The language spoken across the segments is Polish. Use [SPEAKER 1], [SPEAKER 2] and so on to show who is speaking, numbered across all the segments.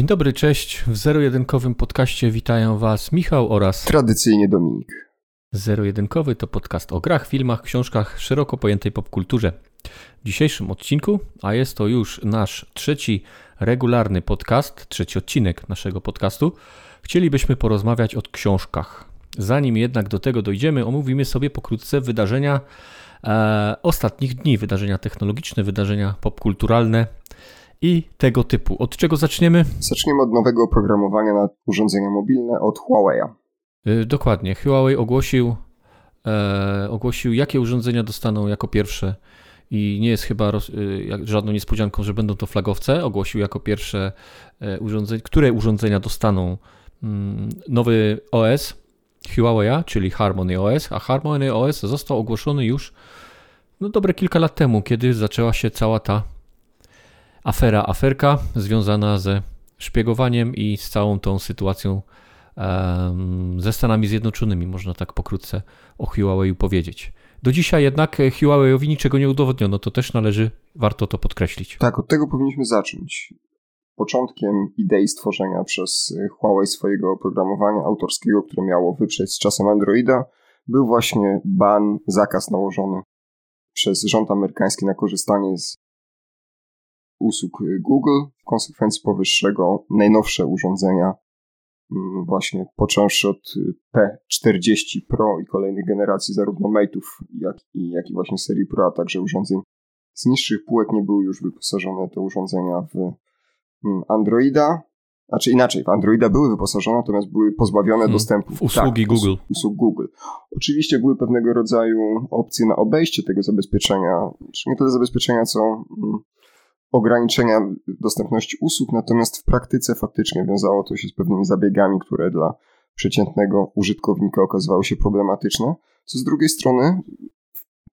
[SPEAKER 1] Dzień dobry, cześć. W zero-jedynkowym podcaście witają Was Michał oraz
[SPEAKER 2] tradycyjnie Dominik.
[SPEAKER 1] Zero-jedynkowy to podcast o grach, filmach, książkach, szeroko pojętej popkulturze. W dzisiejszym odcinku, a jest to już nasz trzeci regularny podcast, trzeci odcinek naszego podcastu, chcielibyśmy porozmawiać o książkach. Zanim jednak do tego dojdziemy, omówimy sobie pokrótce wydarzenia e, ostatnich dni, wydarzenia technologiczne, wydarzenia popkulturalne i tego typu. Od czego zaczniemy?
[SPEAKER 2] Zaczniemy od nowego oprogramowania na urządzenia mobilne od Huawei'a.
[SPEAKER 1] Yy, dokładnie. Huawei ogłosił, e, ogłosił, jakie urządzenia dostaną jako pierwsze i nie jest chyba roz, y, żadną niespodzianką, że będą to flagowce. Ogłosił jako pierwsze e, urządzenia, które urządzenia dostaną mm, nowy OS Huawei'a, czyli Harmony OS, a Harmony OS został ogłoszony już no, dobre kilka lat temu, kiedy zaczęła się cała ta afera, aferka związana ze szpiegowaniem i z całą tą sytuacją ze Stanami Zjednoczonymi, można tak pokrótce o Huawei powiedzieć. Do dzisiaj jednak Huawei'owi niczego nie udowodniono, to też należy, warto to podkreślić.
[SPEAKER 2] Tak, od tego powinniśmy zacząć. Początkiem idei stworzenia przez Huawei swojego oprogramowania autorskiego, które miało wyprzeć z czasem Androida, był właśnie ban, zakaz nałożony przez rząd amerykański na korzystanie z usług Google, w konsekwencji powyższego najnowsze urządzenia, mm, właśnie począwszy od P40 Pro i kolejnych generacji zarówno Mate'ów, jak i, jak i właśnie serii Pro, a także urządzeń z niższych półek nie były już wyposażone te urządzenia w mm, Androida, znaczy inaczej, w Androida były wyposażone, natomiast były pozbawione hmm, dostępu.
[SPEAKER 1] W usługi tak, Google.
[SPEAKER 2] Usług Google. Oczywiście były pewnego rodzaju opcje na obejście tego zabezpieczenia, czy nie tyle zabezpieczenia, co mm, ograniczenia dostępności usług, natomiast w praktyce faktycznie wiązało to się z pewnymi zabiegami, które dla przeciętnego użytkownika okazywały się problematyczne, co z drugiej strony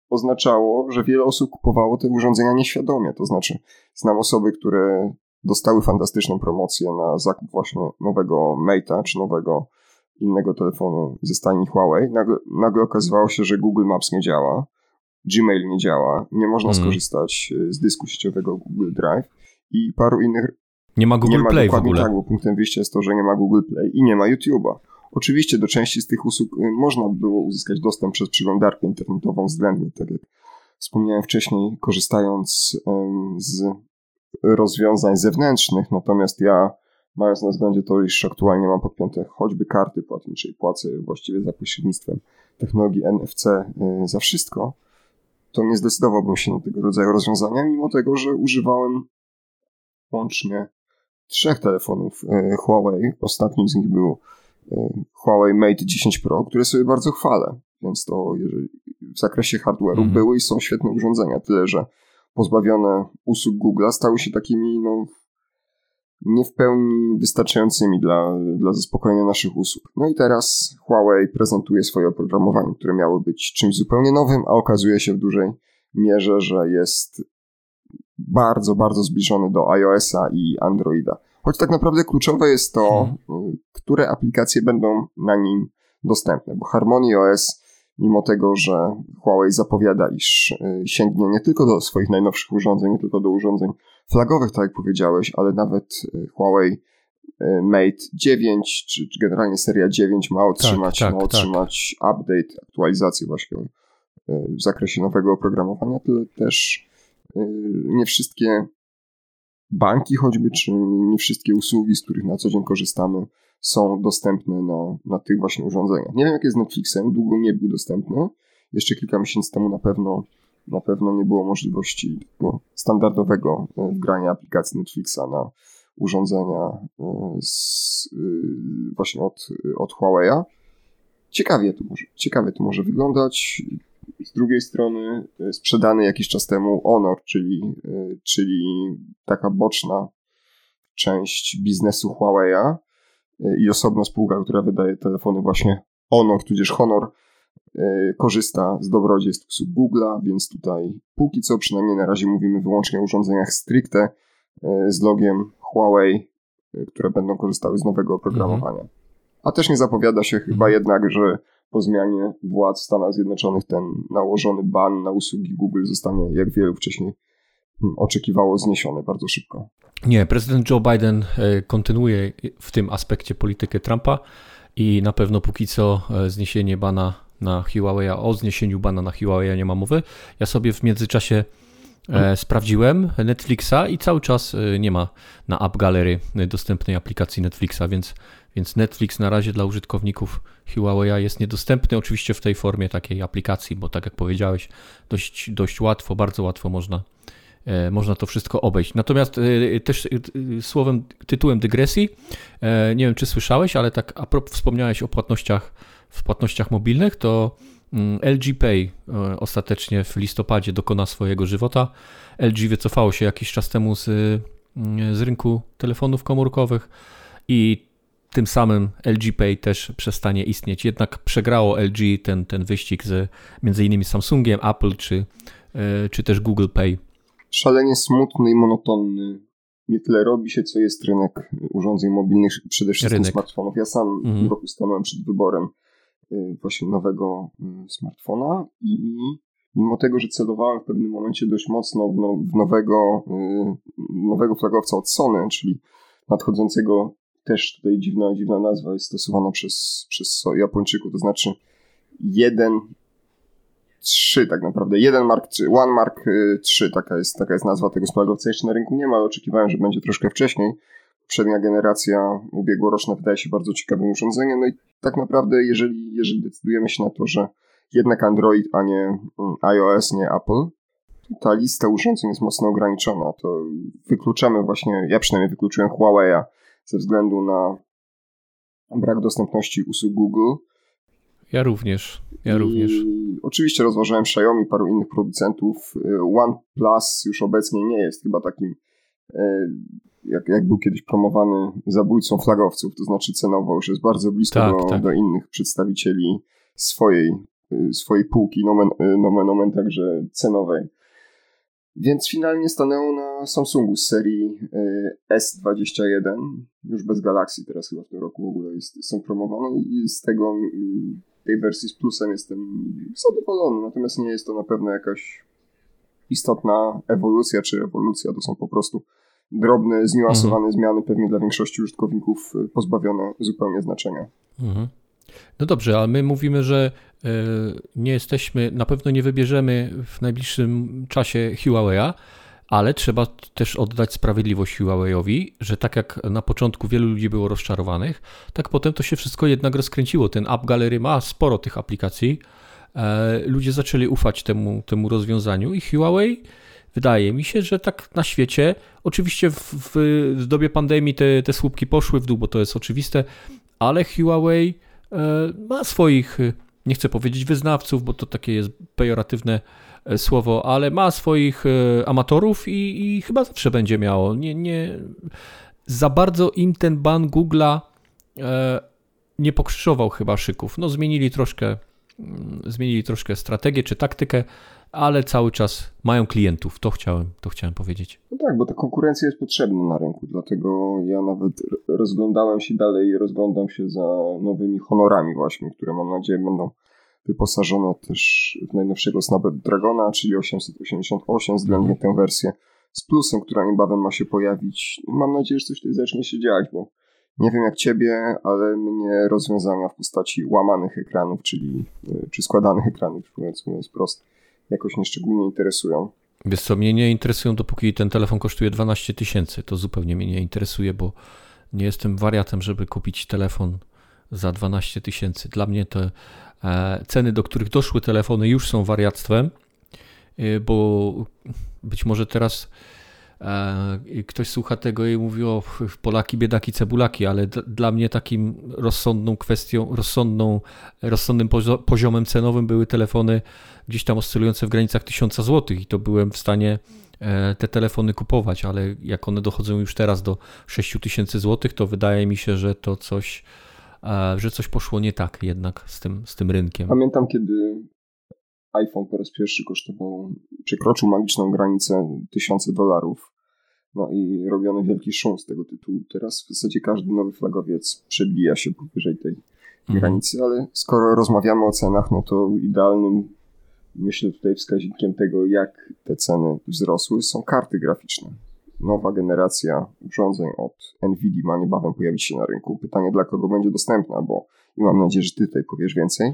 [SPEAKER 2] oznaczało, że wiele osób kupowało te urządzenia nieświadomie. To znaczy, znam osoby, które dostały fantastyczną promocję na zakup właśnie nowego Mate'a czy nowego innego telefonu ze stajni Huawei. Nagle, nagle okazywało się, że Google Maps nie działa, Gmail nie działa, nie można mm. skorzystać e, z dysku sieciowego Google Drive i paru innych.
[SPEAKER 1] Nie ma Google nie ma Play w ogóle.
[SPEAKER 2] Tak, bo punktem wyjścia jest to, że nie ma Google Play i nie ma YouTube'a. Oczywiście do części z tych usług e, można było uzyskać dostęp przez przeglądarkę internetową względnie, tak jak wspomniałem wcześniej, korzystając z rozwiązań zewnętrznych, natomiast ja mając na względzie to, iż aktualnie mam podpięte choćby karty płatnicze i płacę właściwie za pośrednictwem technologii NFC e, za wszystko, to nie zdecydowałbym się na tego rodzaju rozwiązania, mimo tego, że używałem łącznie trzech telefonów e, Huawei. Ostatnim z nich był e, Huawei Mate 10 Pro, które sobie bardzo chwalę. Więc to jeżeli w zakresie hardware'u mm. były i są świetne urządzenia, tyle że pozbawione usług Google'a stały się takimi no, nie w pełni wystarczającymi dla, dla zaspokojenia naszych usług. No i teraz Huawei prezentuje swoje oprogramowanie, które miało być czymś zupełnie nowym, a okazuje się w dużej mierze, że jest bardzo, bardzo zbliżony do iOS-a i Androida. Choć tak naprawdę kluczowe jest to, hmm. które aplikacje będą na nim dostępne, bo Harmony OS, mimo tego, że Huawei zapowiada, iż y, sięgnie nie tylko do swoich najnowszych urządzeń, nie tylko do urządzeń flagowych, tak jak powiedziałeś, ale nawet y, Huawei y, Mate 9, czy, czy generalnie seria 9 ma otrzymać, tak, tak, ma tak. otrzymać tak. update, aktualizację właśnie y, w zakresie nowego oprogramowania, tyle też nie wszystkie banki choćby, czy nie wszystkie usługi, z których na co dzień korzystamy, są dostępne na, na tych właśnie urządzeniach. Nie wiem, jak jest z Netflixem, długo nie był dostępny. Jeszcze kilka miesięcy temu na pewno na pewno nie było możliwości standardowego e, wgrania aplikacji Netflixa na urządzenia e, z, e, właśnie od, od Huawei'a. Ciekawie to, może, ciekawie to może wyglądać. Z drugiej strony sprzedany jakiś czas temu Honor, czyli, czyli taka boczna część biznesu Huawei'a i osobna spółka, która wydaje telefony właśnie Honor, tudzież Honor, korzysta z dobrodziejstw usług Google'a, więc tutaj póki co przynajmniej na razie mówimy wyłącznie o urządzeniach stricte e, z logiem Huawei, e, które będą korzystały z nowego oprogramowania. Mhm. A też nie zapowiada się chyba mhm. jednak, że po zmianie władz w Stanach Zjednoczonych ten nałożony ban na usługi Google zostanie, jak wielu wcześniej oczekiwało zniesione bardzo szybko.
[SPEAKER 1] Nie, prezydent Joe Biden e, kontynuuje w tym aspekcie politykę Trumpa i na pewno póki co e, zniesienie bana na Huawei, o zniesieniu bana na Huawei nie ma mowy. Ja sobie w międzyczasie e, sprawdziłem Netflixa i cały czas e, nie ma na App Gallery dostępnej aplikacji Netflixa, więc, więc Netflix na razie dla użytkowników Huawei jest niedostępny, oczywiście w tej formie takiej aplikacji, bo tak jak powiedziałeś, dość, dość łatwo, bardzo łatwo można E, można to wszystko obejść. Natomiast e, też e, słowem, tytułem dygresji, nie wiem czy słyszałeś, ale tak a propos wspomniałeś o płatnościach, w płatnościach mobilnych, to mm, LG Pay ostatecznie w listopadzie dokona swojego żywota. LG wycofało się jakiś czas temu z, mm, z rynku telefonów komórkowych i tym samym LG Pay też przestanie istnieć. Jednak przegrało LG ten, ten wyścig z między innymi Samsungiem, Apple czy, czy też Google Pay
[SPEAKER 2] szalenie smutny i monotonny. Nie tyle robi się, co jest rynek urządzeń mobilnych, przede wszystkim rynek. smartfonów. Ja sam mhm. w roku stanąłem przed wyborem właśnie nowego y, smartfona i mimo tego, że celowałem w pewnym momencie dość mocno w, no, nowego, y, nowego flagowca od Sony, czyli nadchodzącego też tutaj dziwna, dziwna nazwa jest stosowana przez, przez Japończyków, to znaczy jeden trzy tak naprawdę. Jeden Mark 3, One Mark 3, y, taka jest, taka jest nazwa tego spalowca. Jeszcze na rynku nie ma, ale oczekiwałem, że będzie troszkę wcześniej. Poprzednia generacja ubiegłoroczna wydaje się bardzo ciekawym urządzeniem. No i tak naprawdę, jeżeli, jeżeli decydujemy się na to, że jednak Android, a nie mm, iOS, nie Apple, to ta lista urządzeń jest mocno ograniczona. To wykluczamy właśnie, ja przynajmniej wykluczyłem Huawei'a ze względu na brak dostępności usług Google
[SPEAKER 1] ja również. Ja I również.
[SPEAKER 2] Oczywiście rozważałem Xiaomi, paru innych producentów. Y, OnePlus już obecnie nie jest chyba takim, jak, jak był kiedyś promowany, zabójcą flagowców, to znaczy cenowo już jest bardzo blisko tak, do, tak. do innych przedstawicieli swojej, y, swojej półki, nomen, nomen omen także cenowej. Więc finalnie stanęło na Samsungu z serii S21, już bez Galaxy teraz chyba w tym roku w ogóle jest, są promowane i z tego tej wersji z plusem jestem zadowolony, natomiast nie jest to na pewno jakaś istotna ewolucja czy rewolucja, to są po prostu drobne, zniuansowane mhm. zmiany, pewnie dla większości użytkowników y, pozbawione zupełnie znaczenia. Mhm.
[SPEAKER 1] No dobrze, ale my mówimy, że y, nie jesteśmy, na pewno nie wybierzemy w najbliższym czasie Huawei'a, ale trzeba też oddać sprawiedliwość Huawei'owi, że tak jak na początku wielu ludzi było rozczarowanych, tak potem to się wszystko jednak rozkręciło. Ten App Gallery ma sporo tych aplikacji. E, ludzie zaczęli ufać temu, temu rozwiązaniu i Huawei wydaje mi się, że tak na świecie, oczywiście w, w, dobie pandemii te, te słupki poszły w dół, bo to jest oczywiste, ale Huawei e, ma swoich, nie chcę powiedzieć wyznawców, bo to takie jest pejoratywne E, słowo, ale ma swoich amatorów i, i chyba zawsze będzie miało. Nie, nie, za bardzo im ten ban Google'a nie pokrzyżował chyba szyków. No zmienili troszkę, zmienili troszkę strategię czy taktykę, ale cały czas mają klientów. To chciałem, to chciałem powiedzieć.
[SPEAKER 2] No tak, bo ta konkurencja jest potrzebna na rynku, dlatego ja nawet rozglądałem się dalej, rozglądam się za nowymi honorami właśnie, które mam nadzieję będą wyposażone też w najnowszego Snapdragona, czyli 888, względnie mhm. tę wersję z plusem, która niebawem ma się pojawić. Mam nadzieję, że coś tutaj zacznie się dziać, bo nie wiem jak ciebie, ale mnie rozwiązania w postaci łamanych ekranów, czyli e, czy składanych ekranów, mówiąc, mówiąc prosto, jakoś nieszczególnie interesują.
[SPEAKER 1] Wiesz co, mnie nie interesują, dopóki ten telefon kosztuje 12 tysięcy. To zupełnie mnie nie interesuje, bo nie jestem wariatem, żeby kupić telefon za 12 tysięcy. Dla mnie to E, ceny, do których doszły telefony, już są wariactwem, e, bo być może teraz ktoś słucha tego i mówi o Polaki, biedaki, cebulaki, ale dla mnie takim rozsądną kwestią, rozsądną, rozsądnym poziomem cenowym były telefony gdzieś tam oscylujące w granicach 1000 zł i to byłem w stanie te telefony kupować, ale jak one dochodzą już teraz do 6000 zł, to wydaje mi się, że to coś że coś poszło nie tak jednak z tym, z tym rynkiem.
[SPEAKER 2] Pamiętam, kiedy iPhone po raz pierwszy kosztował, przekroczył magiczną granicę tysiące dolarów. No i robiono wielki szum z tego tytułu. Teraz w zasadzie każdy nowy flagowiec przebija się powyżej tej mhm. granicy, ale skoro rozmawiamy o cenach, no to idealnym myślę tutaj wskaźnikiem tego, jak te ceny wzrosły, są karty graficzne. Nowa generacja urządzeń od NVIDIA ma niebawem pojawić się na rynku. Pytanie, dla kogo będzie dostępna, bo i mam nadzieję, że ty tutaj powiesz więcej.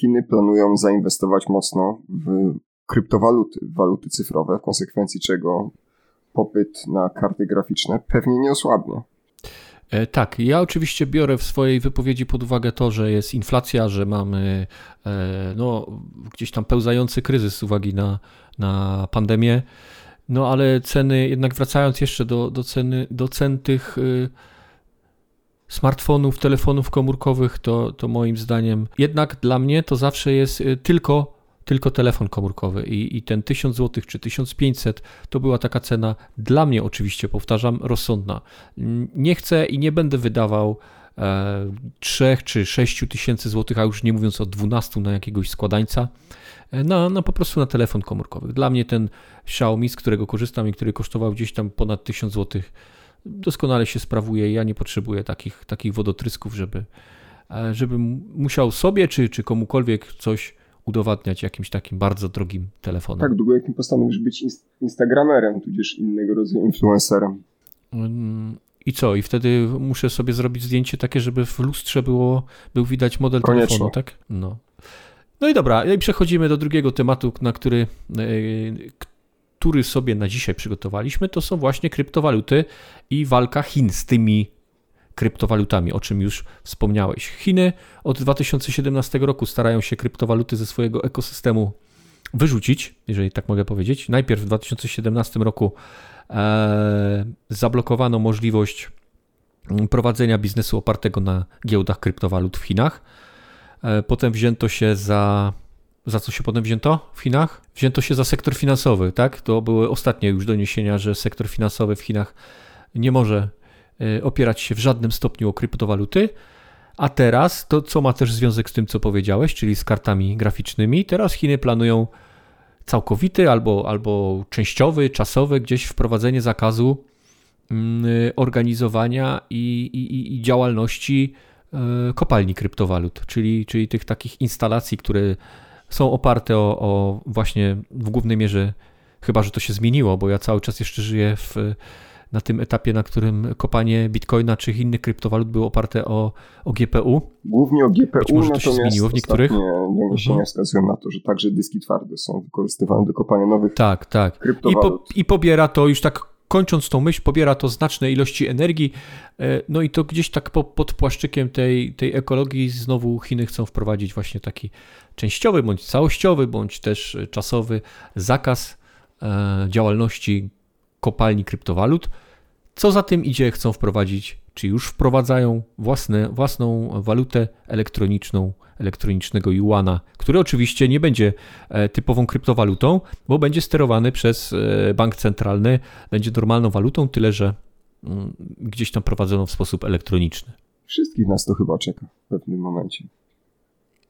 [SPEAKER 2] Chiny planują zainwestować mocno w kryptowaluty, waluty cyfrowe, w konsekwencji czego popyt na karty graficzne pewnie nie osłabnie.
[SPEAKER 1] E, tak, ja oczywiście biorę w swojej wypowiedzi pod uwagę to, że jest inflacja, że mamy e, no, gdzieś tam pełzający kryzys z uwagi na, na pandemię. No ale ceny, jednak wracając jeszcze do, do, ceny, do cen tych y, smartfonów, telefonów komórkowych, to, to moim zdaniem jednak dla mnie to zawsze jest y, tylko tylko telefon komórkowy i, i ten 1000 zł czy 1500 to była taka cena dla mnie oczywiście, powtarzam, rozsądna. Nie chcę i nie będę wydawał e, 3 czy 6 tysięcy złotych, a już nie mówiąc o 12 na jakiegoś składańca, e, na, na po prostu na telefon komórkowy. Dla mnie ten Xiaomi, z którego korzystam i który kosztował gdzieś tam ponad 1000 złotych, doskonale się sprawuje. Ja nie potrzebuję takich, takich wodotrysków, żeby, e, żeby musiał sobie czy, czy komukolwiek coś udowadniać jakimś takim bardzo drogim telefonem.
[SPEAKER 2] Tak, długo jakim postanowisz być instagramerem, tudzież innego rodzaju influencerem.
[SPEAKER 1] Mm, I co? I wtedy muszę sobie zrobić zdjęcie takie, żeby w lustrze było, był widać model Koniecznie. telefonu, tak? No. No i dobra, i przechodzimy do drugiego tematu, na który, e, który sobie na dzisiaj przygotowaliśmy. To są właśnie kryptowaluty i walka Chin z tymi kryptowalutami, o czym już wspomniałeś. Chiny od 2017 roku starają się kryptowaluty ze swojego ekosystemu wyrzucić, jeżeli tak mogę powiedzieć. Najpierw w 2017 roku e, zablokowano możliwość prowadzenia biznesu opartego na giełdach kryptowalut w Chinach. E, potem wzięto się za. Za co się potem wzięto w Chinach? Wzięto się za sektor finansowy, tak? To były ostatnie już doniesienia, że sektor finansowy w Chinach nie może Y, opierać się w żadnym stopniu o kryptowaluty. A teraz, to co ma też związek z tym, co powiedziałeś, czyli z kartami graficznymi, teraz Chiny planują całkowity albo, albo częściowy, czasowy gdzieś wprowadzenie zakazu mm, organizowania i, i, i działalności y, kopalni kryptowalut, czyli, czyli tych takich instalacji, które są oparte o, o właśnie w głównej mierze, chyba że to się zmieniło, bo ja cały czas jeszcze żyję w na tym etapie, na którym kopanie bitcoina czy innych kryptowalut było oparte o, o GPU.
[SPEAKER 2] Głównie o GPU, Być może to się zmieniło w niektórych. doniesienia mhm. wskazują na to, że także dyski twarde są wykorzystywane do kopania nowych
[SPEAKER 1] tak, tak. kryptowalut. I, po, I pobiera to już tak kończąc tą myśl, pobiera to znaczne ilości energii, e, no i to gdzieś tak po, pod płaszczykiem tej, tej ekologii znowu Chiny chcą wprowadzić właśnie taki częściowy, bądź całościowy, bądź też czasowy zakaz e, działalności kopalni kryptowalut. Co za tym idzie, chcą wprowadzić, czy już wprowadzają własne, własną walutę elektroniczną, elektronicznego yuana, który oczywiście nie będzie e, typową kryptowalutą, bo będzie sterowany przez e, bank centralny, będzie normalną walutą, tyle że mm, gdzieś tam prowadzoną w sposób elektroniczny.
[SPEAKER 2] Wszystkich nas to chyba czeka w pewnym momencie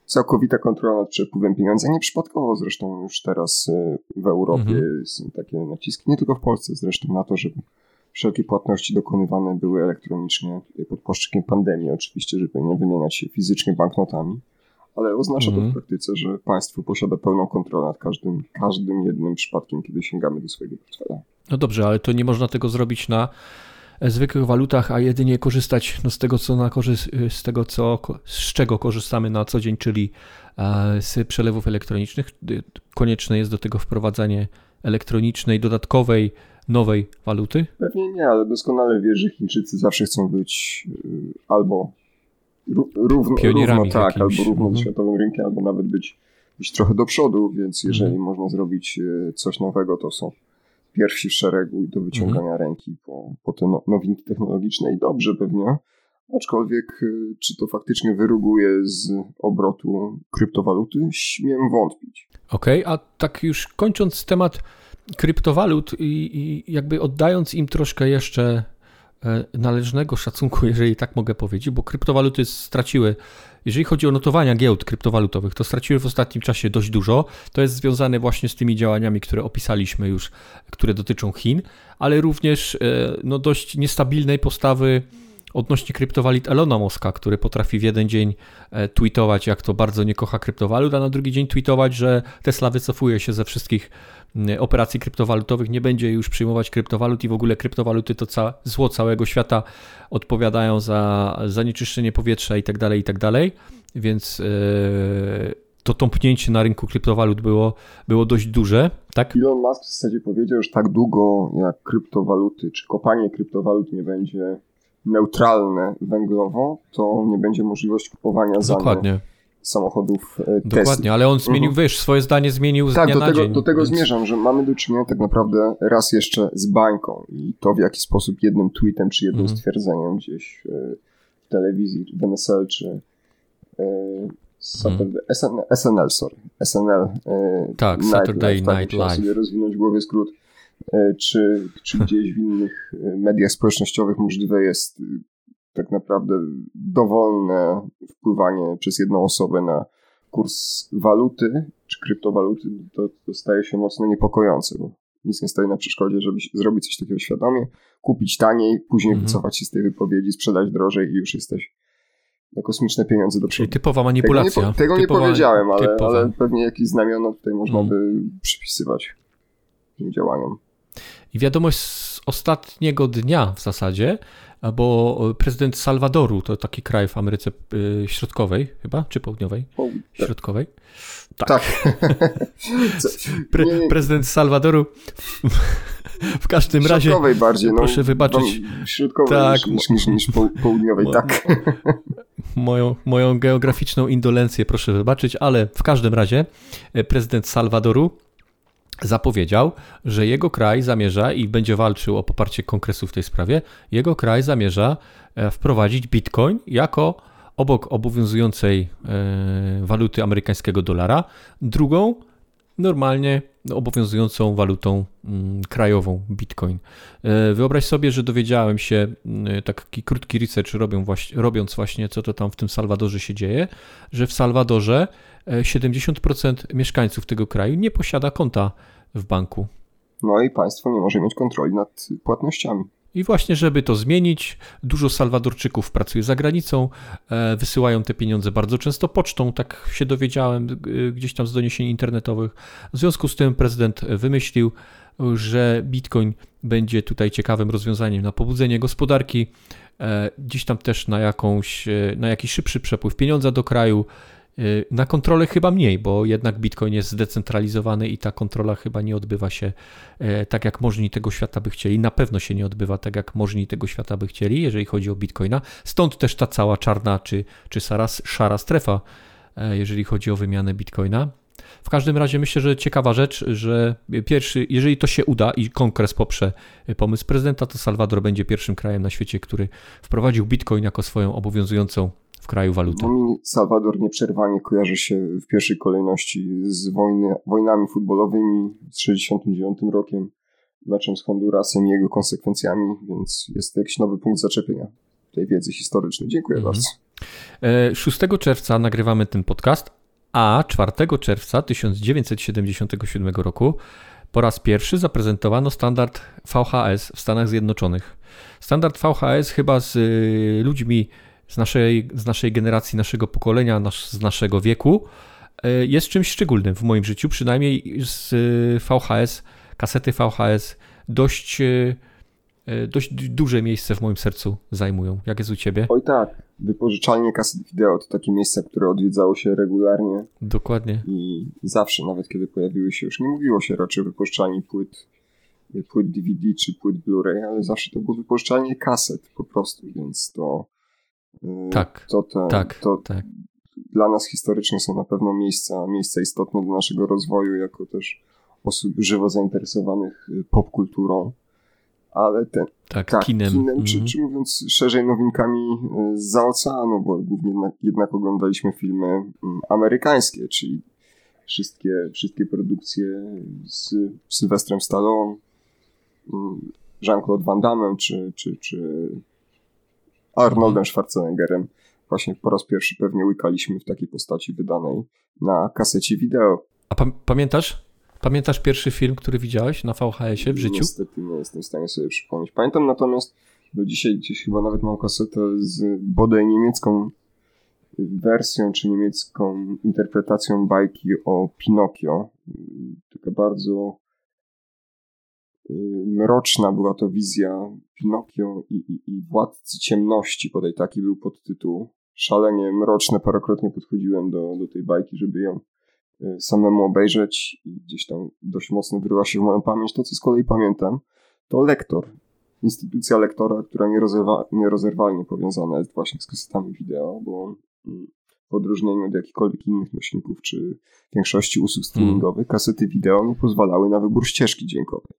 [SPEAKER 2] całkowita kontrola nad przepływem pieniądza. Nieprzypadkowo zresztą już teraz y, w Europie mhm. są takie naciski, nie tylko w Polsce zresztą, na to, żeby wszelkie płatności dokonywane były elektronicznie pod płaszczykiem pandemii, oczywiście, żeby nie wymieniać się fizycznie banknotami, ale oznacza mhm. to w praktyce, że państwo posiada pełną kontrolę nad każdym, każdym jednym przypadkiem, kiedy sięgamy do swojego portfela.
[SPEAKER 1] No dobrze, ale to nie można tego zrobić na zwykłych walutach, a jedynie korzystać no, z tego, co na z tego, co, z czego korzystamy na co dzień, czyli e, z przelewów elektronicznych. Konieczne jest do tego wprowadzanie elektronicznej, dodatkowej, nowej waluty?
[SPEAKER 2] Pewnie nie, ale doskonale wiesz, że Chińczycy zawsze chcą być y, albo równo,
[SPEAKER 1] Pionierami
[SPEAKER 2] równo tak, jakimś. albo równo mhm. światowym rynkiem, albo nawet być, być trochę do przodu, więc jeżeli mhm. można zrobić y, coś nowego, to są pierwsi w szeregu i do wyciągania mhm. ręki po, po te no, nowinki technologiczne i dobrze pewnie. Aczkolwiek, y, czy to faktycznie wyruguje z obrotu kryptowaluty, śmiem wątpić.
[SPEAKER 1] Okej, okay, a tak już kończąc temat kryptowalut i, i jakby oddając im troszkę jeszcze E, należnego szacunku, jeżeli tak mogę powiedzieć, bo kryptowaluty straciły, jeżeli chodzi o notowania giełd kryptowalutowych, to straciły w ostatnim czasie dość dużo. To jest związane właśnie z tymi działaniami, które opisaliśmy już, które dotyczą Chin, ale również e, no, dość niestabilnej postawy odnośnie kryptowalut Elona Muska, który potrafi w jeden dzień e, tweetować, jak to bardzo nie kocha kryptowalut, a na drugi dzień tweetować, że Tesla wycofuje się ze wszystkich operacji kryptowalutowych, nie będzie już przyjmować kryptowalut i w ogóle kryptowaluty to ca zło całego świata odpowiadają za zanieczyszczenie powietrza i tak dalej, i tak. Więc yy, to tąpnięcie na rynku kryptowalut było, było dość duże, tak?
[SPEAKER 2] Elon Musk w zasadzie powiedział, że tak długo jak kryptowaluty, czy kopanie kryptowalut nie będzie neutralne węglowo, to nie będzie możliwości kupowania za
[SPEAKER 1] Dokładnie
[SPEAKER 2] samochodów
[SPEAKER 1] e, Tesla. Dokładnie, ale on zmienił, mhm. wiesz, swoje zdanie zmienił z
[SPEAKER 2] tak, do tego,
[SPEAKER 1] dzień.
[SPEAKER 2] do tego więc... zmierzam, że mamy do czynienia tak naprawdę raz jeszcze z bańką i to w jaki sposób jednym tweetem czy jednym mhm. stwierdzeniem gdzieś e, w telewizji, w NSL czy e, Saturday, mhm. SN, SNL, sorry, SNL
[SPEAKER 1] tak, Night Saturday Live, tak, Night Live.
[SPEAKER 2] sobie rozwinąć w głowie skrót, czy, czy gdzieś w innych mediach społecznościowych możliwe jest tak naprawdę dowolne wpływanie przez jedną osobę na kurs waluty czy kryptowaluty, to, to staje się mocno niepokojące, bo nic nie stoi na przeszkodzie, żeby zrobić coś takiego świadomie, kupić taniej, później mhm. wycofać się z tej wypowiedzi, sprzedać drożej i już jesteś na kosmiczne pieniądze do przodu.
[SPEAKER 1] Czyli typowa manipulacja.
[SPEAKER 2] Tego nie, tego typowa, nie powiedziałem, ale, ale, pewnie jakieś znamiona tutaj można mhm. by przypisywać tym działaniom.
[SPEAKER 1] I wiadomość z ostatniego dnia w zasadzie, bo prezydent Salwadoru, to taki kraj w Ameryce y, Środkowej chyba, czy Południowej? Środkowej?
[SPEAKER 2] Tak. tak.
[SPEAKER 1] Pre, prezydent Salwadoru w każdym razie.
[SPEAKER 2] Środkowej bardziej, no,
[SPEAKER 1] proszę wybaczyć.
[SPEAKER 2] Środkowej tak, niż, niż, niż południowej, tak.
[SPEAKER 1] Moją, moją geograficzną indolencję proszę wybaczyć, ale w każdym razie e, prezydent Salwadoru zapowiedział, że jego kraj zamierza i będzie walczył o poparcie kongresu w tej sprawie. Jego kraj zamierza e, wprowadzić bitcoin jako obok obowiązującej e, waluty amerykańskiego dolara, drugą normalnie obowiązującą walutą mm, krajową Bitcoin. E, wyobraź sobie, że dowiedziałem się, mm, taki krótki research robią robiąc właśnie, co to tam w tym Salwadorze się dzieje, że w Salwadorze 70% e, mieszkańców tego kraju nie posiada konta w banku.
[SPEAKER 2] No i państwo nie może mieć kontroli nad płatnościami.
[SPEAKER 1] I właśnie, żeby to zmienić, dużo Salwadorczyków pracuje za granicą, e, wysyłają te pieniądze bardzo często pocztą, tak się dowiedziałem e, gdzieś tam z doniesień internetowych. W związku z tym prezydent wymyślił, że Bitcoin będzie tutaj ciekawym rozwiązaniem na pobudzenie gospodarki, gdzieś tam też na, jakąś, na jakiś szybszy przepływ pieniądza do kraju, na kontrolę chyba mniej, bo jednak Bitcoin jest zdecentralizowany i ta kontrola chyba nie odbywa się e, tak, jak możni tego świata by chcieli. Na pewno się nie odbywa tak, jak możni tego świata by chcieli, jeżeli chodzi o Bitcoina. Stąd też ta cała czarna czy, czy szara, strefa, e, jeżeli chodzi o wymianę Bitcoina. W każdym razie myślę, że ciekawa rzecz, że pierwszy, jeżeli to się uda i kongres poprze pomysł prezydenta, to Salwador będzie pierwszym krajem na świecie, który wprowadził Bitcoin jako swoją obowiązującą kraju walutę.
[SPEAKER 2] No mi Salwador nieprzerwanie kojarzy się w pierwszej kolejności z wojny, wojnami futbolowymi z 69 rokiem, meczem z Hondurasem i jego konsekwencjami, więc jest to jakiś nowy punkt zaczepienia tej wiedzy historycznej. Dziękuję mhm. bardzo.
[SPEAKER 1] 6 e, czerwca nagrywamy ten podcast, a 4 czerwca 1977 roku po raz pierwszy zaprezentowano standard VHS w Stanach Zjednoczonych. Standard VHS chyba z y, ludźmi z naszej, z naszej generacji, naszego pokolenia, nasz, z naszego wieku, e, jest czymś szczególnym w moim życiu, przynajmniej z VHS, kasety VHS dość, e, e, dość duże miejsce w moim sercu zajmują. Jak jest u Ciebie?
[SPEAKER 2] Oj tak, wypożyczalnie kaset wideo to takie miejsca, które odwiedzało się regularnie.
[SPEAKER 1] Dokładnie.
[SPEAKER 2] I zawsze, nawet kiedy pojawiły się, już nie mówiło się raczej o wypożyczalni płyt, płyt DVD czy płyt Blu-ray, ale zawsze to było wypożyczalnie kaset po prostu, więc to
[SPEAKER 1] tak,
[SPEAKER 2] to, te, tak, to tak. dla nas historycznie są na pewno miejsca, miejsca istotne dla naszego rozwoju, jako też osób żywo zainteresowanych y, popkulturą, ale ten,
[SPEAKER 1] tak, tak kinem, kinem
[SPEAKER 2] czy, mhm. czy mówiąc szerzej nowinkami y, z oceanu, bo głównie jednak, jednak oglądaliśmy filmy mm, amerykańskie, czyli wszystkie, wszystkie produkcje z Sylwestrem Stallone, mm, Jean-Claude Van Damme, czy, czy, czy Arnoldem Schwarzeneggerem. Właśnie po raz pierwszy pewnie łykaliśmy w takiej postaci wydanej na kasecie wideo.
[SPEAKER 1] A pa pamiętasz? Pamiętasz pierwszy film, który widziałeś na VHS-ie w życiu?
[SPEAKER 2] Niestety nie jestem w stanie sobie przypomnieć. Pamiętam natomiast Do dzisiaj gdzieś chyba nawet mam kasetę z bodaj niemiecką wersją, czy niemiecką interpretacją bajki o Pinokio. Taka bardzo mroczna była to wizja Pinokio i, i, i Władcy Ciemności, bodaj taki był podtytuł. Szalenie mroczne, parokrotnie podchodziłem do, do tej bajki, żeby ją y, samemu obejrzeć i gdzieś tam dość mocno wyryła się w moją pamięć. To, co z kolei pamiętam, to lektor. Instytucja lektora, która nierozerwa, nierozerwalnie powiązana jest właśnie z kasetami wideo, bo w odróżnieniu od jakichkolwiek innych nośników czy większości usług hmm. streamingowych, kasety wideo nie pozwalały na wybór ścieżki dźwiękowej.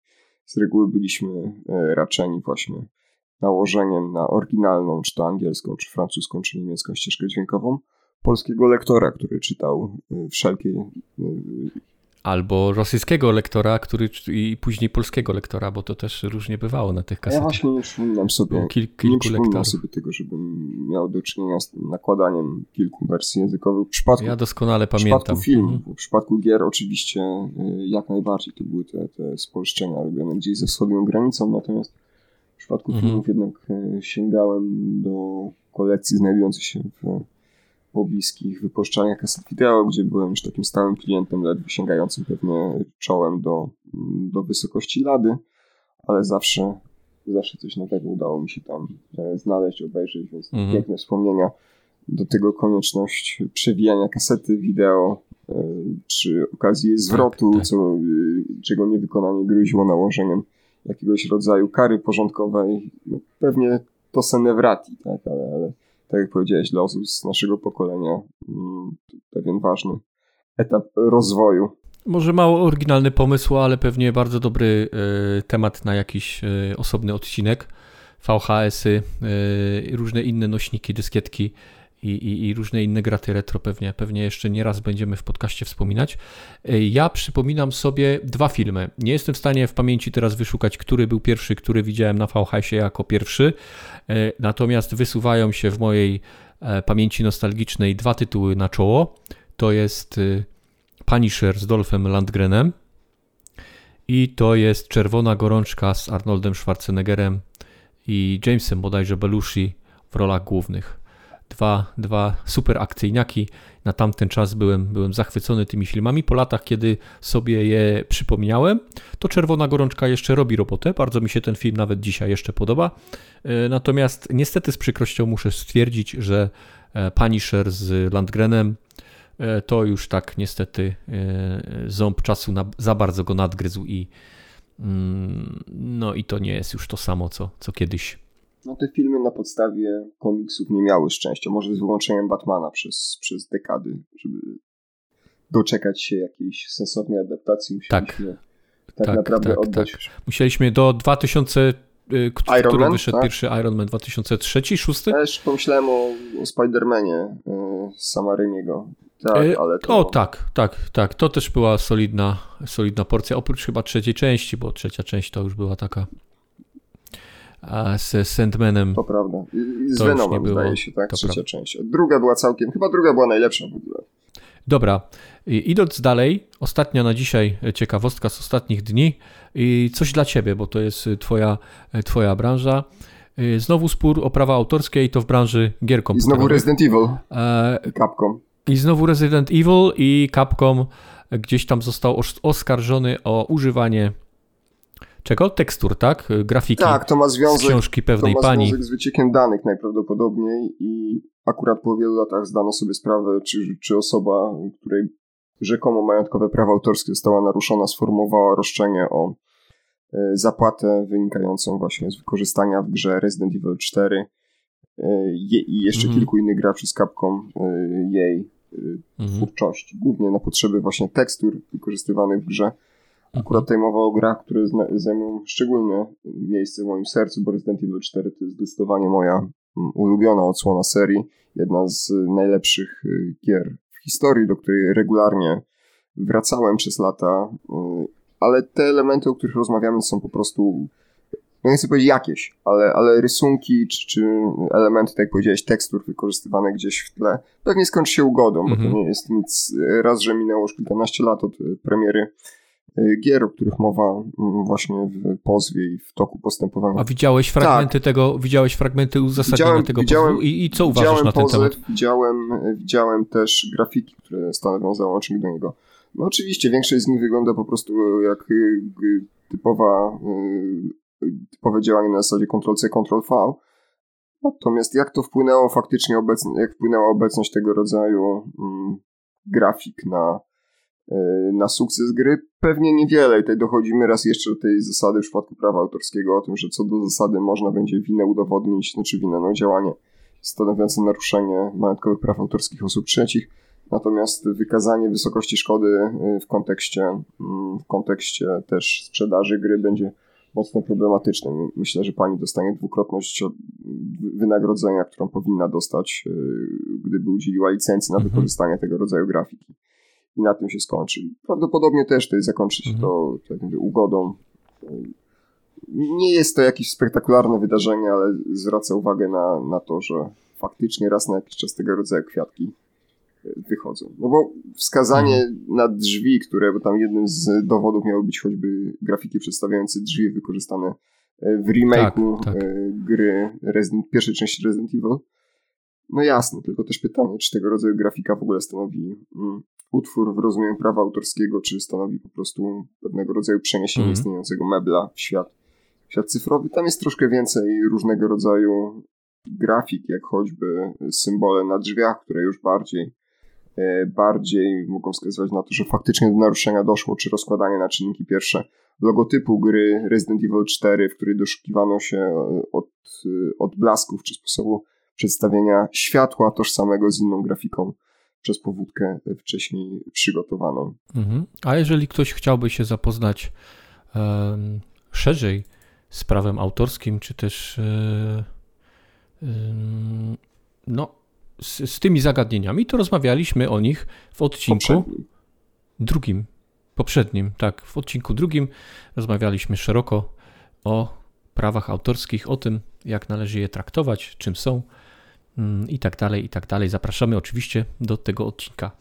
[SPEAKER 2] Z reguły byliśmy e, raczeni właśnie nałożeniem na oryginalną, czy to angielską, czy francuską, czy niemiecką ścieżkę dźwiękową polskiego lektora, który czytał e, wszelkie e,
[SPEAKER 1] Albo rosyjskiego lektora, który i później polskiego lektora, bo to też różnie bywało na tych kasetach.
[SPEAKER 2] Ja właśnie nie przypominam sobie, Kil, kilku nie przypominam sobie tego, żebym miał do czynienia z nakładaniem kilku wersji językowych. W przypadku,
[SPEAKER 1] ja doskonale pamiętam.
[SPEAKER 2] W przypadku filmów, mhm. w przypadku gier oczywiście y, jak najbardziej to były te, te spolszczenia robione gdzieś ze wschodnią granicą, natomiast w przypadku mhm. filmów jednak y, sięgałem do kolekcji znajdującej się w pobliskich wypuszczaniach kaset wideo, gdzie byłem już takim stałym klientem, ledwo sięgającym pewnie czołem do, do wysokości lady, ale zawsze, zawsze coś nowego udało mi się tam e, znaleźć, obejrzeć, więc mhm. piękne wspomnienia. Do tego konieczność przewijania kasety wideo e, przy okazji zwrotu, tak, tak. Co, e, czego niewykonanie groziło nałożeniem jakiegoś rodzaju kary porządkowej. No, pewnie to senewrati, tak, ale, ale tak jak powiedziałeś, dla osób z naszego pokolenia mm, pewien ważny etap rozwoju.
[SPEAKER 1] Może mało oryginalny pomysł, ale pewnie bardzo dobry y, temat na jakiś y, osobny odcinek. VHS-y, y, różne inne nośniki, dyskietki i, i, i, różne inne graty retro pewnie, pewnie jeszcze nie raz będziemy w podcaście wspominać. E, ja przypominam sobie dwa filmy. Nie jestem w stanie w pamięci teraz wyszukać, który był pierwszy, który widziałem na VHS-ie jako pierwszy, e, natomiast wysuwają się w mojej e, pamięci nostalgicznej dwa tytuły na czoło. To jest Punisher z Dolphem Landgrenem i to jest Czerwona Gorączka z Arnoldem Schwarzeneggerem i Jamesem bodajże Belushi w rolach głównych dwa, dwa super akcyjniaki. Na tamten czas byłem, byłem zachwycony tymi filmami. Po latach, kiedy sobie je przypomniałem, to Czerwona Gorączka jeszcze robi robotę. Bardzo mi się ten film nawet dzisiaj jeszcze podoba. E, natomiast niestety z przykrością muszę stwierdzić, że e, Punisher z Landgrenem e, to już tak niestety ząb czasu na, za bardzo go nadgryzł i mm, no i to nie jest już to samo, co, co kiedyś
[SPEAKER 2] no te filmy na podstawie komiksów nie miały szczęścia, może z wyłączeniem Batmana przez, przez dekady, żeby doczekać się jakiejś sensownej adaptacji. Musieliśmy tak, tak, tak naprawdę tak, oddać. Tak.
[SPEAKER 1] Musieliśmy do 2000 y, który Man, wyszedł tak? pierwszy Iron Man 2003, 2006?
[SPEAKER 2] Też pomyślałem o, o Spider-Manie y, Samarymiego. Tak,
[SPEAKER 1] e, ale to... O tak, tak, tak. To też była solidna, solidna porcja, oprócz chyba trzeciej części, bo trzecia część to już była taka a z Sandmanem.
[SPEAKER 2] To prawda. I, z Venomem zdaje się, tak? Trzecia część. Druga była całkiem, chyba druga była najlepsza w ogóle.
[SPEAKER 1] Dobra, I idąc dalej, ostatnia na dzisiaj ciekawostka z ostatnich dni i coś dla ciebie, bo to jest twoja, twoja branża. Znowu spór o prawa autorskie i to w branży gier komputerowych.
[SPEAKER 2] I znowu Resident Evil. E, Capcom.
[SPEAKER 1] I znowu Resident Evil i Capcom gdzieś tam został oskarżony o używanie Czego? Tekstur, tak? Grafiki.
[SPEAKER 2] Tak, to ma związek,
[SPEAKER 1] z książki pewnej to ma pani.
[SPEAKER 2] związek z wyciekiem danych najprawdopodobniej i akurat po wielu latach zdano sobie sprawę, czy, czy osoba, której rzekomo majątkowe prawa autorskie została naruszona, sformułowała roszczenie o e, zapłatę wynikającą właśnie z wykorzystania w grze Resident Evil 4 e, i jeszcze mhm. kilku innych graczy z Capcom e, jej mhm. twórczości, głównie na potrzeby właśnie tekstur wykorzystywanych w grze Akurat tutaj mowa o grach, które zajmują szczególne miejsce w moim sercu, bo Resident Evil 4 to jest zdecydowanie moja mm, ulubiona odsłona serii, jedna z najlepszych y, gier w historii, do której regularnie wracałem przez lata, y, ale te elementy, o których rozmawiamy są po prostu no nie chcę powiedzieć jakieś, ale, ale rysunki czy, czy elementy, tak jak powiedziałeś, tekstur wykorzystywane gdzieś w tle, pewnie skończy się ugodą, mm -hmm. bo to mhm. nie jest nic, raz, że minęło już kilkanaście lat od premiery gier, o których mowa mm, właśnie w pozwie i w toku postępowania.
[SPEAKER 1] A widziałeś fragmenty tak. tego, widziałeś fragmenty uzasadnienia widziałem, tego widziałem, i, i co uważasz na ten pozew, temat?
[SPEAKER 2] Widziałem, widziałem też grafiki, które stanowią załącznik do niego. No oczywiście większość z nich wygląda po prostu jak typowa, typowe działanie na zasadzie Ctrl-C, Ctrl-V, Natomiast jak to wpłynęło faktycznie obecnie, jak wpłynęła obecność tego rodzaju mm, grafik na, na sukces gry? Pewnie niewiele. I tutaj dochodzimy raz jeszcze do tej zasady w przypadku prawa autorskiego o tym, że co do zasady można będzie winę udowodnić, znaczy winę, no działanie stanowiące naruszenie majątkowych praw autorskich osób trzecich. Natomiast wykazanie wysokości szkody y, w kontekście, mm, w kontekście też sprzedaży gry będzie mocno problematycznym. Myślę, że pani dostanie dwukrotność wynagrodzenia, którą powinna dostać, e, gdyby udzieliła licencji na mhm. wykorzystanie tego rodzaju grafiki. I na tym się skończy. Prawdopodobnie też to zakończy się mhm. to tak mówię, ugodą. Nie jest to jakieś spektakularne wydarzenie, ale zwraca uwagę na, na to, że faktycznie raz na jakiś czas tego rodzaju kwiatki wychodzą. No bo wskazanie mhm. na drzwi, które, bo tam jednym z dowodów miały być choćby grafiki przedstawiające drzwi wykorzystane w remake'u tak, tak. E, gry Resident, pierwszej części Resident Evil. No jasne, tylko też pytanie, czy tego rodzaju grafika w ogóle stanowi mm, utwór w rozumieniu prawa autorskiego, czy stanowi po prostu pewnego rodzaju przeniesienie mm. istniejącego mebla w świat, w świat cyfrowy. Tam jest troszkę więcej różnego rodzaju grafik, jak choćby symbole na drzwiach, które już bardziej E, bardziej mogą wskazywać na to, że faktycznie do naruszenia doszło, czy rozkładanie na czynniki pierwsze logotypu gry Resident Evil 4, w której doszukiwano się e, od, e, od blasków, czy sposobu przedstawienia światła tożsamego z inną grafiką przez powódkę wcześniej przygotowaną.
[SPEAKER 1] Mhm. A jeżeli ktoś chciałby się zapoznać um, szerzej z prawem autorskim, czy też um, no, z, z tymi zagadnieniami, to rozmawialiśmy o nich w odcinku poprzednim. drugim. Poprzednim, tak. W odcinku drugim rozmawialiśmy szeroko o prawach autorskich, o tym, jak należy je traktować, czym są i tak dalej, i tak dalej. Zapraszamy oczywiście do tego odcinka.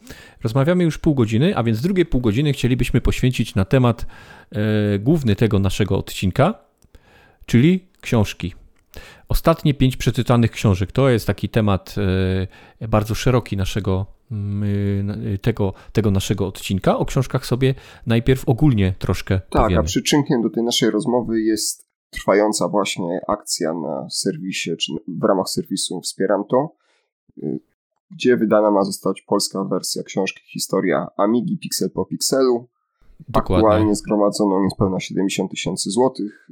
[SPEAKER 1] Rozmawiamy już pół godziny, a więc drugie pół godziny chcielibyśmy poświęcić na temat e, główny tego naszego odcinka, czyli książki. Ostatnie pięć przeczytanych książek to jest taki temat e, bardzo szeroki naszego mm, e, tego, tego naszego odcinka. O książkach sobie najpierw ogólnie troszkę
[SPEAKER 2] Tak,
[SPEAKER 1] powiemy.
[SPEAKER 2] a przyczynkiem do tej naszej rozmowy jest trwająca właśnie akcja na serwisie, czy w ramach serwisu Wspieram to, e, gdzie wydana ma zostać polska wersja książki Historia Amigi Pixel po Pixelu Dokładnie. Aktualnie zgromadzono niespełna 70 tysięcy złotych,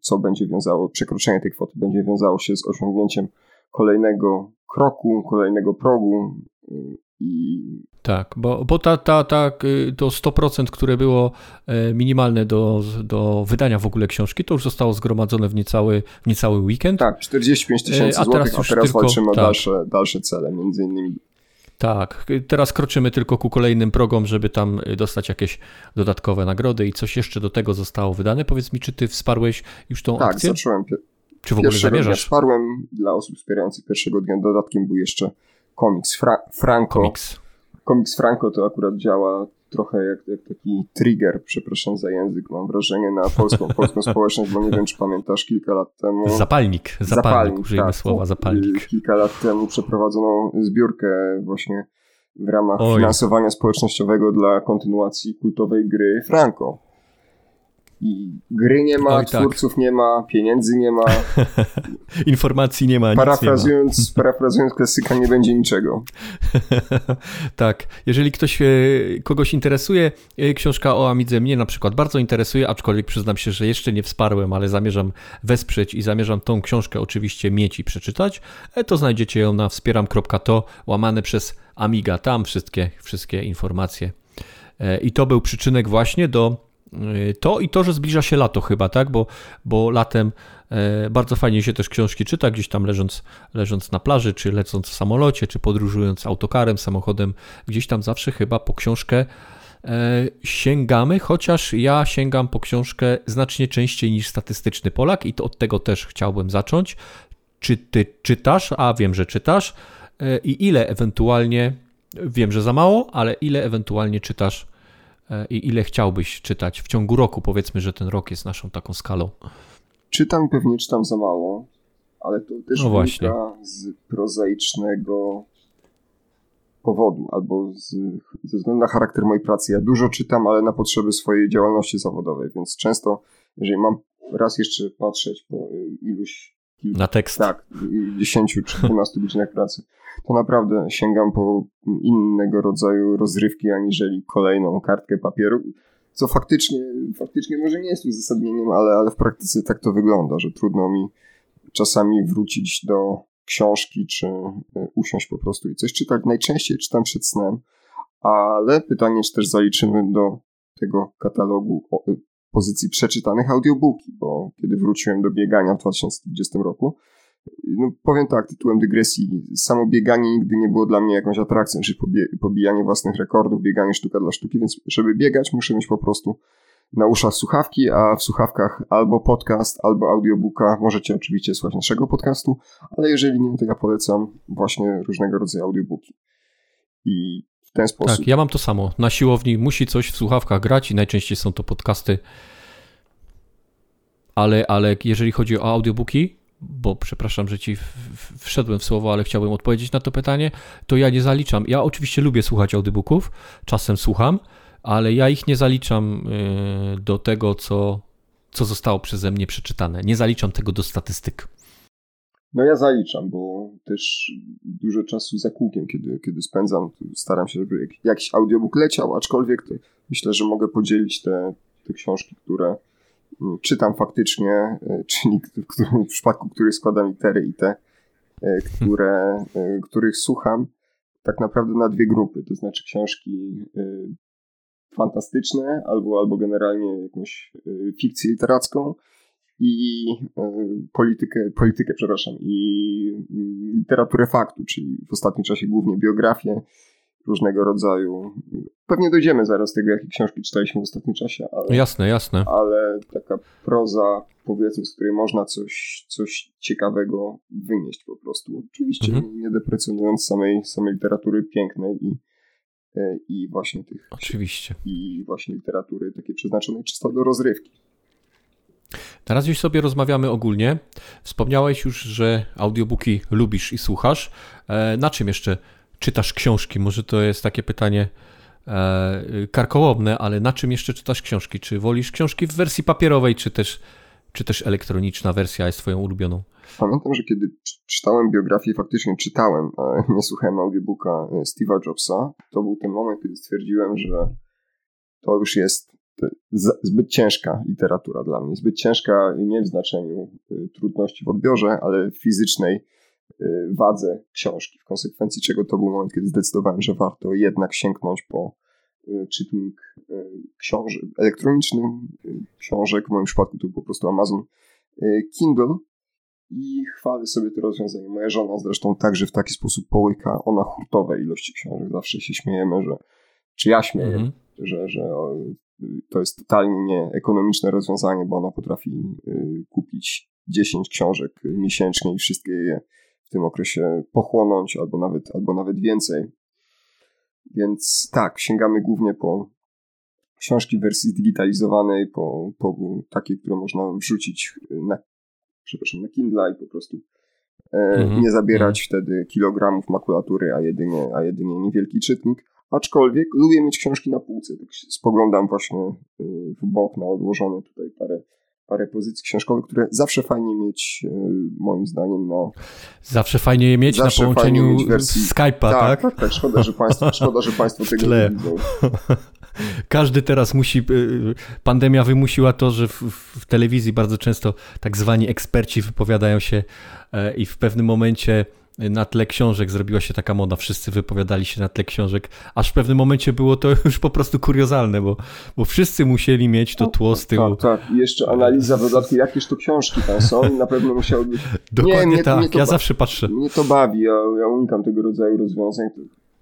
[SPEAKER 2] co będzie wiązało, przekroczenie tej kwoty będzie wiązało się z osiągnięciem kolejnego kroku, kolejnego progu i...
[SPEAKER 1] Tak, bo, bo ta, ta, ta, to 100%, które było e, minimalne do, do wydania w ogóle książki, to już zostało zgromadzone w niecały, w niecały weekend.
[SPEAKER 2] Tak, 45 tysięcy złotych, a teraz, a teraz tylko, walczymy tak. dalsze, dalsze cele, między innymi
[SPEAKER 1] tak, teraz kroczymy tylko ku kolejnym progom, żeby tam dostać jakieś dodatkowe nagrody i coś jeszcze do tego zostało wydane. Powiedz mi, czy ty wsparłeś już tą
[SPEAKER 2] tak,
[SPEAKER 1] akcję?
[SPEAKER 2] Tak, zacząłem.
[SPEAKER 1] Czy w ogóle zamierzasz? Dnia
[SPEAKER 2] wsparłem dla osób wspierających pierwszego dnia. Dodatkiem był jeszcze komiks Fra Franco.
[SPEAKER 1] Komiks.
[SPEAKER 2] Komiks Franco to akurat działa trochę jak, jak, taki trigger, przepraszam za język, mam wrażenie, na polską, polską społeczność, bo nie wiem, czy pamiętasz, kilka lat temu...
[SPEAKER 1] Zapalnik, zapalnik, zapalnik użyjmy tak, słowa zapalnik.
[SPEAKER 2] Kilka lat temu przeprowadzono zbiórkę właśnie w ramach Oj. finansowania społecznościowego dla kontynuacji kultowej gry Franco. I gry nie ma, Oj, tak. twórców tak. nie ma, pieniędzy nie ma.
[SPEAKER 1] Informacji nie ma.
[SPEAKER 2] Parafrazując,
[SPEAKER 1] nie
[SPEAKER 2] ma. parafrazując klasyka, nie będzie niczego.
[SPEAKER 1] tak. Jeżeli ktoś, e, kogoś interesuje, e, książka o Amidze mnie na przykład bardzo interesuje, aczkolwiek przyznam się, że jeszcze nie wsparłem, ale zamierzam wesprzeć i zamierzam tą książkę oczywiście mieć i przeczytać, e, to znajdziecie ją na wspieram.to łamane przez Amiga. Tam wszystkie, wszystkie informacje. I to był przyczynek właśnie do to i to, że zbliża się lato chyba, tak? Bo, bo latem e, bardzo fajnie się też książki czyta, gdzieś tam leżąc, leżąc na plaży, czy lecąc w samolocie, czy podróżując autokarem, samochodem, gdzieś tam zawsze chyba po książkę e, sięgamy, chociaż ja sięgam po książkę znacznie częściej niż statystyczny Polak i to od tego też chciałbym zacząć. Czy ty czytasz, a wiem, że czytasz e, i ile ewentualnie, wiem, że za mało, ale ile ewentualnie czytasz i ile chciałbyś czytać w ciągu roku? Powiedzmy, że ten rok jest naszą taką skalą.
[SPEAKER 2] Czytam, pewnie czytam za mało, ale to też no wynika z prozaicznego powodu albo z, ze względu na charakter mojej pracy. Ja dużo czytam, ale na potrzeby swojej działalności zawodowej, więc często, jeżeli mam raz jeszcze patrzeć po iluś.
[SPEAKER 1] Na tekst.
[SPEAKER 2] Tak, 10 czy 12 godzinach pracy, to naprawdę sięgam po innego rodzaju rozrywki, aniżeli kolejną kartkę papieru. Co faktycznie, faktycznie może nie jest uzasadnieniem, ale, ale w praktyce tak to wygląda, że trudno mi czasami wrócić do książki, czy e, usiąść po prostu i coś czytać. Najczęściej czytam przed snem, ale pytanie, czy też zaliczymy do tego katalogu e, pozycji przeczytanych audiobooki, bo kiedy wróciłem do biegania w 2020 roku, no powiem tak, tytułem dygresji, samo bieganie nigdy nie było dla mnie jakąś atrakcją, czyli pobijanie własnych rekordów, bieganie sztuka dla sztuki, więc żeby biegać muszę mieć po prostu na uszach słuchawki, a w słuchawkach albo podcast, albo audiobooka. Możecie oczywiście słuchać naszego podcastu, ale jeżeli nie, to ja polecam właśnie różnego rodzaju audiobooki. I ten sposób.
[SPEAKER 1] Tak, ja mam to samo. Na siłowni musi coś w słuchawkach grać i najczęściej są to podcasty. Ale, ale jeżeli chodzi o audiobooki, bo przepraszam, że ci wszedłem w słowo, ale chciałbym odpowiedzieć na to pytanie, to ja nie zaliczam. Ja oczywiście lubię słuchać audiobooków, czasem słucham, ale ja ich nie zaliczam y, do tego, co, co zostało przeze mnie przeczytane. Nie zaliczam tego do statystyk.
[SPEAKER 2] No ja zaliczam, bo też dużo czasu za kółkiem, kiedy, kiedy spędzam, staram się, żeby jakiś audiobook leciał, aczkolwiek myślę, że mogę podzielić te, te książki, które mm, czytam faktycznie, y, czyli w, w przypadku których składam litery i te, y, które, których słucham, tak naprawdę na dwie grupy, to znaczy książki fantastyczne albo, albo generalnie jakąś fikcję literacką i y, politykę, politykę, przepraszam, i literaturę faktu, czyli w ostatnim czasie głównie biografię różnego rodzaju. Pewnie dojdziemy zaraz tego, jakie książki czytaliśmy w ostatnim czasie.
[SPEAKER 1] Ale, jasne, jasne.
[SPEAKER 2] Ale taka proza, powiedzmy, z której można coś, coś ciekawego wynieść po prostu. Oczywiście mhm. nie deprecjonując samej, samej literatury pięknej i E, i właśnie tych.
[SPEAKER 1] Oczywiście.
[SPEAKER 2] I właśnie literatury takiej przeznaczonej czysto do rozrywki.
[SPEAKER 1] Teraz już sobie rozmawiamy ogólnie. Wspomniałeś już, że audiobooki lubisz i słuchasz. E, na czym jeszcze czytasz książki? Może to jest takie pytanie e, karkołomne, ale na czym jeszcze czytasz książki? Czy wolisz książki w wersji papierowej, czy też, czy też elektroniczna wersja jest twoją ulubioną?
[SPEAKER 2] Pamiętam, że kiedy czytałem biografię, faktycznie czytałem, nie słuchałem audiobooka e, Steve'a Jobsa, to był ten moment, kiedy stwierdziłem, że to już jest zbyt ciężka literatura dla mnie. Zbyt ciężka nie w znaczeniu e, trudności w odbiorze, ale w fizycznej e, wadze książki. W konsekwencji czego to był moment, kiedy zdecydowałem, że warto jednak sięgnąć po czytnik książek elektroniczny, książek, w moim przypadku to był po prostu Amazon Kindle, i chwalę sobie to rozwiązanie. Moja żona zresztą także w taki sposób połyka ona hurtowe ilości książek. Zawsze się śmiejemy, że czy ja śmieję, mm -hmm. że, że to jest totalnie nieekonomiczne rozwiązanie, bo ona potrafi y, kupić 10 książek miesięcznie i wszystkie je w tym okresie pochłonąć, albo nawet, albo nawet więcej. Więc tak, sięgamy głównie po książki w wersji zdigitalizowanej, po, po takie, które można wrzucić na przepraszam, na Kindle i po prostu e, mhm. nie zabierać mhm. wtedy kilogramów makulatury, a jedynie, a jedynie niewielki czytnik. Aczkolwiek lubię mieć książki na półce. Tak spoglądam właśnie e, w bok na odłożone tutaj parę, parę pozycji książkowych, które zawsze fajnie mieć, e, moim zdaniem, na.
[SPEAKER 1] Zawsze fajnie je mieć na połączeniu wersji... Skype'a, tak?
[SPEAKER 2] Tak, tak, tak. Szkoda, że Państwo, szkoda, że państwo tego nie widzą.
[SPEAKER 1] Każdy teraz musi. Y, pandemia wymusiła to, że w, w, telewizji bardzo często tak zwani eksperci wypowiadają się e, i w pewnym momencie na tle książek zrobiła się taka moda. Wszyscy wypowiadali się na tle książek, aż w pewnym momencie było to już po prostu kuriozalne, bo, bo wszyscy musieli mieć to tło z tyłu.
[SPEAKER 2] Tak, tak. I jeszcze analiza w dodatku, jakież to książki tam są na pewno musiały być...
[SPEAKER 1] Dokładnie nie, mnie, tak, mnie ja zawsze patrzę.
[SPEAKER 2] Mnie to bawi, ja, ja unikam tego rodzaju rozwiązań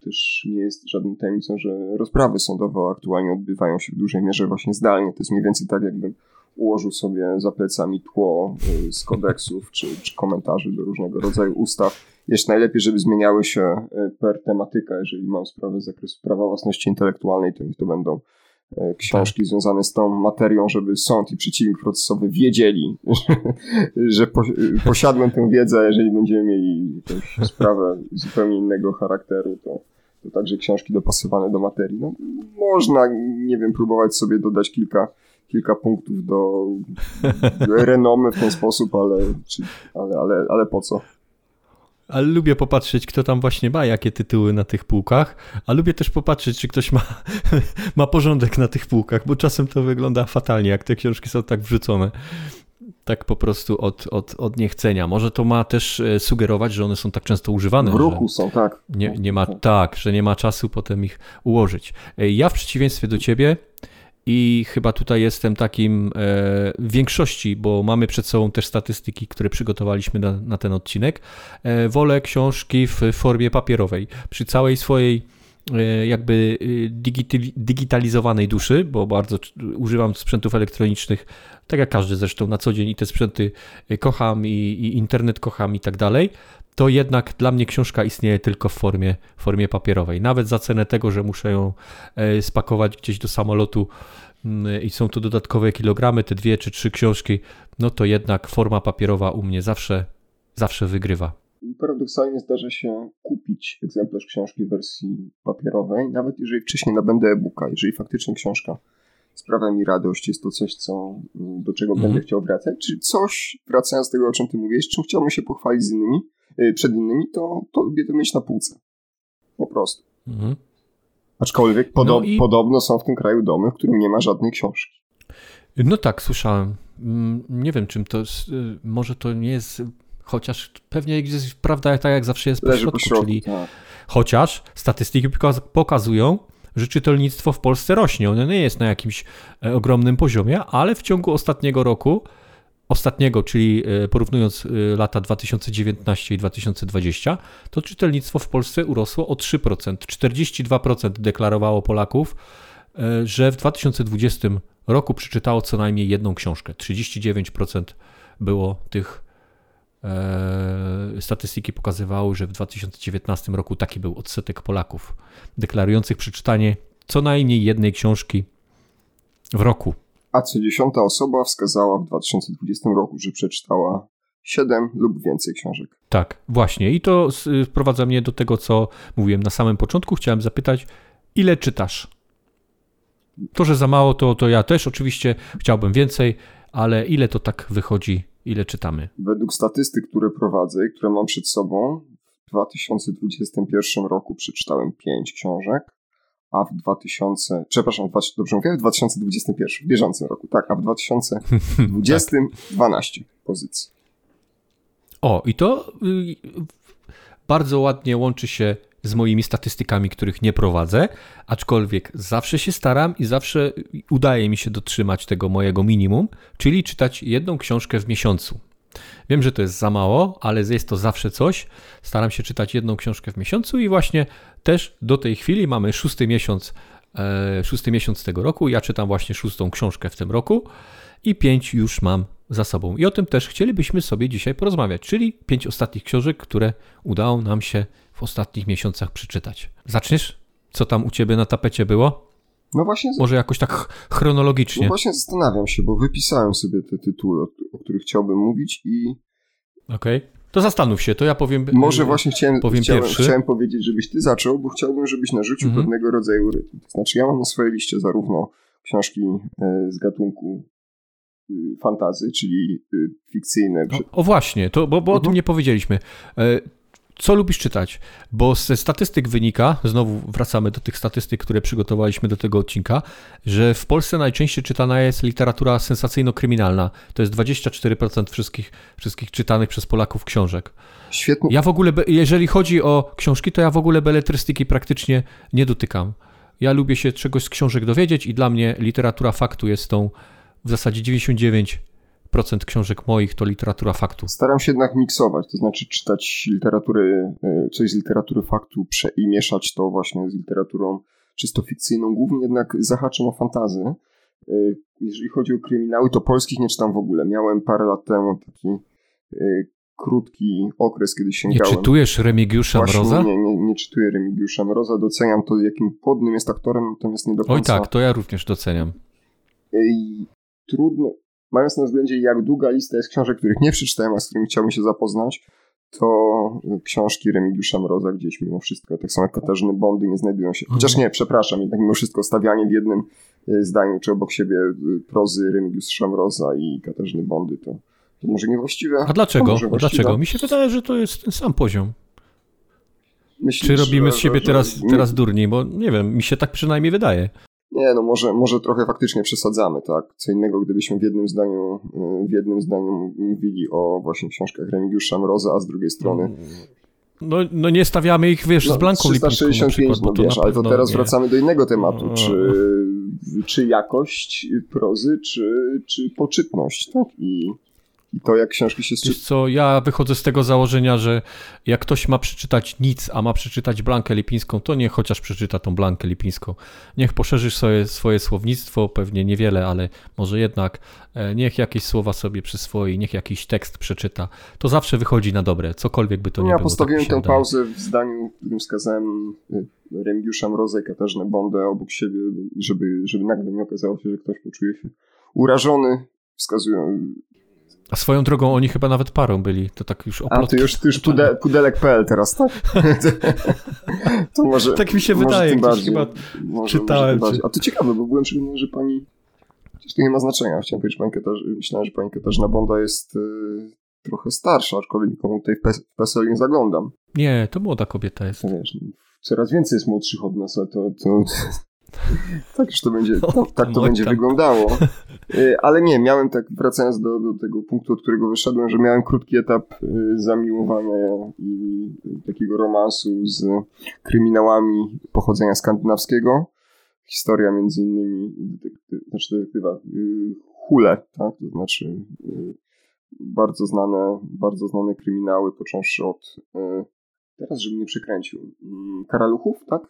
[SPEAKER 2] też nie jest żadną tajemnicą, że rozprawy sądowe aktualnie odbywają się w dużej mierze właśnie zdalnie. To jest mniej więcej tak, jakbym ułożył sobie za plecami tło y, z kodeksów czy, czy komentarzy do różnego rodzaju ustaw. Jeszcze najlepiej, żeby zmieniały się y, per tematyka. Jeżeli mam sprawę z zakresu prawa własności intelektualnej, to niech to będą e, książki tak. związane z tą materią, żeby sąd i przeciwnik procesowy wiedzieli, że posiadłem tę wiedzę, jeżeli będziemy mieli jakąś sprawę zupełnie innego charakteru, to, to także książki dopasowane do materii. No, można, nie wiem, próbować sobie dodać kilka kilka punktów do renomy w ten sposób, ale, czy, ale, ale, ale po co?
[SPEAKER 1] Ale lubię popatrzeć, kto tam właśnie ma jakie tytuły na tych półkach, a lubię też popatrzeć, czy ktoś ma, ma porządek na tych półkach, bo czasem to wygląda fatalnie, jak te książki są tak wrzucone. Tak po prostu od, od, od niechcenia. Może to ma też e, sugerować, że one są tak często używane.
[SPEAKER 2] W ruchu są, tak.
[SPEAKER 1] Nie, nie ma, tak, że nie ma czasu potem ich ułożyć. E, ja w przeciwieństwie do ciebie i chyba tutaj jestem takim e, w większości, bo mamy przed sobą też statystyki, które przygotowaliśmy na, na ten odcinek. E, wolę książki w formie papierowej. Przy całej swojej e, jakby digitalizowanej duszy, bo bardzo używam sprzętów elektronicznych, tak jak każdy zresztą na co dzień i te sprzęty kocham i, i internet kocham i tak dalej, to jednak dla mnie książka istnieje tylko w formie, formie papierowej. Nawet za cenę tego, że muszę ją e, spakować gdzieś do samolotu mm, i są tu dodatkowe kilogramy, te dwie czy trzy książki, no to jednak forma papierowa u mnie zawsze, zawsze wygrywa.
[SPEAKER 2] Paradoksalnie zdarza się kupić egzemplarz książki w wersji papierowej, nawet jeżeli wcześniej nabędę e-booka, jeżeli faktycznie książka sprawia mi radość, jest to coś, co, do czego mm -hmm. będę chciał wracać, czy coś, wracając do tego, o czym ty mówisz, czym chciałbym się pochwalić z innymi, przed innymi, to, to lubię to mieć na półce. Po prostu. Mhm. Aczkolwiek podo no i... podobno są w tym kraju domy, w którym nie ma żadnej książki.
[SPEAKER 1] No tak, słyszałem. Mm, nie wiem, czym to jest. Y, może to nie jest. Chociaż pewnie gdzieś prawda, tak jak zawsze jest po środku, po środku czyli tak. chociaż statystyki pokazują, że czytelnictwo w Polsce rośnie. Ono nie jest na jakimś e, ogromnym poziomie, ale w ciągu ostatniego roku ostatniego, czyli e, porównując e, lata 2019 i 2020, to czytelnictwo w Polsce urosło o 3%. 42% deklarowało Polaków, e, że w 2020 roku przeczytało co najmniej jedną książkę. 39% było tych statystyki pokazywały, że w 2019 roku taki był odsetek Polaków deklarujących przeczytanie co najmniej jednej książki w roku
[SPEAKER 2] a co dziesiąta osoba wskazała w 2020 roku, że przeczytała 7 lub więcej książek.
[SPEAKER 1] Tak, właśnie. I to sprowadza mnie do tego, co mówiłem na samym początku. Chciałem zapytać, ile czytasz? To, że za mało, to, to ja też oczywiście chciałbym więcej, ale ile to tak wychodzi, ile czytamy?
[SPEAKER 2] Według statystyk, które prowadzę i które mam przed sobą, w 2021 roku przeczytałem 5 książek, a w 2000, przepraszam, dobrze mówię, w 2021, w bieżącym roku, tak, a w 2020 tak. 12 pozycji.
[SPEAKER 1] O, i to y, bardzo ładnie łączy się z moimi statystykami, których nie prowadzę, aczkolwiek zawsze się staram i zawsze udaje mi się dotrzymać tego mojego minimum, czyli czytać jedną książkę w miesiącu. Wiem, że to jest za mało, ale jest to zawsze coś. Staram się czytać jedną książkę w miesiącu i właśnie też do tej chwili mamy szósty miesiąc, e, szósty miesiąc tego roku. Ja czytam właśnie szóstą książkę w tym roku i pięć już mam za sobą. I o tym też chcielibyśmy sobie dzisiaj porozmawiać, czyli pięć ostatnich książek, które udało nam się w ostatnich miesiącach przeczytać. Zaczniesz? Co tam u ciebie na tapecie było? No właśnie. Może jakoś tak chronologicznie. No
[SPEAKER 2] właśnie zastanawiam się, bo wypisałem sobie te tytuły, o, o których chciałbym mówić i.
[SPEAKER 1] Okej. Okay. To zastanów się, to ja powiem.
[SPEAKER 2] Może y, właśnie chciałem, powiem chciałem, pierwszy. chciałem powiedzieć, żebyś ty zaczął, bo chciałbym, żebyś narzucił mhm. pewnego rodzaju rytm. To znaczy, ja mam na swojej liście zarówno książki e, z gatunku y, fantazy, czyli y, fikcyjne.
[SPEAKER 1] O, o właśnie, to, bo, bo mhm. o tym mhm. nie powiedzieliśmy. Co lubisz czytać? Bo ze statystyk wynika, znowu wracamy do tych statystyk, które przygotowaliśmy do tego odcinka, że w Polsce najczęściej czytana jest literatura sensacyjno-kryminalna. To jest 24% wszystkich, wszystkich czytanych przez Polaków książek.
[SPEAKER 2] Świetnie.
[SPEAKER 1] Ja w ogóle, jeżeli chodzi o książki, to ja w ogóle beletrystyki praktycznie nie dotykam. Ja lubię się czegoś z książek dowiedzieć i dla mnie literatura faktu jest tą w zasadzie 99 procent książek moich to literatura faktu.
[SPEAKER 2] Staram się jednak miksować, to znaczy czytać literatury, e, coś z literatury faktu i mieszać to właśnie z literaturą czysto fikcyjną. Głównie jednak zahaczam o fantazy. E, jeżeli chodzi o kryminały, to polskich nie czytam w ogóle. Miałem parę lat temu taki e, krótki okres, kiedy sięgałem.
[SPEAKER 1] Nie czytujesz Remigiusza
[SPEAKER 2] Właśnie
[SPEAKER 1] Mroza?
[SPEAKER 2] Nie, nie, nie czytuję Remigiusza Mroza, doceniam to, jakim podnym jest aktorem, natomiast nie do końca...
[SPEAKER 1] Oj tak, to ja również doceniam.
[SPEAKER 2] I trudno, mając na względzie jak długa lista jest książek, których nie przeczytałem, a z którymi chciałbym się zapoznać, to książki Remigiusza Mroza gdzieś mimo wszystko, tak samo jak Katarzyny Bondy nie znajdują się. Chociaż
[SPEAKER 1] Mhm.
[SPEAKER 2] nie, przepraszam, jednak mimo wszystko stawianie w jednym y, zdaniu czy obok siebie y, prozy Remigiusza Mroza i Katarzyny Bondy to, to może niewłaściwe.
[SPEAKER 1] A dlaczego?
[SPEAKER 2] może właściwe.
[SPEAKER 1] dlaczego? Mi się wydaje, że to jest ten sam poziom.
[SPEAKER 2] Myślisz,
[SPEAKER 1] Czy robimy z siebie teraz, teraz durni? Bo nie wiem, mi się tak przynajmniej wydaje.
[SPEAKER 2] Nie, no może, może trochę faktycznie przesadzamy, tak? Co innego, gdybyśmy w jednym zdaniu, w jednym zdaniu mówili o właśnie książkach Remigiusza Mroza, a z drugiej strony
[SPEAKER 1] No, no nie stawiamy ich, wiesz, z Blanką Lipińską na
[SPEAKER 2] 365,
[SPEAKER 1] przykład,
[SPEAKER 2] no wiesz, ale to teraz
[SPEAKER 1] nie.
[SPEAKER 2] wracamy do innego tematu,
[SPEAKER 1] No.
[SPEAKER 2] czy, czy jakość prozy, czy, czy poczytność, tak? I, I to, jak książki się
[SPEAKER 1] Wiesz co, ja wychodzę z tego założenia, że jak ktoś ma przeczytać nic, a ma przeczytać Blankę Lipińską, to niech chociaż przeczyta tą Blankę Lipińską. Niech poszerzysz swoje, swoje słownictwo, pewnie niewiele, ale może jednak e, niech jakieś słowa sobie przyswoi, niech jakiś tekst przeczyta. To zawsze wychodzi na dobre, cokolwiek by to nie
[SPEAKER 2] ja
[SPEAKER 1] było.
[SPEAKER 2] postawiłem
[SPEAKER 1] tak się
[SPEAKER 2] tę pauzę w zdaniu, w którym wskazałem y, Remigiusza Mroza i Katarzynę Bondę obok siebie, żeby, żeby nagle nie okazało się, że ktoś poczuje się urażony. Wskazują.
[SPEAKER 1] A swoją drogą oni chyba nawet parą byli, to tak już
[SPEAKER 2] A,
[SPEAKER 1] oplotki.
[SPEAKER 2] ty już, ty już pude, pudelek.pl teraz, tak? to może,
[SPEAKER 1] Tak mi się
[SPEAKER 2] może
[SPEAKER 1] wydaje,
[SPEAKER 2] bardziej.
[SPEAKER 1] chyba
[SPEAKER 2] może,
[SPEAKER 1] czytałem,
[SPEAKER 2] Może
[SPEAKER 1] czy-.
[SPEAKER 2] A to ciekawe, bo byłem przekonany, że pani... Przecież to nie ma znaczenia. Chciałem powiedzieć, że pani Katarzyna, myślałem, że pani Katarzyna Bonda jest y, trochę starsza, aczkolwiek nikomu tutaj w PES- w PESEL nie zaglądam.
[SPEAKER 1] Nie, to młoda kobieta jest.
[SPEAKER 2] To wiesz, no, coraz więcej jest młodszych od nas, ale to... to... tak już to będzie,
[SPEAKER 1] No,
[SPEAKER 2] tak, tak to będzie
[SPEAKER 1] tam.
[SPEAKER 2] wyglądało. Y, Ale nie, miałem tak, wracając do, do tego punktu, od którego wyszedłem, że miałem krótki etap y, zamiłowania i takiego romansu z kryminałami pochodzenia skandynawskiego. Historia między innymi znaczy detektywa y, Hule, tak? to znaczy bardzo znane, bardzo znane kryminały, począwszy od teraz, żebym nie przekręcił, y, Karaluchów, tak?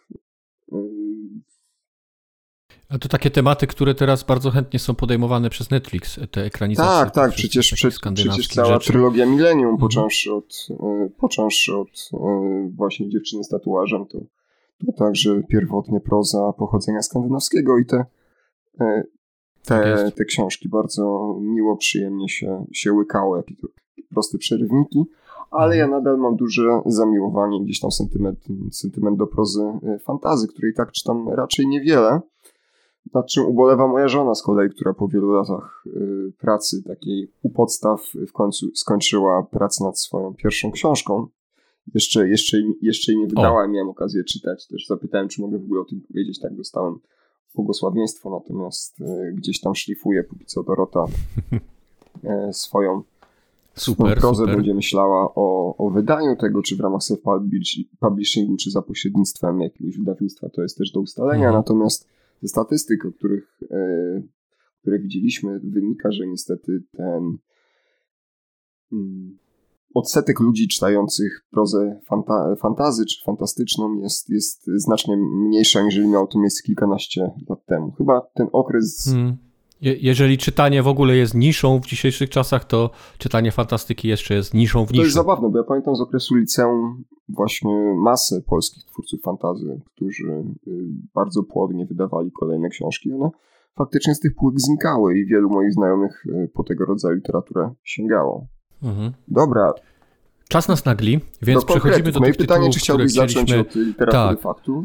[SPEAKER 1] A to takie tematy, które teraz bardzo chętnie są podejmowane przez Netflix, te ekranizacje.
[SPEAKER 2] Tak, tak, przecież,
[SPEAKER 1] takich
[SPEAKER 2] przecież, cała
[SPEAKER 1] rzeczy.
[SPEAKER 2] trylogia Millennium,
[SPEAKER 1] Mhm.
[SPEAKER 2] począwszy od, e, począwszy od e, właśnie dziewczyny z tatuażem, to, to także pierwotnie proza pochodzenia skandynawskiego i te, e,
[SPEAKER 1] Tak
[SPEAKER 2] te,
[SPEAKER 1] jest.
[SPEAKER 2] te książki bardzo miło, przyjemnie się, się łykało, jakie to proste przerywniki, ale ja
[SPEAKER 1] Mhm.
[SPEAKER 2] nadal mam duże zamiłowanie, gdzieś tam sentyment, sentyment do prozy fantazy, której tak czytam raczej niewiele. Nad czym ubolewa moja żona z kolei, która po wielu latach y, pracy takiej u podstaw w końcu skończyła pracę nad swoją pierwszą książką. Jeszcze, jeszcze, jeszcze jej nie wydała, miałem okazję czytać. Też zapytałem, czy mogę w ogóle o tym powiedzieć. Tak, dostałem błogosławieństwo, natomiast y, gdzieś tam szlifuje póki co Dorota y, swoją swoją
[SPEAKER 1] Super,
[SPEAKER 2] prozę
[SPEAKER 1] super.
[SPEAKER 2] będzie myślała o, o wydaniu tego, czy w ramach self-publishingu, czy za pośrednictwem jakiegoś wydawnictwa, to jest też do ustalenia.
[SPEAKER 1] Mhm.
[SPEAKER 2] Natomiast ze statystyk, o których, e, które widzieliśmy, wynika, że niestety ten mm, odsetek ludzi czytających prozę fanta- fantazy czy fantastyczną jest, jest znacznie mniejszy, aniżeli miało to miejsce kilkanaście lat temu. Chyba ten okres
[SPEAKER 1] Hmm. Je- Jeżeli czytanie w ogóle jest niszą w dzisiejszych czasach, to czytanie fantastyki jeszcze jest niszą w
[SPEAKER 2] To jest
[SPEAKER 1] niszy.
[SPEAKER 2] zabawne, bo ja pamiętam z okresu liceum właśnie masę polskich twórców fantazy, którzy y, bardzo płodnie wydawali kolejne książki. One faktycznie z tych półek znikały i wielu moich znajomych y, po tego rodzaju literaturę sięgało.
[SPEAKER 1] Mhm.
[SPEAKER 2] Dobra,
[SPEAKER 1] Czas nas nagli, więc
[SPEAKER 2] do
[SPEAKER 1] przechodzimy do
[SPEAKER 2] Moje
[SPEAKER 1] tych
[SPEAKER 2] pytanie,
[SPEAKER 1] tytułów,
[SPEAKER 2] czy
[SPEAKER 1] które
[SPEAKER 2] chciałbyś zacząć
[SPEAKER 1] chcieliśmy...
[SPEAKER 2] od literatury
[SPEAKER 1] Tak.
[SPEAKER 2] faktu?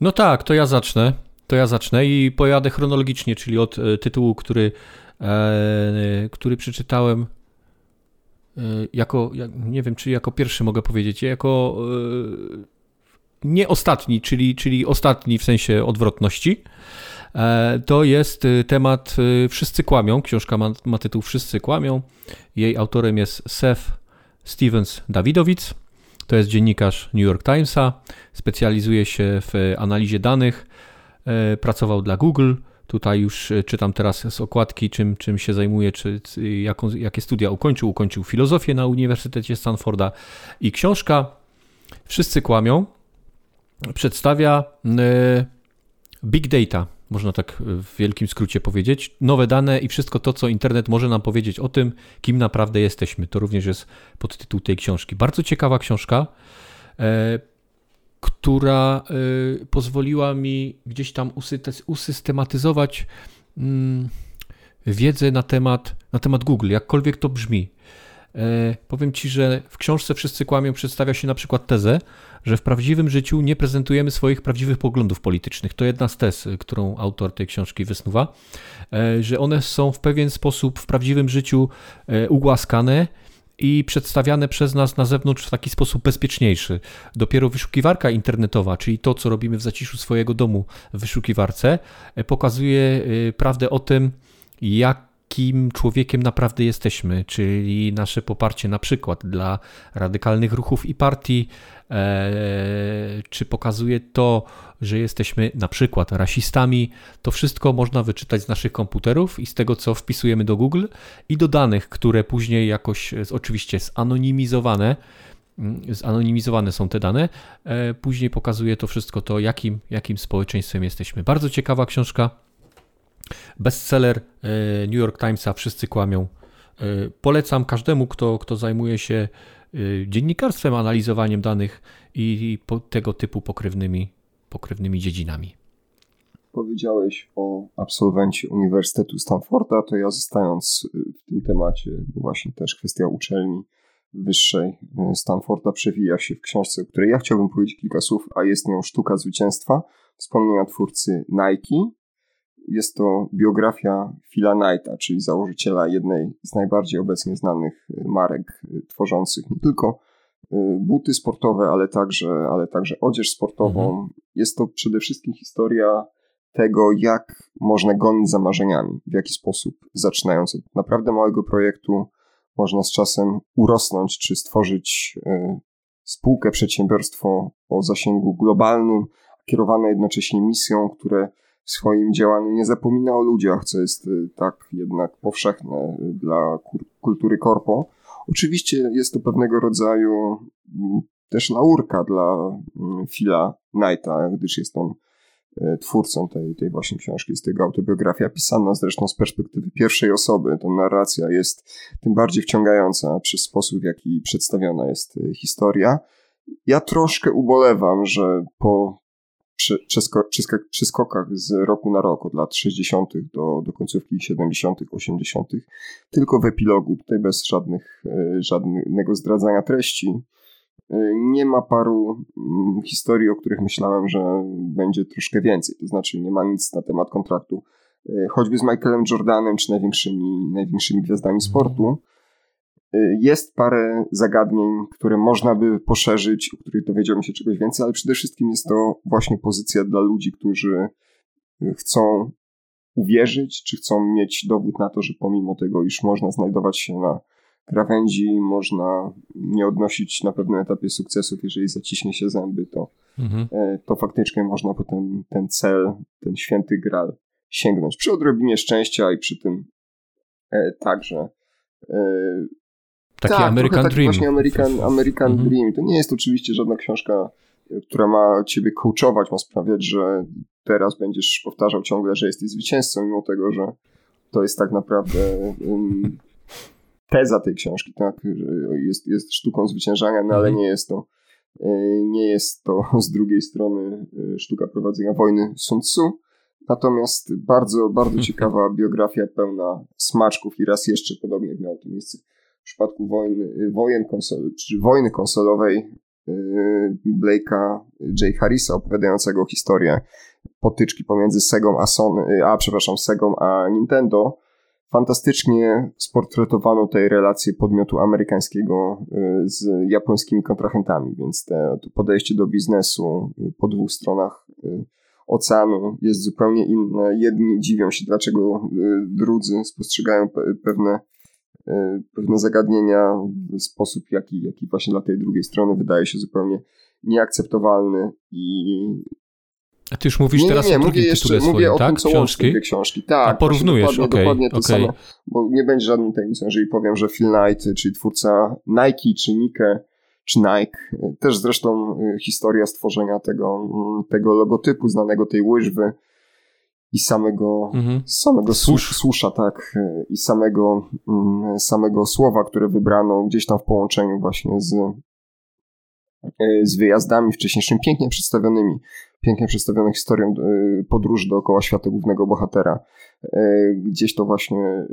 [SPEAKER 1] No tak, to ja zacznę. To ja zacznę i pojadę chronologicznie, czyli od e, tytułu, który, e, który przeczytałem e, jako, jak, nie wiem czy jako pierwszy mogę powiedzieć, jako e, nie ostatni, czyli, czyli ostatni w sensie odwrotności. E, to jest e, temat Wszyscy kłamią. Książka ma, ma tytuł Wszyscy kłamią. Jej autorem jest Seth Stevens Dawidowicz. To jest dziennikarz New York Timesa. Specjalizuje się w analizie danych. E, Pracował dla Google. Tutaj już e, czytam teraz z okładki, czym, czym się zajmuje, czy, jaką, jakie studia ukończył. Ukończył filozofię na Uniwersytecie Stanforda. I książka Wszyscy kłamią przedstawia e, big data, można tak w wielkim skrócie powiedzieć. Nowe dane i wszystko to, co internet może nam powiedzieć o tym, kim naprawdę jesteśmy. To również jest podtytuł tej książki. Bardzo ciekawa książka, która e, pozwoliła mi gdzieś tam usystematyzować mm, wiedzę na temat, na temat Google, jakkolwiek to brzmi. E, powiem Ci, że w książce Wszyscy kłamią przedstawia się na przykład tezę, że w prawdziwym życiu nie prezentujemy swoich prawdziwych poglądów politycznych. To jedna z tez, którą autor tej książki wysnuwa, e, że one są w pewien sposób w prawdziwym życiu e, ugłaskane i przedstawiane przez nas na zewnątrz w taki sposób bezpieczniejszy. Dopiero wyszukiwarka internetowa, czyli to, co robimy w zaciszu swojego domu w wyszukiwarce, pokazuje prawdę o tym, jak kim człowiekiem naprawdę jesteśmy, czyli nasze poparcie na przykład dla radykalnych ruchów i partii, e, czy pokazuje to, że jesteśmy na przykład rasistami, to wszystko można wyczytać z naszych komputerów i z tego, co wpisujemy do Google i do danych, które później jakoś oczywiście zanonimizowane, mm, zanonimizowane są te dane, e, później pokazuje to wszystko to, jakim, jakim społeczeństwem jesteśmy. Bardzo ciekawa książka Bestseller e, New York Timesa Wszyscy kłamią. E, polecam każdemu, kto, kto zajmuje się e, dziennikarstwem, analizowaniem danych i tego typu pokrewnymi, pokrewnymi dziedzinami.
[SPEAKER 2] Powiedziałeś o absolwencie Uniwersytetu Stanforda, to ja zostając w tym temacie, bo właśnie też kwestia uczelni wyższej Stanforda przewija się w książce, o której ja chciałbym powiedzieć kilka słów, a jest nią Sztuka Zwycięstwa, wspomnienia twórcy Nike, jest to biografia Phila Knighta, czyli założyciela jednej z najbardziej obecnie znanych y, marek y, tworzących nie tylko y, buty sportowe, ale także, ale także odzież sportową. Mhm. Jest to przede wszystkim historia tego, jak można gonić za marzeniami, w jaki sposób, zaczynając od naprawdę małego projektu, można z czasem urosnąć czy stworzyć spółkę, przedsiębiorstwo o zasięgu globalnym, kierowane jednocześnie misją, które w swoim działaniu nie zapomina o ludziach, co jest y, tak jednak powszechne dla kultury korpo. Oczywiście jest to pewnego rodzaju mm, też laurka dla mm, Phila Knighta, gdyż jest on y, twórcą tej, tej właśnie książki, jest tego autobiografia, pisana zresztą z perspektywy pierwszej osoby. Ta narracja jest tym bardziej wciągająca przez sposób, w jaki przedstawiona jest y, historia. Ja troszkę ubolewam, że po przy, przeskokach z roku na rok, od lat 60. do, do końcówki 70., 80., tylko w epilogu, tutaj bez żadnych, e, żadnego zdradzania treści. E, nie ma paru mm, historii, o których myślałem, że będzie troszkę więcej. To znaczy, nie ma nic na temat kontraktu, e, choćby z Michaelem Jordanem, czy największymi, największymi gwiazdami sportu. Y, jest parę zagadnień, które można by poszerzyć, o których dowiedziałbym się czegoś więcej, ale przede wszystkim jest to właśnie pozycja dla ludzi, którzy y, chcą uwierzyć, czy chcą mieć dowód na to, że pomimo tego, iż można znajdować się na krawędzi, można nie odnosić na pewnym etapie sukcesów, jeżeli zaciśnie się zęby, to, mhm. E, to faktycznie można potem ten cel, ten święty gral sięgnąć. Przy odrobinie szczęścia i przy tym e, także e,
[SPEAKER 1] Taki tak, American taki Dream.
[SPEAKER 2] właśnie American, American mhm. Dream. To nie jest oczywiście żadna książka, która ma ciebie coachować, ma sprawiać, że teraz będziesz powtarzał ciągle, że jesteś zwycięzcą, mimo tego, że to jest tak naprawdę um, teza tej książki, tak? Jest, jest sztuką zwyciężania, no ale mhm. nie jest to e, nie jest to z drugiej strony e, sztuka prowadzenia wojny Sun Tzu. Natomiast bardzo, bardzo ciekawa biografia pełna smaczków i raz jeszcze, podobnie jak miało to miejsce przypadku wojny, wojen konsol, czy wojny konsolowej yy, Blake'a J. Harrisa opowiadającego historię potyczki pomiędzy Segą a Sony, a przepraszam, Segą a Nintendo. Fantastycznie sportretowano tej relacje podmiotu amerykańskiego yy, z japońskimi kontrahentami, więc te, to podejście do biznesu yy, po dwóch stronach oceanu jest zupełnie inne. Jedni dziwią się, dlaczego drudzy spostrzegają pewne pewne zagadnienia w sposób, jaki, jaki właśnie dla tej drugiej strony wydaje się zupełnie nieakceptowalny i
[SPEAKER 1] a ty już mówisz nie, teraz nie, o drugim mówię jeszcze,
[SPEAKER 2] mówię o
[SPEAKER 1] tak?
[SPEAKER 2] tym, co książki? Książki. Tak,
[SPEAKER 1] A porównujesz, dokładnie, okay,
[SPEAKER 2] dokładnie to
[SPEAKER 1] okay.
[SPEAKER 2] samo, bo nie będzie żadną tajemnicą, jeżeli powiem, że Phil Knight, czyli twórca Nike, czy Nike, czy Nike, też zresztą y, historia stworzenia tego, tego logotypu, znanego tej łyżwy, i samego, mhm. samego Słusz. tak, i samego, mm, samego słowa, które wybrano gdzieś tam w połączeniu właśnie z, z wyjazdami wcześniejszymi, pięknie przedstawionymi, pięknie przedstawioną historią podróży dookoła świata głównego bohatera. Gdzieś to właśnie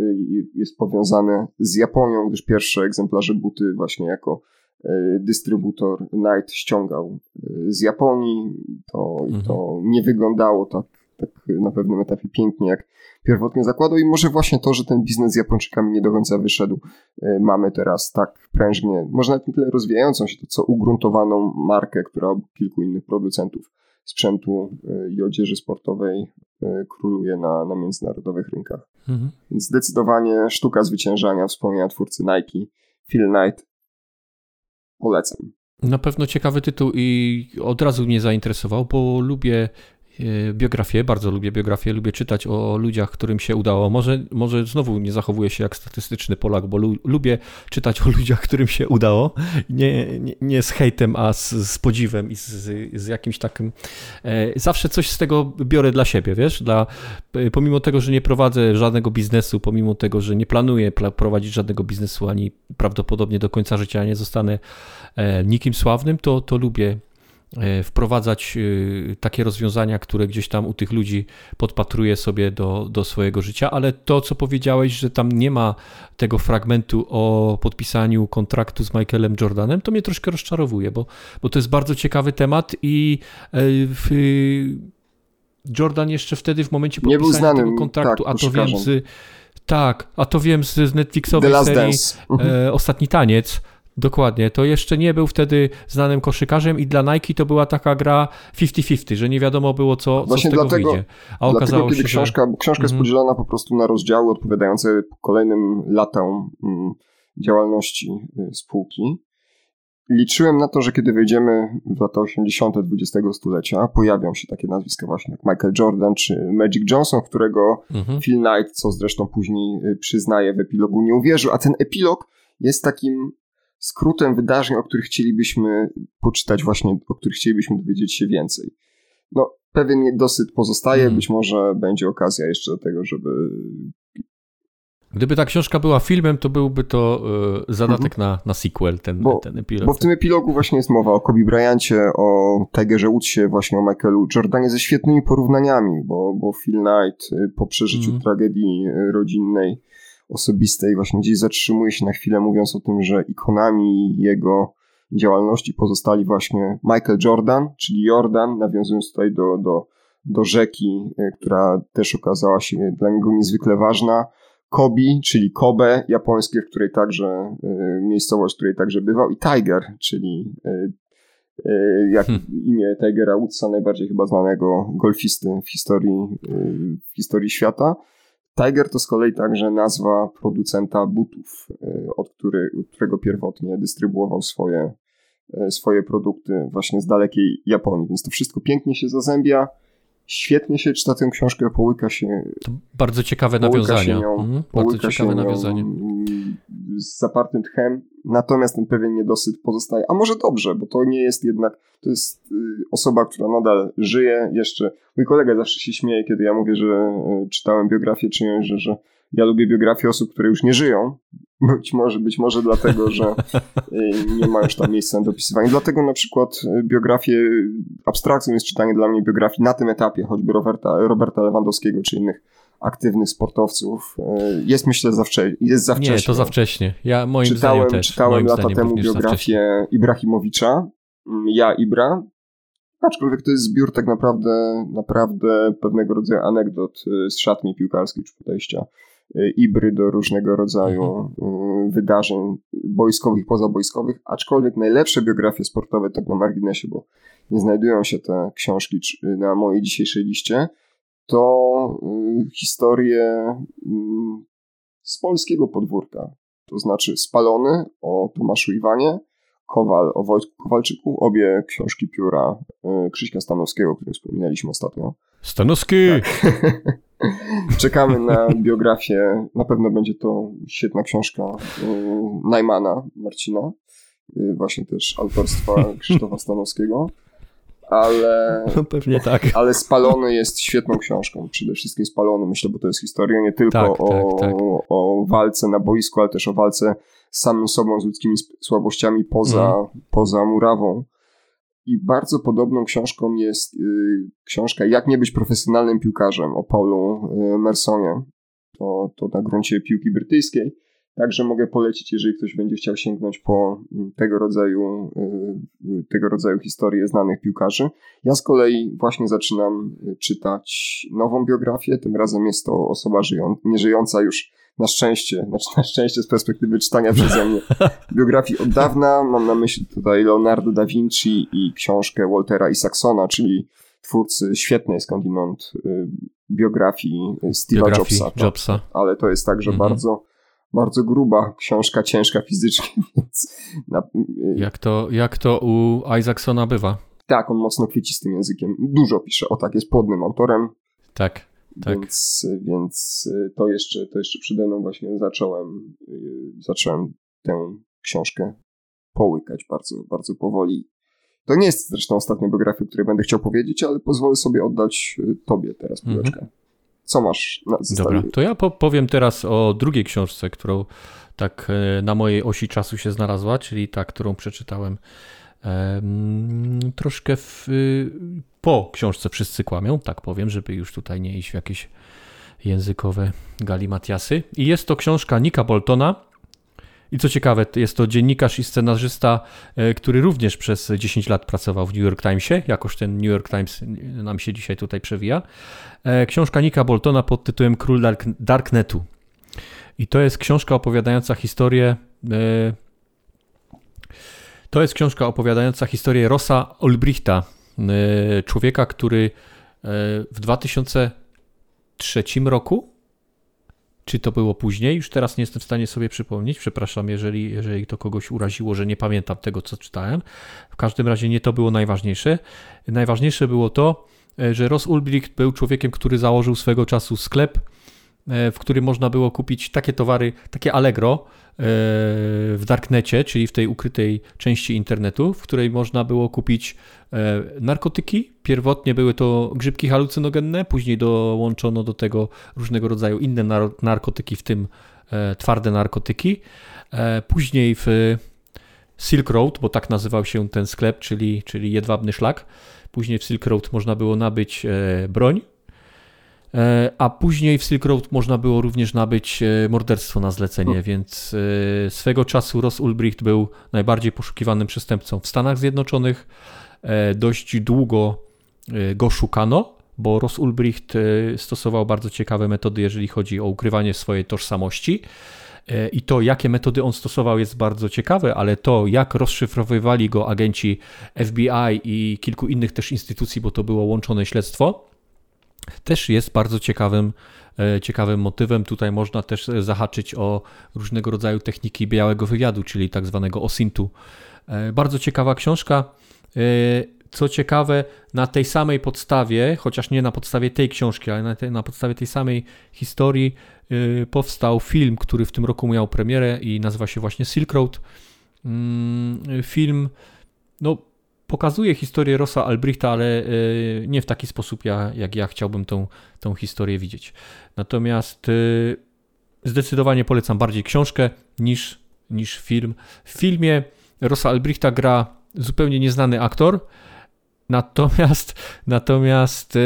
[SPEAKER 2] jest powiązane z Japonią, gdyż pierwsze egzemplarze buty właśnie jako E, dystrybutor Knight ściągał e, z Japonii. To, mhm. to nie wyglądało tak, tak na pewnym etapie pięknie, jak pierwotnie zakładał i może właśnie to, że ten biznes z Japończykami nie do końca wyszedł, e, mamy teraz tak prężnie, może nawet nie tyle rozwijającą się, to co ugruntowaną markę, która obok kilku innych producentów sprzętu i odzieży sportowej króluje na, na międzynarodowych rynkach. Mhm. Więc zdecydowanie sztuka zwyciężania, wspomnienia twórcy Nike, Phil Knight, polecam.
[SPEAKER 1] Na pewno ciekawy tytuł i od razu mnie zainteresował, bo lubię E, biografię, bardzo lubię biografię, lubię czytać o ludziach, którym się udało. Może, może znowu nie zachowuję się jak statystyczny Polak, bo lu lubię czytać o ludziach, którym się udało. Nie, nie, nie z hejtem, a z, z podziwem i z, z, jakimś takim. E, zawsze coś z tego biorę dla siebie, wiesz? Dla, e, pomimo tego, że nie prowadzę żadnego biznesu, pomimo tego, że nie planuję prowadzić żadnego biznesu, ani prawdopodobnie do końca życia nie zostanę nikim sławnym, to, to lubię wprowadzać e, takie rozwiązania, które gdzieś tam u tych ludzi podpatruję sobie do, do swojego życia, ale to, co powiedziałeś, że tam nie ma tego fragmentu o podpisaniu kontraktu z Michaelem Jordanem, to mnie troszkę rozczarowuje, bo, bo to jest bardzo ciekawy temat i e, w, Jordan jeszcze wtedy w momencie podpisania tego kontraktu, tak, a to wiem z tak, a to wiem z Netflixowej serii e, Ostatni Taniec, Dokładnie, to jeszcze nie był wtedy znanym koszykarzem i dla Nike to była taka gra 50-50, że nie wiadomo było co, Właśnie co z tego dlatego, wyjdzie.
[SPEAKER 2] A okazało dlatego, się, książka, że... książka jest mhm. podzielona po prostu na rozdziały odpowiadające kolejnym latom mm, działalności y, spółki. Liczyłem na to, że kiedy wejdziemy w lata 80. XX stulecia, pojawią się takie nazwiska właśnie jak Michael Jordan czy Magic Johnson, którego mhm. Phil Knight, co zresztą później y, przyznaje w epilogu, nie uwierzył. A ten epilog jest takim skrótem wydarzeń, o których chcielibyśmy poczytać właśnie, o których chcielibyśmy dowiedzieć się więcej. No, pewien niedosyt pozostaje, hmm. być może będzie okazja jeszcze do tego, żeby
[SPEAKER 1] Gdyby ta książka była filmem, to byłby to y, zadatek mhm. na, na sequel, ten, bo, ten epilog.
[SPEAKER 2] Bo w tym epilogu właśnie jest mowa o Kobe Bryancie, o Tigerze Woodsie, właśnie o Michaelu Jordanie ze świetnymi porównaniami, bo, bo Phil Knight y, po przeżyciu mhm. tragedii y, rodzinnej osobistej właśnie gdzieś zatrzymuje się na chwilę mówiąc o tym, że ikonami jego działalności pozostali właśnie Michael Jordan, czyli Jordan, nawiązując tutaj do, do, do rzeki, e, która też okazała się dla niego niezwykle ważna, Kobe, czyli Kobe japońskie, w której także, e, miejscowość, w której także bywał i Tiger, czyli e, jak hmm. imię Tigera Woodsa, najbardziej chyba znanego golfisty w historii, w historii świata. Tiger to z kolei także nazwa producenta butów, y, od, który, od którego pierwotnie dystrybuował swoje, y, swoje produkty właśnie z dalekiej Japonii. Więc to wszystko pięknie się zazębia. Świetnie się czyta tę książkę, połyka się.
[SPEAKER 1] To bardzo ciekawe nawiązanie. Mhm, bardzo ciekawe nawiązanie.
[SPEAKER 2] Z zapartym tchem, natomiast ten pewien niedosyt pozostaje. A może dobrze, bo to nie jest jednak. To jest y, osoba, która nadal żyje. Jeszcze mój kolega zawsze się śmieje, kiedy ja mówię, że y, czytałem biografię czyjąś, że, że ja lubię biografię osób, które już nie żyją. Być może, być może dlatego, że y, nie ma już tam miejsca na dopisywanie. Dlatego na przykład biografie, abstrakcją jest czytanie dla mnie biografii na tym etapie, choćby Roberta, Roberta Lewandowskiego czy innych aktywnych sportowców. Jest myślę za wcześnie. Jest za wcześnie.
[SPEAKER 1] Nie, to za wcześnie. Ja moim
[SPEAKER 2] czytałem,
[SPEAKER 1] zdaniem też.
[SPEAKER 2] Czytałem
[SPEAKER 1] moim
[SPEAKER 2] lata temu biografię Ibrahimowicza, mm, ja Ibra, Aczkolwiek to jest zbiór tak naprawdę, naprawdę pewnego rodzaju anegdot y, z szatni piłkarskiej czy podejścia y, Ibry do różnego rodzaju mhm. Y, wydarzeń boiskowych, pozabojskowych, aczkolwiek najlepsze biografie sportowe, tak na marginesie, bo nie znajdują się te książki na mojej dzisiejszej liście, to historie z polskiego podwórka, to znaczy Spalony o Tomaszu Iwanie, Kowal o Wojtku Kowalczyku, obie książki pióra y, Krzyśka Stanowskiego, o którym wspominaliśmy ostatnio.
[SPEAKER 1] Stanowski! Tak.
[SPEAKER 2] Czekamy na biografię. Na pewno będzie to świetna książka y, Najmana Marcina, y, właśnie też autorstwa Krzysztofa Stanowskiego. ale.
[SPEAKER 1] No pewnie tak.
[SPEAKER 2] Ale Spalony jest świetną książką. Przede wszystkim Spalony, myślę, bo to jest historia nie tylko tak, o, tak, tak. o walce na boisku, ale też o walce z samym sobą, z ludzkimi słabościami poza, mm. poza murawą. I bardzo podobną książką jest y, książka Jak nie być profesjonalnym piłkarzem o Paulu y, Mersonie. To, to na gruncie piłki brytyjskiej. Także mogę polecić, jeżeli ktoś będzie chciał sięgnąć po mm, tego rodzaju, y, tego rodzaju historie znanych piłkarzy. Ja z kolei właśnie zaczynam czytać nową biografię. Tym razem jest to osoba żyją, nieżyjąca już na szczęście, znaczy na szczęście z perspektywy czytania przeze mnie biografii od dawna. Mam na myśli tutaj Leonardo da Vinci i książkę Waltera Isaacssona, czyli twórcy świetnej skądinąd y, biografii Steve'a biografii Jobsa.
[SPEAKER 1] Jobsa.
[SPEAKER 2] Ale to jest także mhm. bardzo bardzo gruba książka, ciężka fizycznie, więc... Na,
[SPEAKER 1] y, jak, to, jak to u Isaacsona bywa?
[SPEAKER 2] Tak, on mocno kwiecistym językiem. Dużo pisze, o tak, jest płodnym autorem.
[SPEAKER 1] Tak, tak.
[SPEAKER 2] Więc, więc y, to jeszcze, to jeszcze przede mną właśnie zacząłem, y, zacząłem tę książkę połykać bardzo, bardzo powoli. To nie jest zresztą ostatnia biografia, o której będę chciał powiedzieć, ale pozwolę sobie oddać tobie teraz mhm. piłeczkę. -hmm. Co masz na
[SPEAKER 1] Dobra, to ja powiem teraz o drugiej książce, którą tak na mojej osi czasu się znalazła, czyli ta, którą przeczytałem troszkę w, y, po książce Wszyscy kłamią, tak powiem, żeby już tutaj nie iść w jakieś językowe galimatiasy. I jest to książka Nika Boltona, i co ciekawe, jest to dziennikarz i scenarzysta, e, który również przez 10 lat pracował w New York Timesie, jakoż ten New York Times nam się dzisiaj tutaj przewija. E, książka Nika Boltona pod tytułem Król Dark Darknetu. I to jest książka opowiadająca historię. E, to jest książka opowiadająca historię Rossa Olbrichta, człowieka, który w 2003 roku czy to było później? Już teraz nie jestem w stanie sobie przypomnieć. Przepraszam, jeżeli, jeżeli to kogoś uraziło, że nie pamiętam tego, co czytałem. W każdym razie nie to było najważniejsze. Najważniejsze było to, e, że Ross Ulbricht był człowiekiem, który założył swego czasu sklep, e, w którym można było kupić takie towary, takie Allegro, w darknecie, czyli w tej ukrytej części internetu, w której można było kupić e, narkotyki. Pierwotnie były to grzybki halucynogenne, później dołączono do tego różnego rodzaju inne narkotyki, w tym e, twarde narkotyki. E, później w Silk Road, bo tak nazywał się ten sklep, czyli, czyli jedwabny szlak. Później w Silk Road można było nabyć broń, E, a później w Silk Road można było również nabyć e, morderstwo na zlecenie, więc e, swego czasu Ross Ulbricht był najbardziej poszukiwanym przestępcą w Stanach Zjednoczonych. Dość długo go szukano, bo Ross Ulbricht stosował bardzo ciekawe metody, jeżeli chodzi o ukrywanie swojej tożsamości. I to, jakie metody on stosował, jest bardzo ciekawe, ale to, jak rozszyfrowywali go agenci FBI i kilku innych też instytucji, bo to było łączone śledztwo, też jest bardzo ciekawym, e, ciekawym motywem. Tutaj można też zahaczyć o różnego rodzaju techniki białego wywiadu, czyli tak zwanego OSINT-u. E, bardzo ciekawa książka. E, co ciekawe, na tej samej podstawie, chociaż nie na podstawie tej książki, ale na, na podstawie tej samej historii powstał film, który w tym roku miał premierę i nazywa się właśnie Silk Road. Mm, film, no pokazuje historię Rossa Albrichta, ale e, nie w taki sposób, jak ja chciałbym tą, tą historię widzieć. Natomiast e, zdecydowanie polecam bardziej książkę niż, niż film. W filmie Rossa Albrichta gra zupełnie nieznany aktor, natomiast, natomiast e,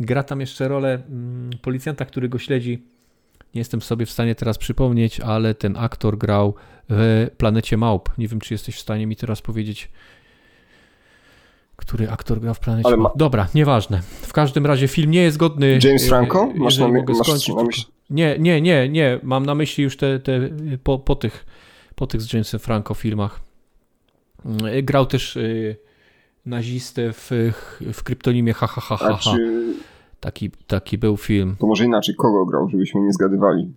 [SPEAKER 1] gra tam jeszcze rolę mm, policjanta, który go śledzi nie jestem sobie w stanie teraz przypomnieć, ale ten aktor grał Planecie Małp. Nie wiem, czy jesteś w stanie mi teraz powiedzieć, który aktor grał w Planecie ale ma... Małp. Dobra, nieważne. W każdym razie film nie jest godny.
[SPEAKER 2] James Franco? Masz na, mogę masz skończyć, na myśli?
[SPEAKER 1] Nie, nie, nie, nie. Mam na myśli już te, te po, po, tych, po tych z Jamesem Franco filmach. Grał też nazistę w, w kryptonimie ha, ha, ha, ha, ha. Czy Taki, taki był film.
[SPEAKER 2] To może inaczej, kogo grał, żebyśmy nie zgadywali?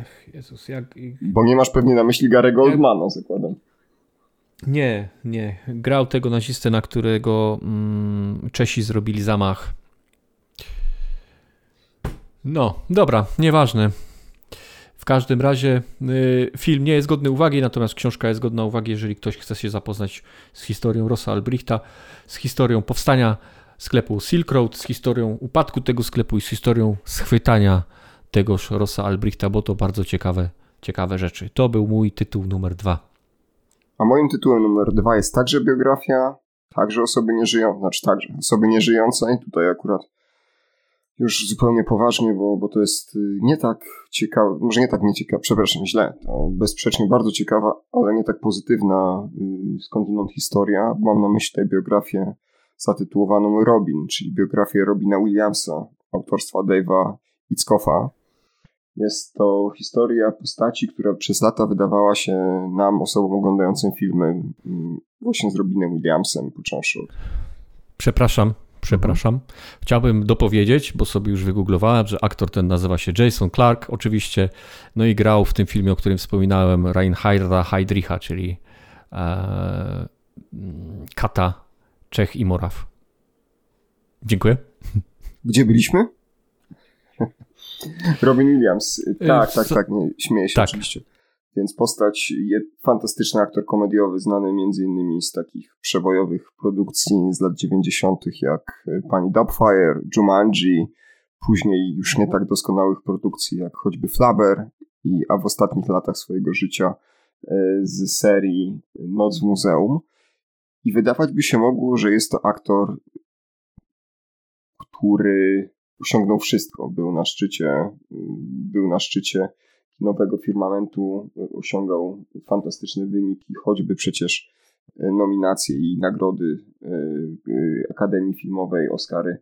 [SPEAKER 1] Ech, Jezus, jak...
[SPEAKER 2] Bo nie masz pewnie na myśli Gary Goldmana, zakładam.
[SPEAKER 1] Nie, nie. Grał tego nazistę, na którego mm, Czesi zrobili zamach. No, dobra, nieważne. W każdym razie y, film nie jest godny uwagi, natomiast książka jest godna uwagi, jeżeli ktoś chce się zapoznać z historią Rossa Albrichta, z historią powstania sklepu Silk Road, z historią upadku tego sklepu i z historią schwytania tegoż Rossa Albrichta, bo to bardzo ciekawe, ciekawe rzeczy. To był mój tytuł numer dwa.
[SPEAKER 2] A moim tytułem numer dwa jest także biografia, także osoby nieżyjące, znaczy także osoby nieżyjącej. Tutaj akurat już zupełnie poważnie, bo, bo to jest y, nie tak ciekawe, może nie tak nieciekawe, przepraszam, źle, to bezsprzecznie bardzo ciekawa, ale nie tak pozytywna y, skądinąd historia. Mam na myśli tę biografię zatytułowaną Robin, czyli biografię Robina Williamsa, autorstwa Dave'a Itzkoffa. Jest to historia postaci, która przez lata wydawała się nam, osobom oglądającym filmy, mm, właśnie z Robinem Williamsem, począwszy od...
[SPEAKER 1] Przepraszam, przepraszam. Mhm. Chciałbym dopowiedzieć, bo sobie już wygooglowałem, że aktor ten nazywa się Jason Clark, oczywiście, no i grał w tym filmie, o którym wspominałem, Reinharda Heydricha, czyli e, Kata, Czech i Moraw. Dziękuję.
[SPEAKER 2] Gdzie byliśmy? Robin Williams. Y, tak, tak, tak, nie, śmieję się tak. oczywiście. Więc postać, fantastyczny aktor komediowy, znany między innymi z takich przebojowych produkcji z lat 90., jak y, Pani Dubfire, Jumanji, później już nie tak doskonałych produkcji, jak choćby Flabber, i, a w ostatnich latach swojego życia y, z serii Noc w Muzeum. I wydawać by się mogło, że jest to aktor, który osiągnął wszystko. Był na szczycie, był na szczycie nowego firmamentu, osiągał fantastyczne wyniki, choćby przecież e, nominacje i nagrody e, e, Akademii Filmowej, Oscary,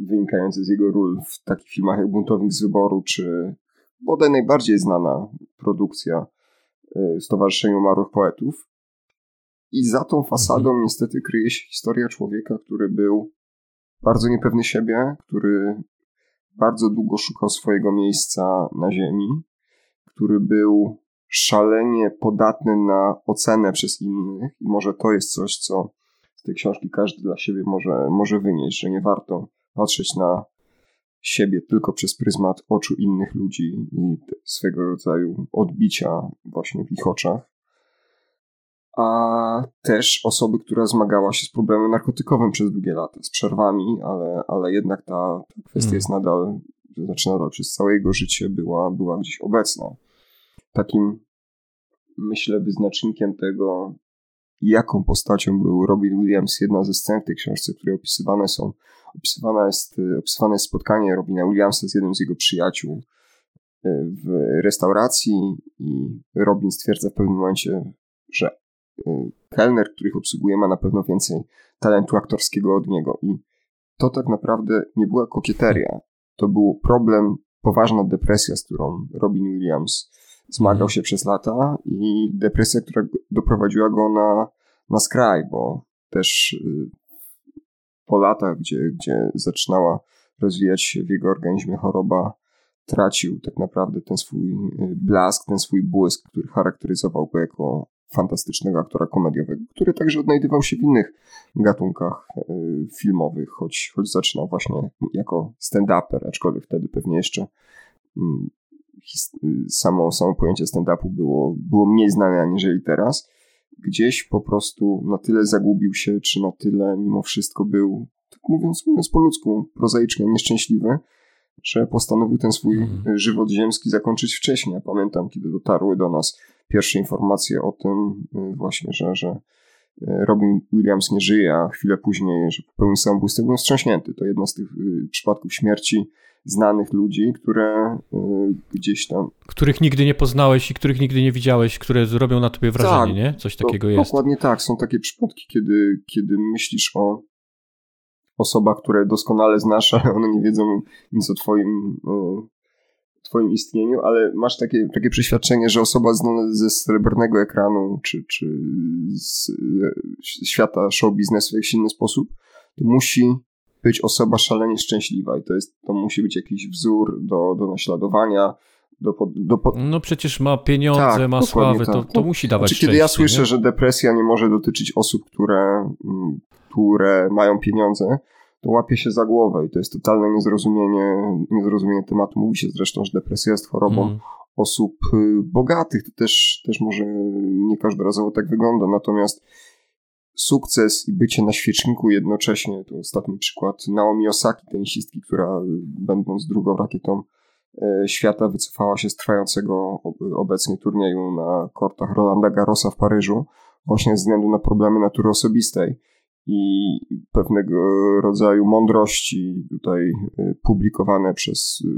[SPEAKER 2] wynikające z jego ról w takich filmach jak Buntownik z Wyboru, czy bodaj najbardziej znana produkcja Stowarzyszenia Umarłych Poetów. I za tą fasadą mhm. niestety kryje się historia człowieka, który był bardzo niepewny siebie, który bardzo długo szukał swojego miejsca na Ziemi, który był szalenie podatny na ocenę przez innych, i może to jest coś, co z tej książki każdy dla siebie może, może wynieść, że nie warto patrzeć na siebie tylko przez pryzmat oczu innych ludzi i swego rodzaju odbicia właśnie w ich oczach a też osoby, która zmagała się z problemem narkotykowym przez długie lata, z przerwami, ale, ale jednak ta, ta kwestia hmm. jest nadal, to znaczy nadal przez całe jego życie była, była gdzieś obecna. Takim, myślę, wyznacznikiem tego, jaką postacią był Robin Williams, jedna ze scen w tej książce, które opisywane są, opisywane jest, opisywane jest spotkanie Robina Williamsa z jednym z jego przyjaciół e, w restauracji i Robin stwierdza w pewnym momencie, że kelner, których obsługuje, ma na pewno więcej talentu aktorskiego od niego. I to tak naprawdę nie była kokieteria. To był problem, poważna depresja, z którą Robin Williams zmagał się przez lata i depresja, która doprowadziła go na, na skraj, bo też y, po latach, gdzie, gdzie zaczynała rozwijać się w jego organizmie choroba, tracił tak naprawdę ten swój y, blask, ten swój błysk, który charakteryzował go jako fantastycznego aktora komediowego, który także odnajdywał się w innych gatunkach e, filmowych, choć, choć zaczynał właśnie jako stand-uper, aczkolwiek wtedy pewnie jeszcze mm, samo, samo pojęcie stand-upu było, było mniej znane aniżeli teraz. Gdzieś po prostu na tyle zagubił się, czy na tyle mimo wszystko był, tak mówiąc, mówiąc po ludzku, prozaicznie nieszczęśliwy, że postanowił ten swój mm. żywot ziemski zakończyć wcześniej. Ja pamiętam, kiedy dotarły do nas pierwsze informacje o tym y, właśnie, że, że y, Robin Williams nie żyje, a chwilę później, że popełnił samobójstwo, byłem wstrząśnięty. To jedno z tych y, przypadków śmierci znanych ludzi, które gdzieś tam...
[SPEAKER 1] Których nigdy nie poznałeś i których nigdy nie widziałeś, które zrobią na tobie wrażenie, tak, nie? Coś takiego jest.
[SPEAKER 2] Dokładnie tak. Są takie przypadki, kiedy, kiedy myślisz o osobach, które doskonale znasz, ale one nie wiedzą nic o twoim twoim istnieniu, ale masz takie, takie przeświadczenie, że osoba znana ze srebrnego ekranu, czy, czy z świata show biznesu w jakiś inny sposób, to musi być osoba szalenie szczęśliwa i to, jest, to musi być jakiś wzór do, do naśladowania, do, do,
[SPEAKER 1] No przecież ma pieniądze, tak, ma sławę, tak. to, to musi dawać znaczy,
[SPEAKER 2] Kiedy ja słyszę, nie? że depresja nie może dotyczyć osób, które, mm, które mają pieniądze, to łapie się za głowę i to jest totalne niezrozumienie, niezrozumienie tematu. Mówi się zresztą, że depresja jest chorobą mm. osób bogatych. To też, też może nie każdorazowo tak wygląda, natomiast sukces i bycie na świeczniku jednocześnie, to ostatni przykład Naomi Osaki, tenisistki, która będąc drugą rakietą e, świata wycofała się z trwającego obecnie turnieju na kortach Rolanda Garrosa w Paryżu, właśnie ze względu na problemy natury osobistej i pewnego rodzaju mądrości tutaj e, publikowane przez e,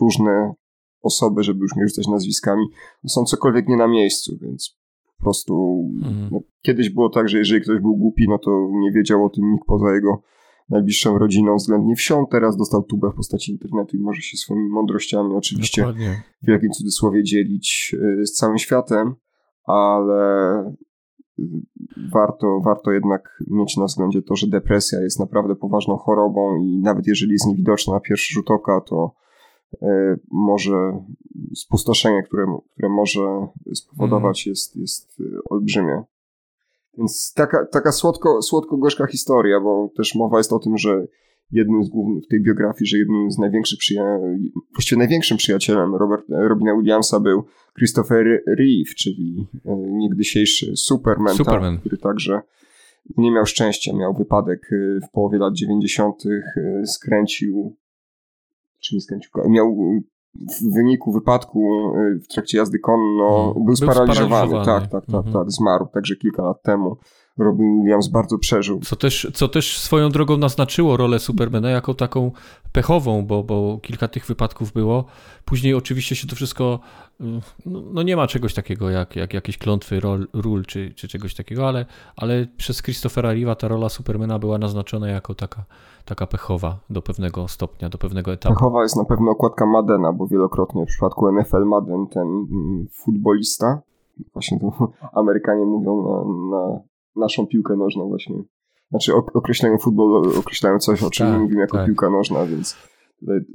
[SPEAKER 2] różne osoby, żeby już nie rzucać nazwiskami, są cokolwiek nie na miejscu, więc po prostu mhm. no, kiedyś było tak, że jeżeli ktoś był głupi, no to nie wiedział o tym nikt poza jego najbliższą rodziną względnie wsią. Teraz dostał tubę w postaci internetu i może się swoimi mądrościami oczywiście Dokładnie. w jakim cudzysłowie dzielić y, z całym światem, ale y, warto, warto jednak mieć na względzie to, że depresja jest naprawdę poważną chorobą i nawet jeżeli jest niewidoczna na pierwszy rzut oka, to E, może spustoszenie, które, które może spowodować, mm. jest, jest e, olbrzymie. Więc taka, taka słodko, słodko-gorzka historia, bo też mowa jest o tym, że jednym z głównych w tej biografii, że jednym z największych przyjaciół, właściwie największym przyjacielem Robert, Robina Williamsa był Christopher Reeve, czyli e, niegdysiejszy Superman, Superman. Tak, który także nie miał szczęścia, miał wypadek w połowie lat 90., skręcił czy nie skręcił, miał w wyniku wypadku w trakcie jazdy konno, hmm. był, sparaliżowany. Tak, tak, tak, mhm. tak, zmarł także kilka lat temu. Robin Williams bardzo przeżył.
[SPEAKER 1] Co też, co też swoją drogą naznaczyło rolę Supermana jako taką pechową, bo, bo kilka tych wypadków było. Później oczywiście się to wszystko, no, no nie ma czegoś takiego jak, jak jakieś klątwy rol, ról czy, czy czegoś takiego, ale, ale przez Christophera Reeve'a ta rola Supermana była naznaczona jako taka, taka pechowa do pewnego stopnia, do pewnego etapu.
[SPEAKER 2] Pechowa jest na pewno okładka Madena, bo wielokrotnie w przypadku NFL Madden ten mm, futbolista, właśnie to Amerykanie mówią na, na naszą piłkę nożną właśnie. Znaczy określają futbol, określają coś, o czym tak, mówimy jako tak. piłka nożna, więc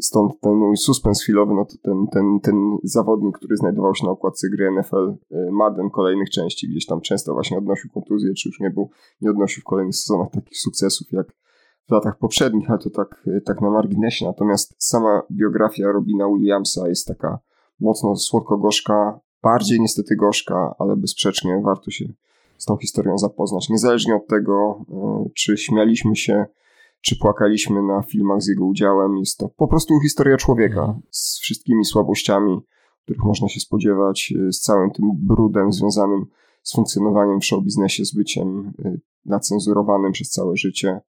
[SPEAKER 2] stąd ten mój suspens chwilowy, no to ten, ten, ten zawodnik, który znajdował się na okładce gry NFL y, Madden kolejnych części, gdzieś tam często właśnie odnosił kontuzję, czy już nie był, nie odnosił w kolejnych sezonach takich sukcesów jak w latach poprzednich, ale to tak, y, tak na marginesie. Natomiast sama biografia Robina Williamsa jest taka mocno słodko-gorzka, bardziej niestety gorzka, ale bezsprzecznie warto się z tą historią zapoznać. Niezależnie od tego, e, czy śmialiśmy się, czy płakaliśmy na filmach z jego udziałem, jest to po prostu historia człowieka mhm. z wszystkimi słabościami, których można się spodziewać, e, z całym tym brudem związanym z funkcjonowaniem w showbiznesie, z byciem e, nacenzurowanym przez całe życie,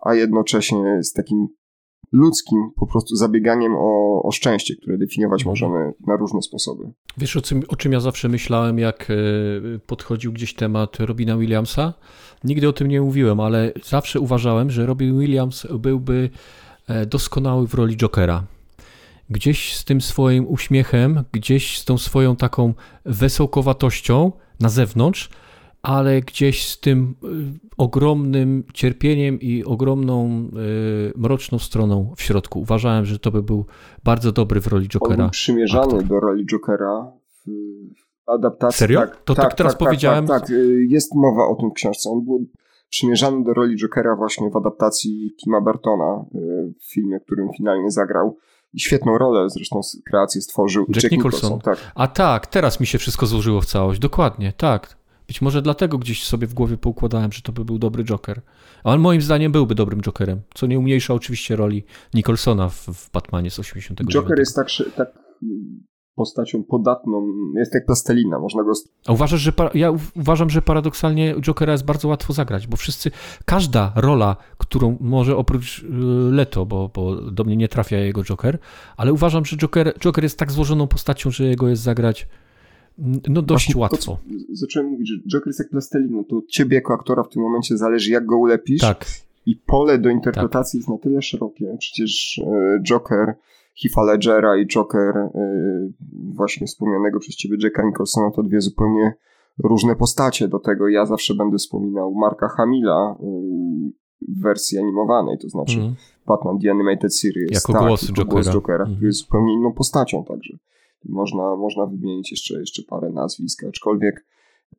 [SPEAKER 2] a jednocześnie z takim ludzkim po prostu zabieganiem o, o szczęście, które definiować mhm. możemy na różne sposoby.
[SPEAKER 1] Wiesz, o czym, o czym ja zawsze myślałem, jak e, podchodził gdzieś temat Robina Williamsa? Nigdy o tym nie mówiłem, ale zawsze uważałem, że Robin Williams byłby e, doskonały w roli Jokera. Gdzieś z tym swoim uśmiechem, gdzieś z tą swoją taką wesołkowatością na zewnątrz, ale gdzieś z tym y, ogromnym cierpieniem i ogromną y, mroczną stroną w środku. Uważałem, że to by był bardzo dobry w roli Jokera. On był
[SPEAKER 2] przymierzany aktor. do roli Jokera w adaptacji.
[SPEAKER 1] Serio? Tak, to tak, tak teraz tak, tak powiedziałem?
[SPEAKER 2] Tak, tak, jest mowa o tym w książce. On był przymierzany do roli Jokera właśnie w adaptacji Tima Burtona w filmie, którym finalnie zagrał. I świetną rolę zresztą kreację stworzył Jack, Jack Nicholson. Nicholson tak.
[SPEAKER 1] A tak, teraz mi się wszystko złożyło w całość. Dokładnie, tak. Być może dlatego gdzieś sobie w głowie poukładałem, że to by był dobry Joker. A on moim zdaniem byłby dobrym Jokerem, co nie umniejsza oczywiście roli Nicholsona w, w Batmanie z 89.
[SPEAKER 2] Joker jest tak, tak postacią podatną, jest jak plastelina, można go...
[SPEAKER 1] A uważasz, że ja uważam, że paradoksalnie Jokera jest bardzo łatwo zagrać, bo wszyscy, każda rola, którą może oprócz y, Leto, bo, bo do mnie nie trafia jego Joker, ale uważam, że Joker, Joker jest tak złożoną postacią, że jego jest zagrać no dość Właśnie łatwo. To,
[SPEAKER 2] zacząłem mówić, że Joker jest jak plastelina, to ciebie jako aktora w tym momencie zależy jak go ulepisz. Tak. I pole do interpretacji tak. jest na tyle szerokie. Przecież e, Joker Heath'a Ledgera i Joker e, właśnie wspomnianego przez ciebie Jacka Nicholsona to dwie zupełnie różne postacie. Do tego ja zawsze będę wspominał Marka Hamila e, w wersji animowanej, to znaczy mm. Batman The Animated Series.
[SPEAKER 1] Jako tak, głos Jokera. Głos Jokera,
[SPEAKER 2] mm. który jest zupełnie inną postacią także. Można, można wymienić jeszcze, jeszcze parę nazwisk, aczkolwiek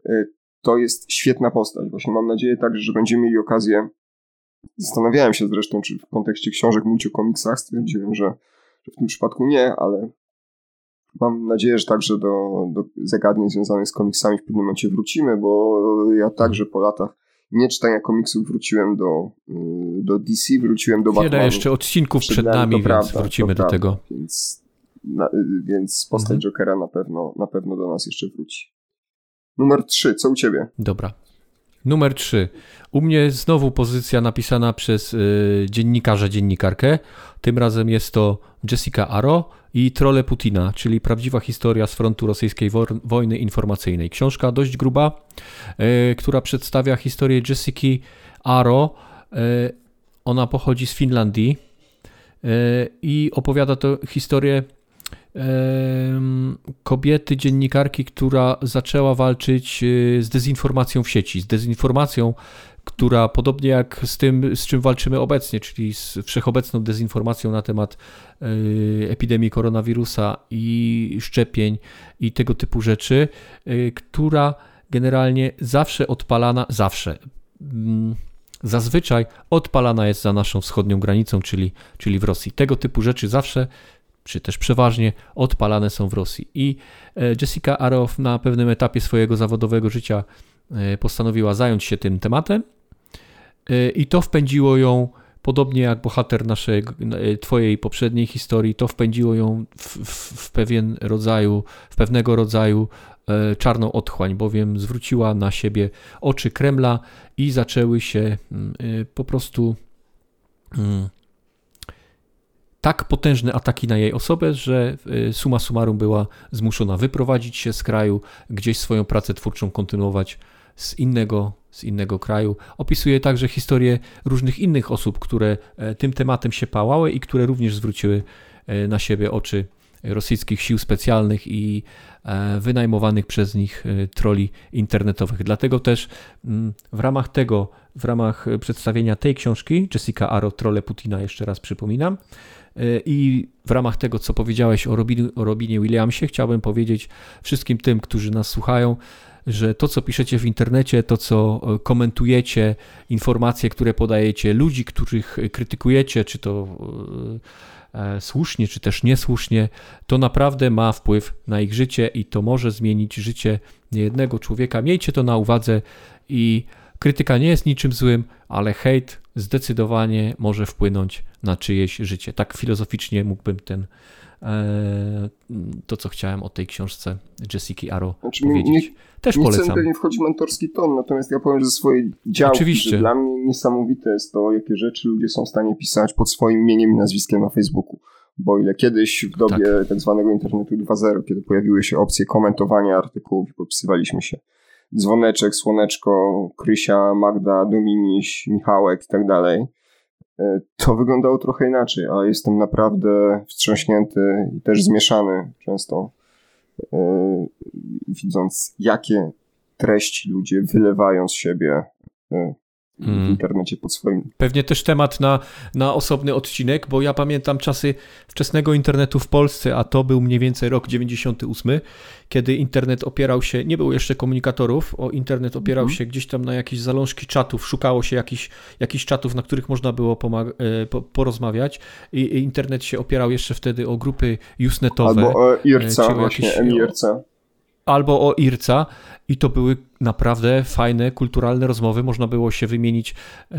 [SPEAKER 2] y, to jest świetna postać. Właśnie mam nadzieję także, że będziemy mieli okazję. Zastanawiałem się zresztą, czy w kontekście książek mówić o komiksach, stwierdziłem, że, że w tym przypadku nie, ale Mam nadzieję, że także do, do zagadnień związanych z komiksami w pewnym momencie wrócimy, bo ja także po latach nie czytania komiksów wróciłem do, y, do DC, wróciłem do
[SPEAKER 1] Wiele Batmanu. jeszcze odcinków przed, przed nami, więc prawda, wrócimy do prawda. tego.
[SPEAKER 2] Więc, na, więc postać mhm. Jokera na pewno, na pewno do nas jeszcze wróci. Numer 3, co u ciebie?
[SPEAKER 1] Dobra. Numer 3. U mnie znowu pozycja napisana przez y, dziennikarza, dziennikarkę. Tym razem jest to Jessica Aro i Trole Putina, czyli prawdziwa historia z frontu rosyjskiej wojny informacyjnej. Książka dość gruba, y, która przedstawia historię Jessica Aro. Y, ona pochodzi z Finlandii y, i opowiada to historię kobiety, dziennikarki, która zaczęła walczyć e, z dezinformacją w sieci, z dezinformacją, która podobnie jak z tym, z czym walczymy obecnie, czyli z wszechobecną dezinformacją na temat e, epidemii koronawirusa i szczepień i tego typu rzeczy, e, która generalnie zawsze odpalana, zawsze mm, zazwyczaj odpalana jest za naszą wschodnią granicą, czyli, czyli w Rosji. Tego typu rzeczy zawsze czy też przeważnie odpalane są w Rosji. I e, Jessica Arow na pewnym etapie swojego zawodowego życia e, postanowiła zająć się tym tematem e, i to wpędziło ją, podobnie jak bohater naszej, twojej poprzedniej historii, to wpędziło ją w, w, w pewien rodzaju, w pewnego rodzaju czarną otchłań, bowiem zwróciła na siebie oczy Kremla i zaczęły się mm, po prostu mm, tak potężne ataki na jej osobę, że y, suma summarum była zmuszona wyprowadzić się z kraju, gdzieś swoją pracę twórczą kontynuować z innego, z innego kraju. Opisuje także historię różnych innych osób, które e, tym tematem się pałały i które również zwróciły e, na siebie oczy rosyjskich sił specjalnych i e, wynajmowanych przez nich troli internetowych. Dlatego też mm, w ramach tego, w ramach przedstawienia tej książki, Jessica Aro, Trole Putina, jeszcze raz przypominam, E, I w ramach tego, co powiedziałeś o, Robin, o Robinie Williamsie, chciałbym powiedzieć wszystkim tym, którzy nas słuchają, że to, co piszecie w internecie, to, co e, komentujecie, informacje, które podajecie, ludzi, których krytykujecie, czy to e, słusznie, czy też niesłusznie, to naprawdę ma wpływ na ich życie i to może zmienić życie niejednego człowieka. Miejcie to na uwadze i krytyka nie jest niczym złym, ale hejt zdecydowanie może wpłynąć na czyjeś życie. Tak filozoficznie mógłbym ten e, to, co chciałem o tej książce Jessica Arrow znaczy, powiedzieć. Nie, Też
[SPEAKER 2] nie
[SPEAKER 1] polecam.
[SPEAKER 2] Nie wchodzi mentorski ton, natomiast ja powiem, że ze swojej działki, Oczywiście. dla mnie niesamowite jest to, jakie rzeczy ludzie są w stanie pisać pod swoim imieniem i nazwiskiem na Facebooku. Bo ile kiedyś w dobie tak, tak zwanego internetu 2.0, kiedy pojawiły się opcje komentowania artykułów i podpisywaliśmy się dzwoneczek, słoneczko, Krysia, Magda, Dominiś, Michałek i tak dalej, e, to wyglądało trochę inaczej, a jestem naprawdę wstrząśnięty i też zmieszany często, e, widząc jakie treści ludzie wylewają z siebie e, w mm. internecie pod swoim.
[SPEAKER 1] Pewnie też temat na, na osobny odcinek, bo ja pamiętam czasy wczesnego internetu w Polsce, a to był mniej więcej rok 98, kiedy internet opierał się, nie było jeszcze komunikatorów, o internet opierał mm. się gdzieś tam na jakieś zalążki czatów, szukało się jakichś, jakichś czatów, na których można było e, po, porozmawiać I, I, internet się opierał jeszcze wtedy o grupy usenetowe.
[SPEAKER 2] Albo o IRCA, właśnie, MIRCA
[SPEAKER 1] albo o IRCA i to były naprawdę fajne, kulturalne rozmowy. Można było się wymienić e,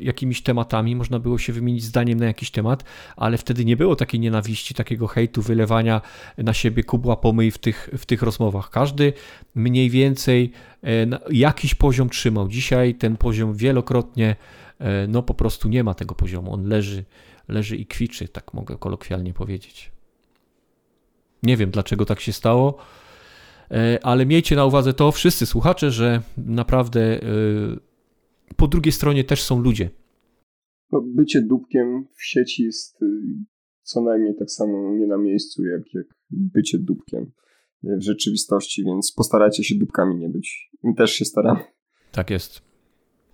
[SPEAKER 1] jakimiś tematami, można było się wymienić zdaniem na jakiś temat, ale wtedy nie było takiej nienawiści, takiego hejtu, wylewania na siebie kubła pomyj w tych, w tych rozmowach. Każdy mniej więcej e, jakiś poziom trzymał. Dzisiaj ten poziom wielokrotnie, e, no po prostu nie ma tego poziomu. On leży, leży i kwiczy, tak mogę kolokwialnie powiedzieć. Nie wiem, dlaczego tak się stało, ale miejcie na uwadze to, wszyscy słuchacze, że naprawdę e, po drugiej stronie też są ludzie.
[SPEAKER 2] No, bycie dupkiem w sieci jest y, co najmniej tak samo nie na miejscu, jak, jak bycie dupkiem w rzeczywistości, więc postarajcie się dupkami nie być. My też się staramy.
[SPEAKER 1] Tak jest.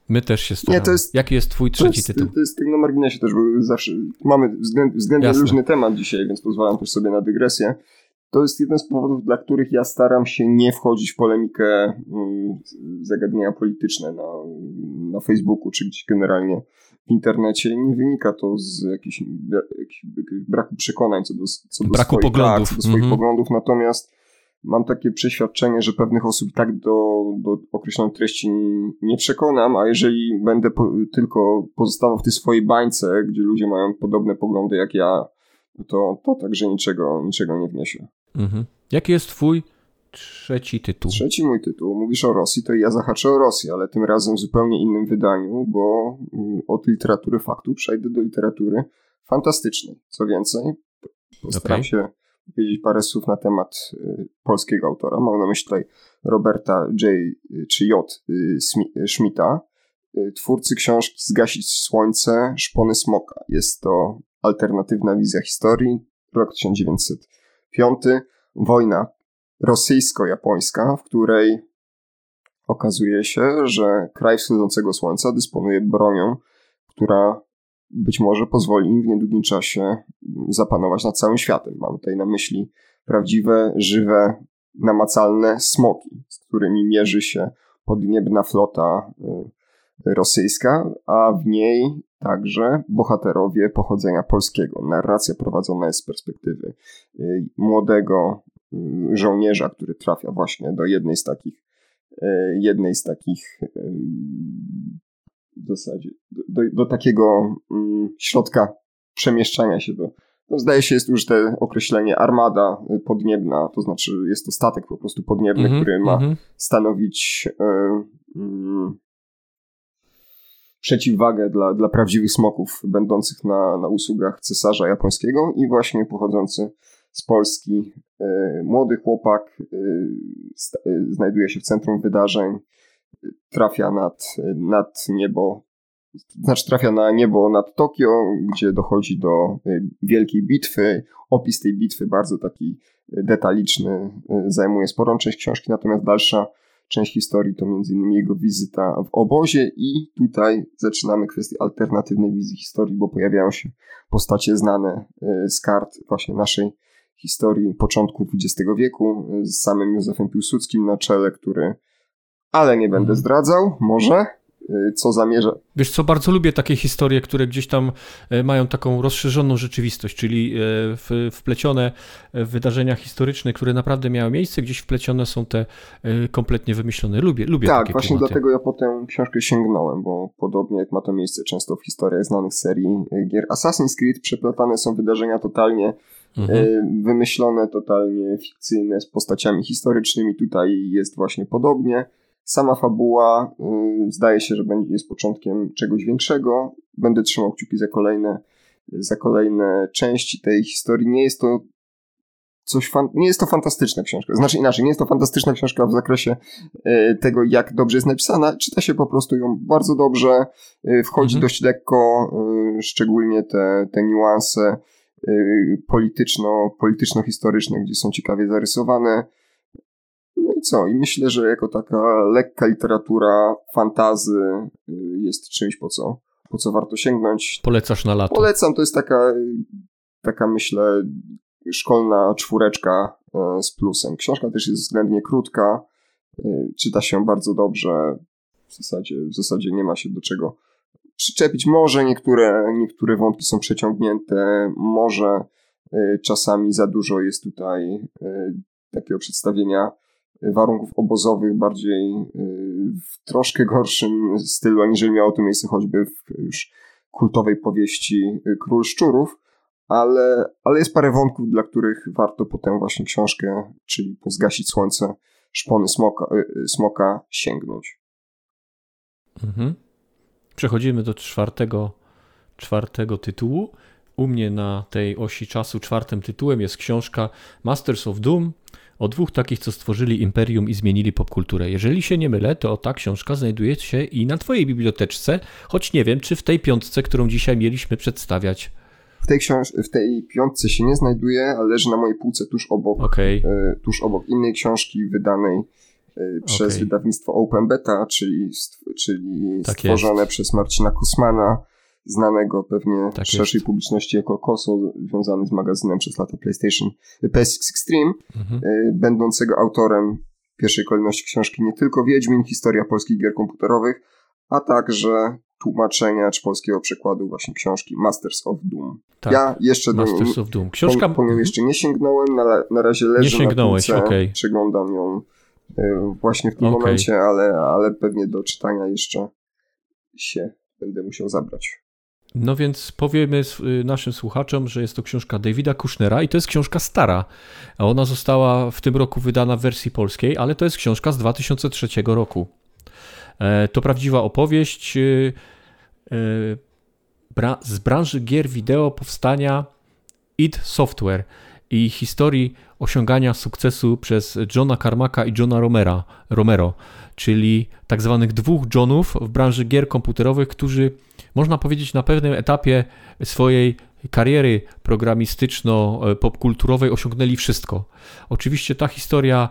[SPEAKER 1] My też się staramy. Nie, to jest, Jaki jest twój trzeci
[SPEAKER 2] jest,
[SPEAKER 1] tytuł?
[SPEAKER 2] To jest na marginesie też, bo zawsze mamy względ, względnie Jasne. luźny temat dzisiaj, więc pozwalam też sobie na dygresję. To jest jeden z powodów, dla których ja staram się nie wchodzić w polemikę mm, zagadnienia polityczne na, na Facebooku, czy gdzieś generalnie w internecie. Nie wynika to z jakichś, jakichś braku przekonań co do, co do
[SPEAKER 1] braku
[SPEAKER 2] swoich,
[SPEAKER 1] poglądów.
[SPEAKER 2] Tak, do swoich
[SPEAKER 1] Mhm.
[SPEAKER 2] poglądów, natomiast mam takie przeświadczenie, że pewnych osób i tak do, do określonej treści nie przekonam, a jeżeli będę po, tylko pozostawał w tej swojej bańce, gdzie ludzie mają podobne poglądy jak ja, to, to także niczego, niczego nie wniesie.
[SPEAKER 1] Mhm. Jaki jest twój trzeci tytuł?
[SPEAKER 2] Trzeci mój tytuł, mówisz o Rosji, to ja zahaczę o Rosję, ale tym razem w zupełnie innym wydaniu, bo mm, od literatury faktu przejdę do literatury fantastycznej. Co więcej, postaram
[SPEAKER 1] Okej.
[SPEAKER 2] się powiedzieć parę słów na temat y, polskiego autora. Mam na myśli tutaj Roberta J. czy J. y, Schmidta, y, twórcy książki Zgasić Słońce, Szpony Smoka. Jest to alternatywna wizja historii, rok 1905, wojna rosyjsko-japońska, w której okazuje się, że kraj wschodzącego słońca dysponuje bronią, która być może pozwoli im w niedługim czasie zapanować nad całym światem. Mam tutaj na myśli prawdziwe, żywe, namacalne smoki, z którymi mierzy się podniebna flota y, rosyjska, a w niej także bohaterowie pochodzenia polskiego. Narracja prowadzona jest z perspektywy y, młodego y, żołnierza, który trafia właśnie do jednej z takich y, jednej z takich y, w zasadzie do, do, takiego mm, środka przemieszczania się do no zdaje się jest już te określenie armada y, podniebna, to znaczy jest to statek po prostu podniebny,
[SPEAKER 1] Mhm,
[SPEAKER 2] który ma
[SPEAKER 1] mhm.
[SPEAKER 2] stanowić e, mm, przeciwwagę dla, dla prawdziwych smoków będących na, na usługach cesarza japońskiego i właśnie pochodzący z Polski e, młody chłopak e, e, znajduje się w centrum wydarzeń, trafia nad, nad niebo, znaczy trafia na niebo nad Tokio, gdzie dochodzi do wielkiej bitwy. Opis tej bitwy bardzo taki detaliczny zajmuje sporą część książki, natomiast dalsza część historii to m.in. jego wizyta w obozie i tutaj zaczynamy kwestię alternatywnej wizji historii, bo pojawiają się postacie znane e, z kart właśnie naszej historii początku XX wieku e, z samym Józefem Piłsudskim na czele, który ale nie będę
[SPEAKER 1] Mhm.
[SPEAKER 2] zdradzał, może, co zamierza,
[SPEAKER 1] Wiesz co, bardzo lubię takie historie, które gdzieś tam e, mają taką rozszerzoną rzeczywistość, czyli e, wplecione w wydarzenia historyczne, które naprawdę miały miejsce, gdzieś wplecione są te e, kompletnie wymyślone. Lubię, lubię
[SPEAKER 2] Tak,
[SPEAKER 1] takie
[SPEAKER 2] właśnie
[SPEAKER 1] klimaty.
[SPEAKER 2] dlatego ja po tę książkę sięgnąłem, bo podobnie jak ma to miejsce często w historiach znanych serii y, gier Assassin's Creed, przeplatane są wydarzenia totalnie
[SPEAKER 1] Mhm.
[SPEAKER 2] y, wymyślone, totalnie fikcyjne, z postaciami historycznymi. Tutaj jest właśnie podobnie. Sama fabuła y, zdaje się, że będzie jest początkiem czegoś większego. Będę trzymał kciuki za kolejne, za kolejne części tej historii. Nie jest to coś fan... nie jest to fantastyczna książka. Znaczy inaczej, nie jest to fantastyczna książka w zakresie e, tego, jak dobrze jest napisana. Czyta się po prostu ją bardzo dobrze, e, wchodzi
[SPEAKER 1] Mhm.
[SPEAKER 2] dość lekko, e, szczególnie te, te niuanse polityczno, polityczno-historyczne, gdzie są ciekawie zarysowane. I co? I myślę, że jako taka lekka literatura fantazy e, jest czymś, po co, po co warto sięgnąć.
[SPEAKER 1] Polecasz na lato.
[SPEAKER 2] Polecam, to jest taka, taka myślę, szkolna czwóreczka e, z plusem. Książka też jest względnie krótka, czyta się bardzo dobrze. W zasadzie, w zasadzie nie ma się do czego przyczepić. Może niektóre, niektóre wątki są przeciągnięte, może czasami za dużo jest tutaj takiego przedstawienia warunków obozowych bardziej e, w troszkę gorszym stylu, aniżeli miało to miejsce choćby w już kultowej powieści e, Król Szczurów, ale, ale jest parę wątków, dla których warto po tę właśnie książkę, czyli po Zgasić Słońce, Szpony Smoka, y, y, smoka sięgnąć.
[SPEAKER 1] Mhm. Przechodzimy do czwartego, czwartego tytułu. U mnie na tej osi czasu czwartym tytułem jest książka Masters of Doom o dwóch takich, co stworzyli imperium i zmienili popkulturę. Jeżeli się nie mylę, to ta książka znajduje się i na Twojej biblioteczce, choć nie wiem, czy w tej piątce, którą dzisiaj mieliśmy przedstawiać.
[SPEAKER 2] W tej, książ- w tej piątce się nie znajduje, ale leży na mojej półce tuż obok,
[SPEAKER 1] Okej.
[SPEAKER 2] y, tuż obok innej książki wydanej y, przez
[SPEAKER 1] Okej.
[SPEAKER 2] wydawnictwo Open Beta, czyli, stw- czyli
[SPEAKER 1] Tak
[SPEAKER 2] stworzone przez Marcina Kusmana, znanego pewnie
[SPEAKER 1] Tak
[SPEAKER 2] szerszej
[SPEAKER 1] jest.
[SPEAKER 2] publiczności jako Koso, związany z magazynem przez lata PlayStation PSX Extreme.
[SPEAKER 1] Mhm.
[SPEAKER 2] y, będącego autorem w pierwszej kolejności książki nie tylko Wiedźmin, historia polskich gier komputerowych, a także tłumaczenia czy polskiego przekładu właśnie książki Masters of Doom. Tak, ja jeszcze
[SPEAKER 1] Masters do, of Doom. Książka...
[SPEAKER 2] Po, po nią mhm. jeszcze nie sięgnąłem, na, na razie leży nie sięgnąłeś, na półce, okay. przeglądam ją y, właśnie w tym okay. momencie, ale, ale pewnie do czytania jeszcze się będę musiał zabrać.
[SPEAKER 1] No więc powiemy y, naszym słuchaczom, że jest to książka Davida Kushnera i to jest książka stara. Ona została w tym roku wydana w wersji polskiej, ale to jest książka z 2003 roku. E, to prawdziwa opowieść y, y, z branży gier wideo powstania id Software i historii osiągania sukcesu przez Johna Carmacka i Johna Romera, Romero, czyli tak zwanych dwóch Johnów w branży gier komputerowych, którzy można powiedzieć na pewnym etapie swojej kariery programistyczno-popkulturowej osiągnęli wszystko. Oczywiście ta historia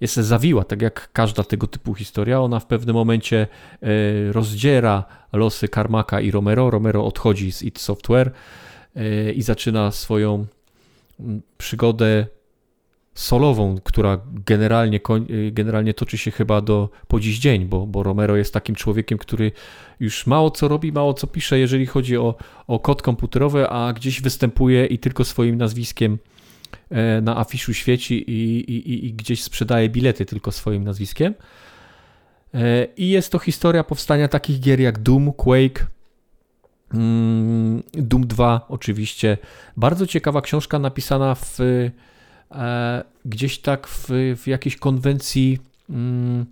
[SPEAKER 1] jest zawiła, tak jak każda tego typu historia. Ona w pewnym momencie e, rozdziera losy Carmaka i Romero. Romero odchodzi z id Software e, i zaczyna swoją przygodę solową, która generalnie, y, generalnie toczy się chyba do po dziś dzień, bo, bo Romero jest takim człowiekiem, który już mało co robi, mało co pisze, jeżeli chodzi o, o kod komputerowy, a gdzieś występuje i tylko swoim nazwiskiem e, na afiszu świeci i, i, i gdzieś sprzedaje bilety tylko swoim nazwiskiem. E, I jest to historia powstania takich gier jak Doom, Quake, mm, Doom 2 oczywiście. Bardzo ciekawa książka napisana w gdzieś tak w, w jakiejś konwencji, mm,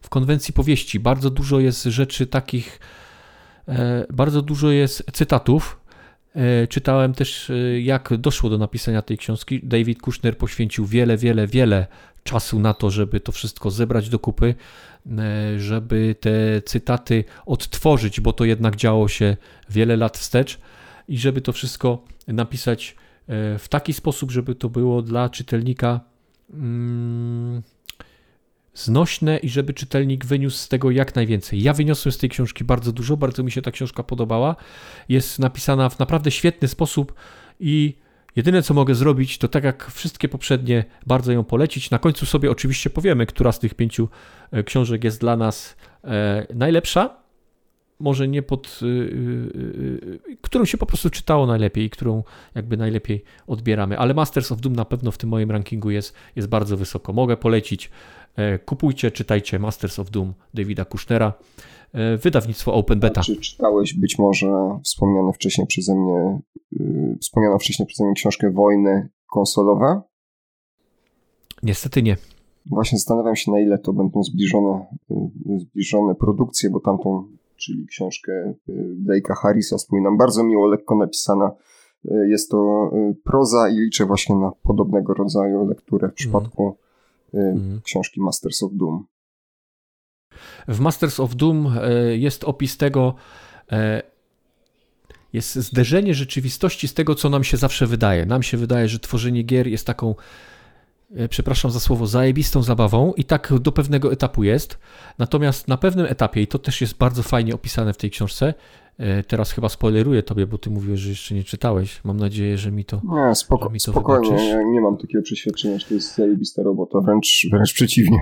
[SPEAKER 1] w konwencji powieści. Bardzo dużo jest rzeczy takich, e, bardzo dużo jest cytatów. E, czytałem też, jak doszło do napisania tej książki. David Kushner poświęcił wiele, wiele, wiele czasu na to, żeby to wszystko zebrać do kupy, żeby te cytaty odtworzyć, bo to jednak działo się wiele lat wstecz i żeby to wszystko napisać E, w taki sposób, żeby to było dla czytelnika mm, znośne i żeby czytelnik wyniósł z tego jak najwięcej. Ja wyniosłem z tej książki bardzo dużo, bardzo mi się ta książka podobała. Jest napisana w naprawdę świetny sposób i jedyne co mogę zrobić, to tak jak wszystkie poprzednie, bardzo ją polecić. Na końcu sobie oczywiście powiemy, która z tych pięciu e, książek jest dla nas e, najlepsza może nie pod, y, y, y, którą się po prostu czytało najlepiej i którą jakby najlepiej odbieramy. Ale Masters of Doom na pewno w tym moim rankingu jest, jest bardzo wysoko. Mogę polecić. E, kupujcie, czytajcie Masters of Doom Davida Kushnera. E, wydawnictwo Open Beta.
[SPEAKER 2] Czy czytałeś być może wspomniane wcześniej przeze mnie, wspomnianą wcześniej przeze mnie książkę Wojny konsolowe?
[SPEAKER 1] Niestety nie.
[SPEAKER 2] Właśnie zastanawiam się, na ile to będą zbliżone, zbliżone produkcje, bo tamtą czyli książkę y, Blake'a Harrisa, wspominam, bardzo miło, lekko napisana. Y, jest to y, proza i liczę właśnie na podobnego rodzaju lekturę w przypadku mm. książki Masters of Doom.
[SPEAKER 1] W Masters of Doom jest opis tego, jest zderzenie rzeczywistości z tego, co nam się zawsze wydaje. Nam się wydaje, że tworzenie gier jest taką przepraszam za słowo, zajebistą zabawą i tak do pewnego etapu jest. Natomiast na pewnym etapie, i to też jest bardzo fajnie opisane w tej książce, e, teraz chyba spoileruję tobie, bo ty mówisz, że jeszcze nie czytałeś. Mam nadzieję, że mi to
[SPEAKER 2] Nie, spoko, mi to spokojnie, ja nie mam takiego przeświadczenia, że to jest zajebista robota, wręcz, wręcz przeciwnie.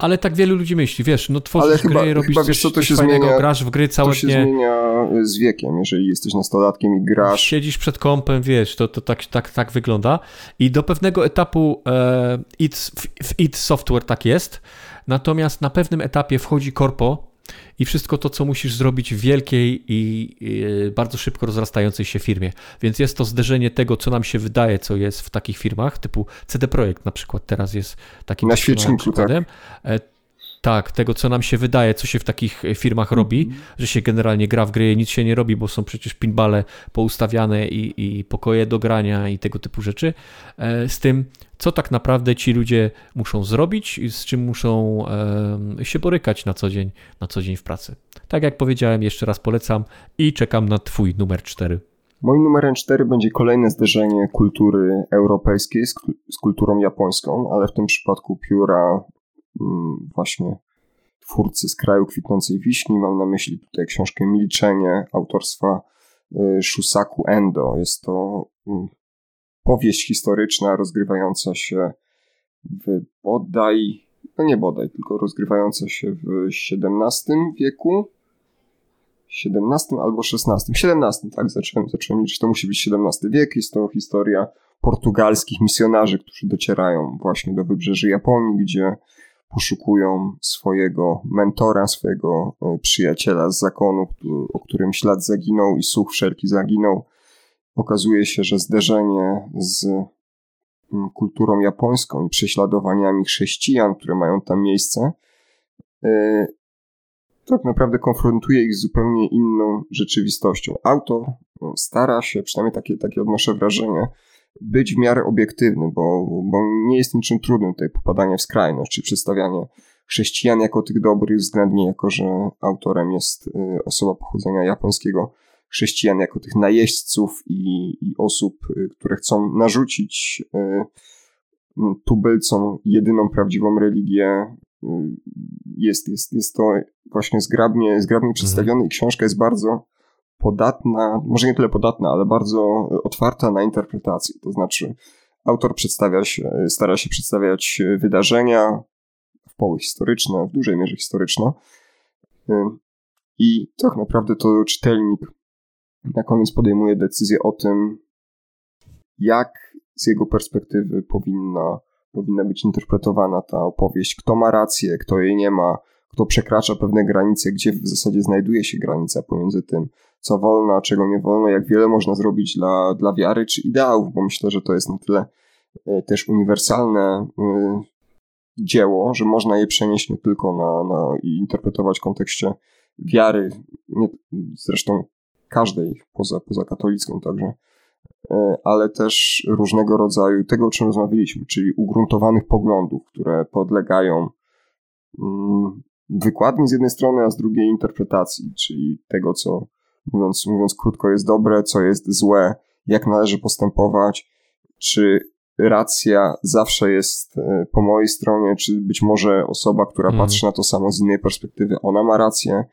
[SPEAKER 1] Ale tak wielu ludzi myśli, wiesz, no tworzysz Ale chyba, gry, robisz chyba, wiesz, co, to się fajnego, zmienia, grasz w gry całe
[SPEAKER 2] To się dnie. zmienia z wiekiem, jeżeli jesteś nastolatkiem i grasz.
[SPEAKER 1] Siedzisz przed kąpem, wiesz, to, to tak, tak, tak wygląda. I do pewnego etapu e, it, w, w IT Software tak jest, natomiast na pewnym etapie wchodzi korpo, i wszystko to, co musisz zrobić w wielkiej i bardzo szybko rozrastającej się firmie. Więc jest to zderzenie tego, co nam się wydaje, co jest w takich firmach, typu CD Projekt na przykład teraz jest takim
[SPEAKER 2] na świeczniku, tak.
[SPEAKER 1] Tak, tego co nam się wydaje, co się w takich e, firmach robi, mm że się generalnie gra w gry, nic się nie robi, bo są przecież pinbale poustawiane i, i pokoje do grania i tego typu rzeczy. E, z tym, co tak naprawdę ci ludzie muszą zrobić i z czym muszą się borykać na co dzień, na co dzień w pracy. Tak jak powiedziałem, jeszcze raz polecam i czekam na Twój numer 4.
[SPEAKER 2] Moim numerem 4 będzie kolejne zderzenie kultury europejskiej z, z kulturą japońską, ale w tym przypadku pióra właśnie twórcy z kraju kwitnącej wiśni. Mam na myśli tutaj książkę Milczenie autorstwa y, Shusaku Endo. Jest to mm, powieść historyczna rozgrywająca się w bodaj no nie bodaj, tylko rozgrywająca się w XVII wieku, XVII albo XVI, XVII, tak, zacząłem, zacząłem liczyć, to musi być XVII wiek, jest to historia portugalskich misjonarzy, którzy docierają właśnie do wybrzeży Japonii, gdzie poszukują swojego mentora, swojego e, przyjaciela z zakonu, o którym ślad zaginął i słuch wszelki zaginął. Okazuje się, że zderzenie z mm, kulturą japońską i prześladowaniami chrześcijan, które mają tam miejsce, e, tak naprawdę konfrontuje ich z zupełnie inną rzeczywistością. Autor no, stara się, przynajmniej takie, takie odnoszę wrażenie, być w miarę obiektywny, bo, bo nie jest niczym trudnym tutaj popadanie w skrajność, czy przedstawianie chrześcijan jako tych dobrych, względnie jako, że autorem jest y, osoba pochodzenia japońskiego, chrześcijan jako tych najeźdźców i, i osób, y, które chcą narzucić y, tubylcom jedyną prawdziwą religię. Jest, jest, jest to właśnie zgrabnie, zgrabnie przedstawione i książka jest bardzo podatna, może nie tyle podatna, ale bardzo otwarta na interpretację. To znaczy, autor przedstawia się, stara się przedstawiać wydarzenia w poły historyczne, w dużej mierze historyczne. I tak naprawdę to czytelnik na koniec podejmuje decyzję o tym, jak z jego perspektywy powinna, powinna być interpretowana ta opowieść, kto ma rację, kto jej nie ma, kto przekracza pewne granice, gdzie w zasadzie znajduje się granica pomiędzy tym, co wolno, a czego nie wolno, jak wiele można zrobić dla, dla wiary czy ideałów, bo myślę, że to jest na tyle e, też uniwersalne e, dzieło, że można je przenieść nie tylko na, na i interpretować w kontekście wiary, nie, zresztą każdej poza, poza katolicką także, e, ale też różnego rodzaju tego, o czym rozmawialiśmy, czyli ugruntowanych poglądów, które podlegają mm, wykładni z jednej strony, a z drugiej interpretacji, czyli tego, co mówiąc, mówiąc krótko jest dobre, co jest złe, jak należy postępować, czy racja zawsze jest e, po mojej stronie, czy być może osoba, która mm. patrzy na to samo z innej perspektywy, ona ma rację,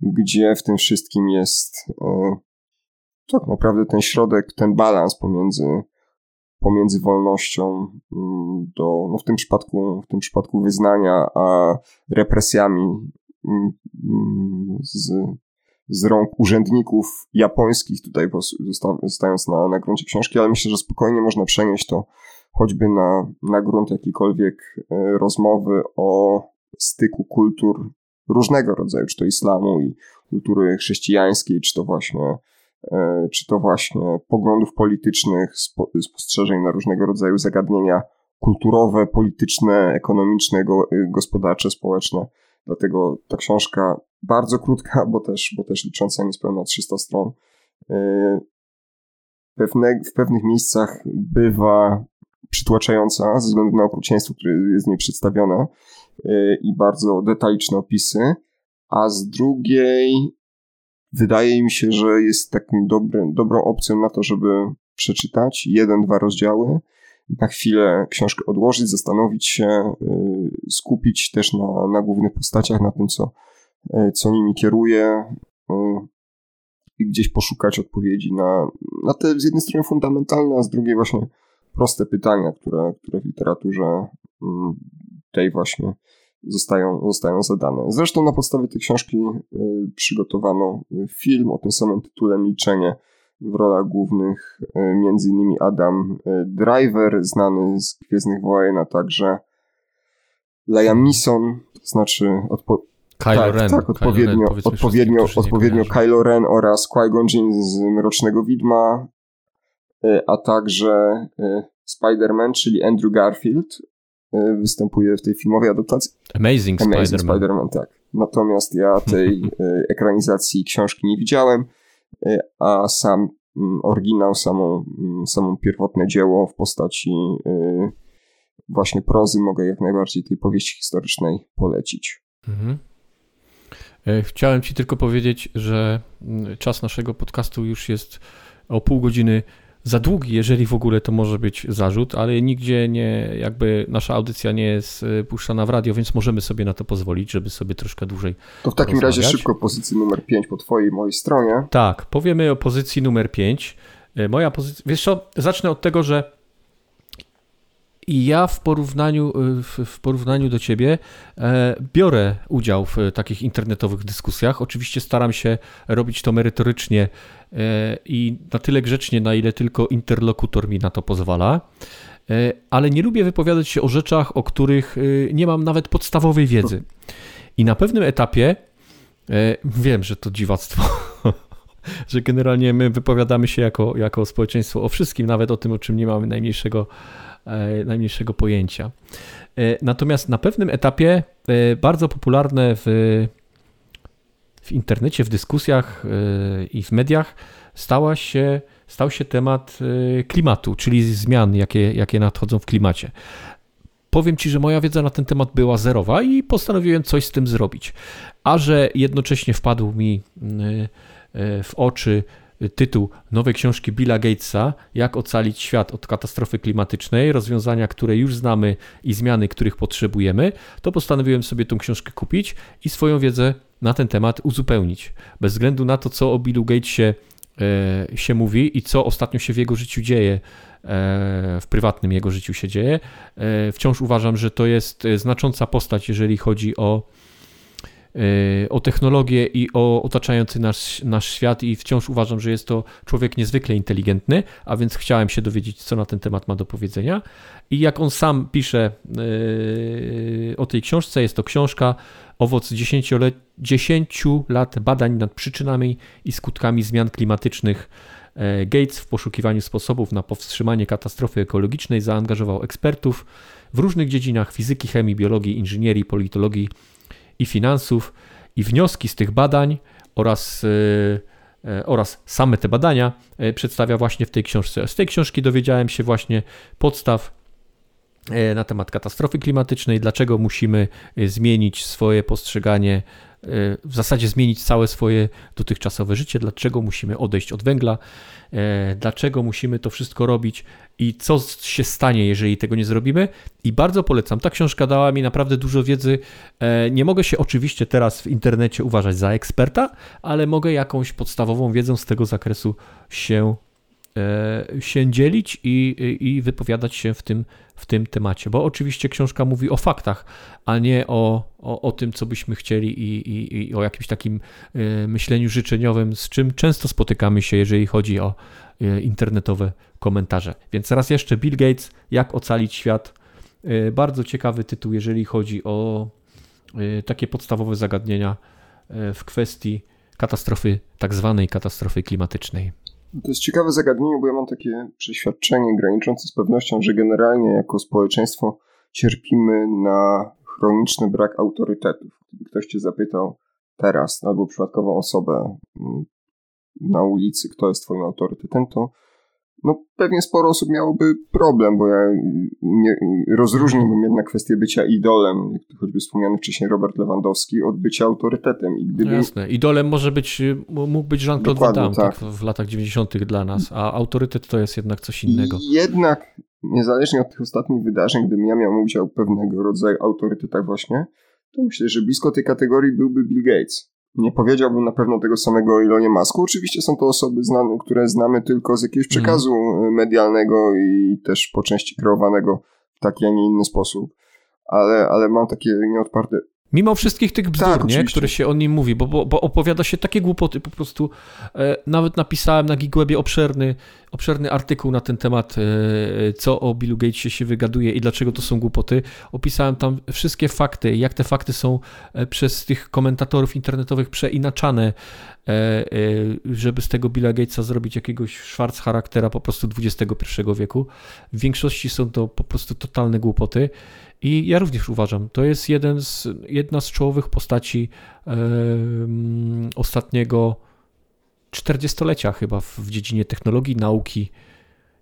[SPEAKER 2] gdzie w tym wszystkim jest e, tak naprawdę ten środek, ten balans pomiędzy, pomiędzy wolnością mm, do, no w tym przypadku, w tym przypadku wyznania, a represjami mm, mm, z, z rąk urzędników japońskich, tutaj zostając na, na gruncie książki, ale myślę, że spokojnie można przenieść to choćby na, na grunt jakiejkolwiek e, rozmowy o styku kultur różnego rodzaju, czy to islamu i kultury chrześcijańskiej, czy to właśnie, e, czy to właśnie poglądów politycznych, spostrzeżeń na różnego rodzaju zagadnienia kulturowe, polityczne, ekonomiczne, gospodarcze, społeczne. Dlatego ta książka bardzo krótka, bo też, bo też licząca niespełna 300 stron. E, pewne, w pewnych miejscach bywa przytłaczająca ze względu na okrucieństwo, które jest w niej przedstawione e, i bardzo detaliczne opisy, a z drugiej wydaje mi się, że jest takim dobry, dobrą opcją na to, żeby przeczytać jeden, dwa rozdziały, na chwilę książkę odłożyć, zastanowić się, e, skupić też na, na głównych postaciach, na tym, co, co nimi kieruje i gdzieś poszukać odpowiedzi na, na te z jednej strony fundamentalne, a z drugiej właśnie proste pytania, które, które w literaturze mm, tej właśnie zostają, zostają zadane. Zresztą na podstawie tej książki y, przygotowano film o tym samym tytule Milczenie w rolach głównych między innymi Adam Driver, znany z Gwiezdnych Wojen, a także Liam Neeson, to znaczy odpo-
[SPEAKER 1] Kylo tak, Ren.
[SPEAKER 2] Tak, odpowiednio, Ren, odpowiednio, odpowiednio Kylo Ren oraz Qui-Gon Jinn z Mrocznego Widma, E, a także e, Spider-Man, czyli Andrew Garfield, e, występuje w tej filmowej adaptacji.
[SPEAKER 1] Amazing, Amazing Spider-Man.
[SPEAKER 2] Spider-Man, tak. Natomiast ja tej ekranizacji książki nie widziałem, a sam mm, oryginał, samą, mm, samą pierwotne dzieło w postaci właśnie prozy mogę jak najbardziej tej powieści historycznej polecić. Mhm.
[SPEAKER 1] Chciałem Ci tylko powiedzieć, że mm, czas naszego podcastu już jest o pół godziny za długi, jeżeli w ogóle to może być zarzut, ale nigdzie nie, jakby nasza audycja nie jest y, puszczana w radio, więc możemy sobie na to pozwolić, żeby sobie troszkę dłużej.
[SPEAKER 2] To w takim razie szybko pozycji numer 5 po twojej mojej stronie.
[SPEAKER 1] Tak, powiemy o pozycji numer 5. Y, moja pozycja, wiesz co, zacznę od tego, że I ja w porównaniu, w, w, porównaniu do ciebie e, biorę udział w takich internetowych dyskusjach. Oczywiście staram się robić to merytorycznie e, i na tyle grzecznie, na ile tylko interlokutor mi na to pozwala. E, ale nie lubię wypowiadać się o rzeczach, o których e, nie mam nawet podstawowej wiedzy. I na pewnym etapie e, wiem, że to dziwactwo. że generalnie my wypowiadamy się jako, jako społeczeństwo o wszystkim, nawet o tym, o czym nie mamy najmniejszego, najmniejszego pojęcia. Natomiast na pewnym etapie bardzo popularne w, w internecie, w dyskusjach i w mediach stała się stał się temat klimatu, czyli zmian, jakie, jakie nadchodzą w klimacie. Powiem Ci, że moja wiedza na ten temat była zerowa i postanowiłem coś z tym zrobić. A że jednocześnie wpadł mi w oczy tytuł nowej książki Billa Gatesa Jak ocalić świat od katastrofy klimatycznej, rozwiązania, które już znamy i zmiany, których potrzebujemy, to postanowiłem sobie tą książkę kupić i swoją wiedzę na ten temat uzupełnić. Bez względu na to, co o Billu Gatesie E, się mówi i co ostatnio się w jego życiu dzieje, e, w prywatnym jego życiu się dzieje. E, wciąż uważam, że to jest znacząca postać, jeżeli chodzi o, o technologię i o otaczający nasz, nasz świat, i wciąż uważam, że jest to człowiek niezwykle inteligentny, a więc chciałem się dowiedzieć, co na ten temat ma do powiedzenia. I jak on sam pisze o tej książce, jest to książka owoc 10, 10 lat badań nad przyczynami i skutkami zmian klimatycznych. E, Gates w poszukiwaniu sposobów na powstrzymanie katastrofy ekologicznej zaangażował ekspertów w różnych dziedzinach fizyki, chemii, biologii, inżynierii, politologii i finansów i wnioski z tych badań oraz, e, e, oraz same te badania przedstawia właśnie w tej książce. Z tej książki dowiedziałem się właśnie podstaw E, na temat katastrofy klimatycznej, dlaczego musimy e, zmienić swoje postrzeganie, e, w zasadzie zmienić całe swoje dotychczasowe życie, dlaczego musimy odejść od węgla, dlaczego musimy to wszystko robić i co się stanie, jeżeli tego nie zrobimy. I bardzo polecam. Ta książka dała mi naprawdę dużo wiedzy. Nie mogę się oczywiście teraz w internecie uważać za eksperta, ale mogę jakąś podstawową wiedzą z tego zakresu się E, się dzielić i, i wypowiadać się w tym, w tym temacie. Bo oczywiście książka mówi o faktach, a nie o, o, o tym, co byśmy chcieli i, i, i o jakimś takim e, myśleniu życzeniowym, z czym często spotykamy się, jeżeli chodzi o e, internetowe komentarze. Więc raz jeszcze Bill Gates, jak ocalić świat. Bardzo ciekawy tytuł, jeżeli chodzi o takie podstawowe zagadnienia w kwestii katastrofy, tak zwanej katastrofy klimatycznej.
[SPEAKER 2] To jest ciekawe zagadnienie, bo ja mam takie przeświadczenie graniczące z pewnością, że generalnie jako społeczeństwo cierpimy na chroniczny brak autorytetów. Gdyby ktoś cię zapytał teraz, albo przypadkową osobę mm, na ulicy, kto jest twoim autorytetem, to no pewnie sporo osób miałoby problem, bo ja nie, rozróżniłbym jednak kwestię bycia idolem, choćby wspomniany wcześniej Robert Lewandowski, od bycia autorytetem.
[SPEAKER 1] I gdyby... Jasne. Idolem może być, mógł być Jean-Claude Van Damme tak. tak. w latach 90. dla nas, a autorytet to jest jednak coś innego.
[SPEAKER 2] I jednak, niezależnie od tych ostatnich wydarzeń, gdybym ja miał udział pewnego rodzaju autorytetach właśnie, to myślę, że blisko tej kategorii byłby Bill Gates. Nie powiedziałbym na pewno tego samego o Elonie Masku. Oczywiście są to osoby znane, które znamy tylko z jakiegoś mhm. przekazu mm. medialnego i też po części kreowanego w taki, a nie inny sposób. Ale, ale mam takie nieodparte
[SPEAKER 1] Mimo wszystkich tych bzdur, tak, nie, które się o nim mówi, bo, bo, bo, opowiada się takie głupoty, po prostu e, nawet napisałem na Gigwebie obszerny, obszerny artykuł na ten temat, e, co o Billu Gatesie się wygaduje i dlaczego to są głupoty. Opisałem tam wszystkie fakty, jak te fakty są e, przez tych komentatorów internetowych przeinaczane, e, żeby z tego Billa Gatesa zrobić jakiegoś szwarc charaktera po prostu XXI wieku. W większości są to po prostu totalne głupoty. I ja również uważam, to jest jeden z, jedna z czołowych postaci ostatniego czterdziestolecia chyba w, dziedzinie technologii, nauki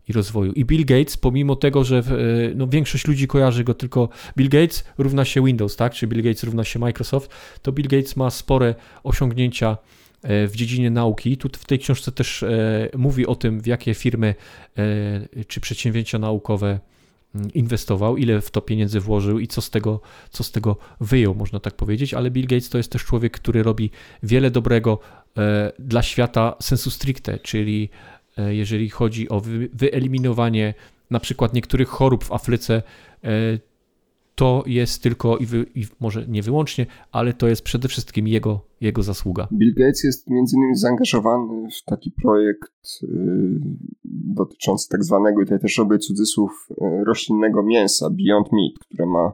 [SPEAKER 1] i rozwoju. I Bill Gates, pomimo tego, że w, no, większość ludzi kojarzy go tylko Bill Gates równa się Windows, tak? Czy Bill Gates równa się Microsoft, to Bill Gates ma spore osiągnięcia e, w dziedzinie nauki. Tu w tej książce też e, mówi o tym, w jakie firmy e, czy przedsięwzięcia naukowe inwestował, ile w to pieniędzy włożył i co z tego, co z tego wyjął, można tak powiedzieć, ale Bill Gates to jest też człowiek, który robi wiele dobrego e, dla świata sensu stricte, czyli e, jeżeli chodzi o wyeliminowanie na przykład niektórych chorób w Afryce, to jest tylko i, wy, i, może nie wyłącznie, ale to jest przede wszystkim jego, jego zasługa.
[SPEAKER 2] Bill Gates jest między innymi zaangażowany w taki projekt yy, dotyczący tak zwanego, tutaj też robię cudzysłów, yy, roślinnego mięsa, Beyond Meat, które ma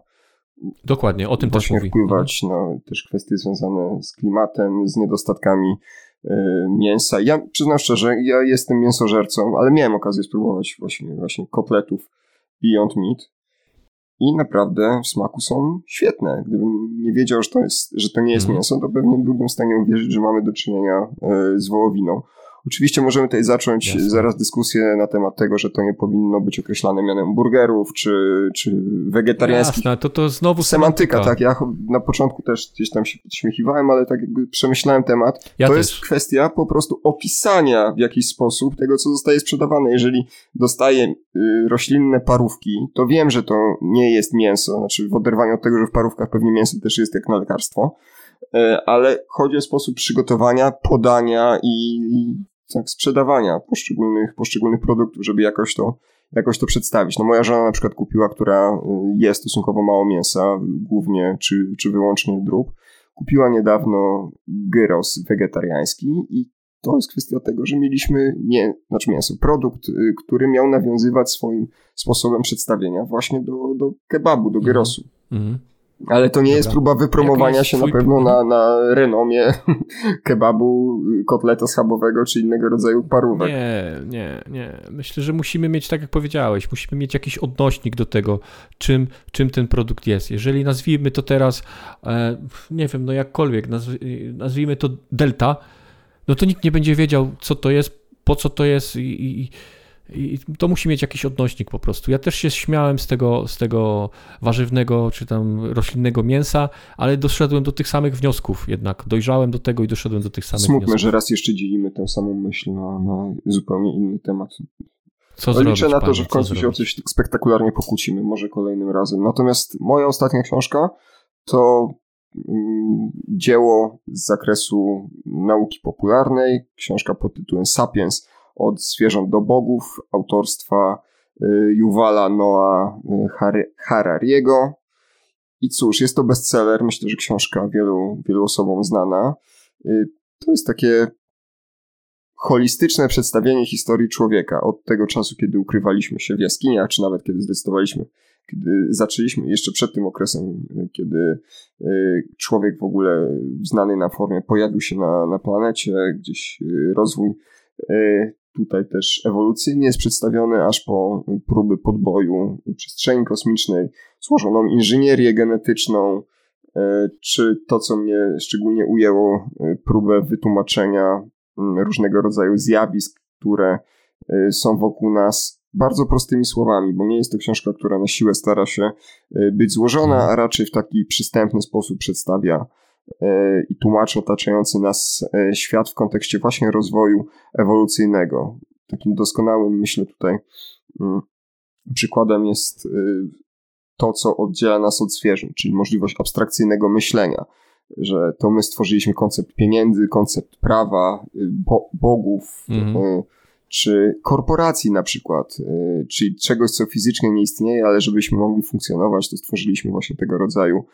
[SPEAKER 1] Dokładnie, o tym też mówi.
[SPEAKER 2] wpływać mhm. na też kwestie związane z klimatem, z niedostatkami yy, mięsa. Ja przyznam szczerze, ja jestem mięsożercą, ale miałem okazję spróbować właśnie, właśnie kotletów Beyond Meat i naprawdę w smaku są świetne. Gdybym nie wiedział, że to, jest, że to nie jest mm. mięso, to pewnie byłbym w stanie uwierzyć, że mamy do czynienia e, z wołowiną. Oczywiście możemy tutaj zacząć Jasne. zaraz dyskusję na temat tego, że to nie powinno być określane mianem burgerów czy, czy wegetariańskich.
[SPEAKER 1] Jasne, to to znowu
[SPEAKER 2] semantyka. semantyka. Tak, ja na początku też gdzieś tam się podśmiechiwałem, ale tak jakby przemyślałem temat. Ja to też. jest kwestia po prostu opisania w jakiś sposób tego, co zostaje sprzedawane. Jeżeli dostaję y, roślinne parówki, to wiem, że to nie jest mięso. Znaczy w oderwaniu od tego, że w parówkach pewnie mięso też jest jak na lekarstwo e, ale chodzi o sposób przygotowania, podania i tak, sprzedawania poszczególnych, poszczególnych produktów, żeby jakoś to, jakoś to przedstawić. No moja żona na przykład kupiła, która y, je stosunkowo mało mięsa, głównie czy, czy wyłącznie drób. Kupiła niedawno gyros wegetariański i to jest kwestia tego, że mieliśmy nie, znaczy mięso, produkt, y, który miał nawiązywać swoim sposobem przedstawienia właśnie do, do kebabu, do gyrosu. Mm -hmm. Ale to nie Dobra. jest próba wypromowania się na pewno na, na renomie kebabu, kotleta schabowego czy innego rodzaju parówek.
[SPEAKER 1] Nie, nie, nie. Myślę, że musimy mieć, tak jak powiedziałeś, musimy mieć jakiś odnośnik do tego, czym, czym ten produkt jest. Jeżeli nazwijmy to teraz, e, nie wiem, no jakkolwiek, nazwijmy to delta, no to nikt nie będzie wiedział, co to jest, po co to jest i, i i to musi mieć jakiś odnośnik po prostu. Ja też się śmiałem z tego, z tego warzywnego czy tam roślinnego mięsa, ale doszedłem do tych samych wniosków jednak. Dojrzałem do tego i doszedłem do tych samych
[SPEAKER 2] Smutne,
[SPEAKER 1] wniosków.
[SPEAKER 2] że raz jeszcze dzielimy tę samą myśl na, na zupełnie inny temat.
[SPEAKER 1] Co no, zrobić,
[SPEAKER 2] liczę na to,
[SPEAKER 1] panie,
[SPEAKER 2] że w końcu się o coś tak spektakularnie pokłócimy, może kolejnym razem. Natomiast moja ostatnia książka to mm, dzieło z zakresu nauki popularnej, książka pod tytułem Sapiens od zwierząt do bogów autorstwa y, Yuvala Noah y, Harariego. I cóż, jest to bestseller, myślę, że książka wielu, wielu osobom znana. Y, to jest takie holistyczne przedstawienie historii człowieka od tego czasu, kiedy ukrywaliśmy się w jaskiniach, czy nawet kiedy zdecydowaliśmy, kiedy zaczęliśmy, jeszcze przed tym okresem, kiedy człowiek w ogóle w znanej na formie pojawił się na, na planecie, gdzieś rozwój tutaj też ewolucyjnie jest przedstawiony aż po próby podboju przestrzeni kosmicznej, złożoną inżynierię genetyczną, e, czy to, co mnie szczególnie ujęło, e, próbę wytłumaczenia mm, różnego rodzaju zjawisk, które e, są wokół nas bardzo prostymi słowami, bo nie jest to książka, która na siłę stara się być złożona, a raczej w taki przystępny sposób przedstawia i tłumaczy otaczający nas e, świat w kontekście właśnie rozwoju ewolucyjnego. Takim doskonałym, myślę tutaj, mm, przykładem jest e, to, co oddziela nas od zwierząt, czyli możliwość abstrakcyjnego myślenia, że to my stworzyliśmy koncept pieniędzy, koncept prawa, bo bogów, mhm. czy korporacji na przykład, czyli czegoś, co fizycznie nie istnieje, ale żebyśmy mogli funkcjonować, to stworzyliśmy właśnie tego rodzaju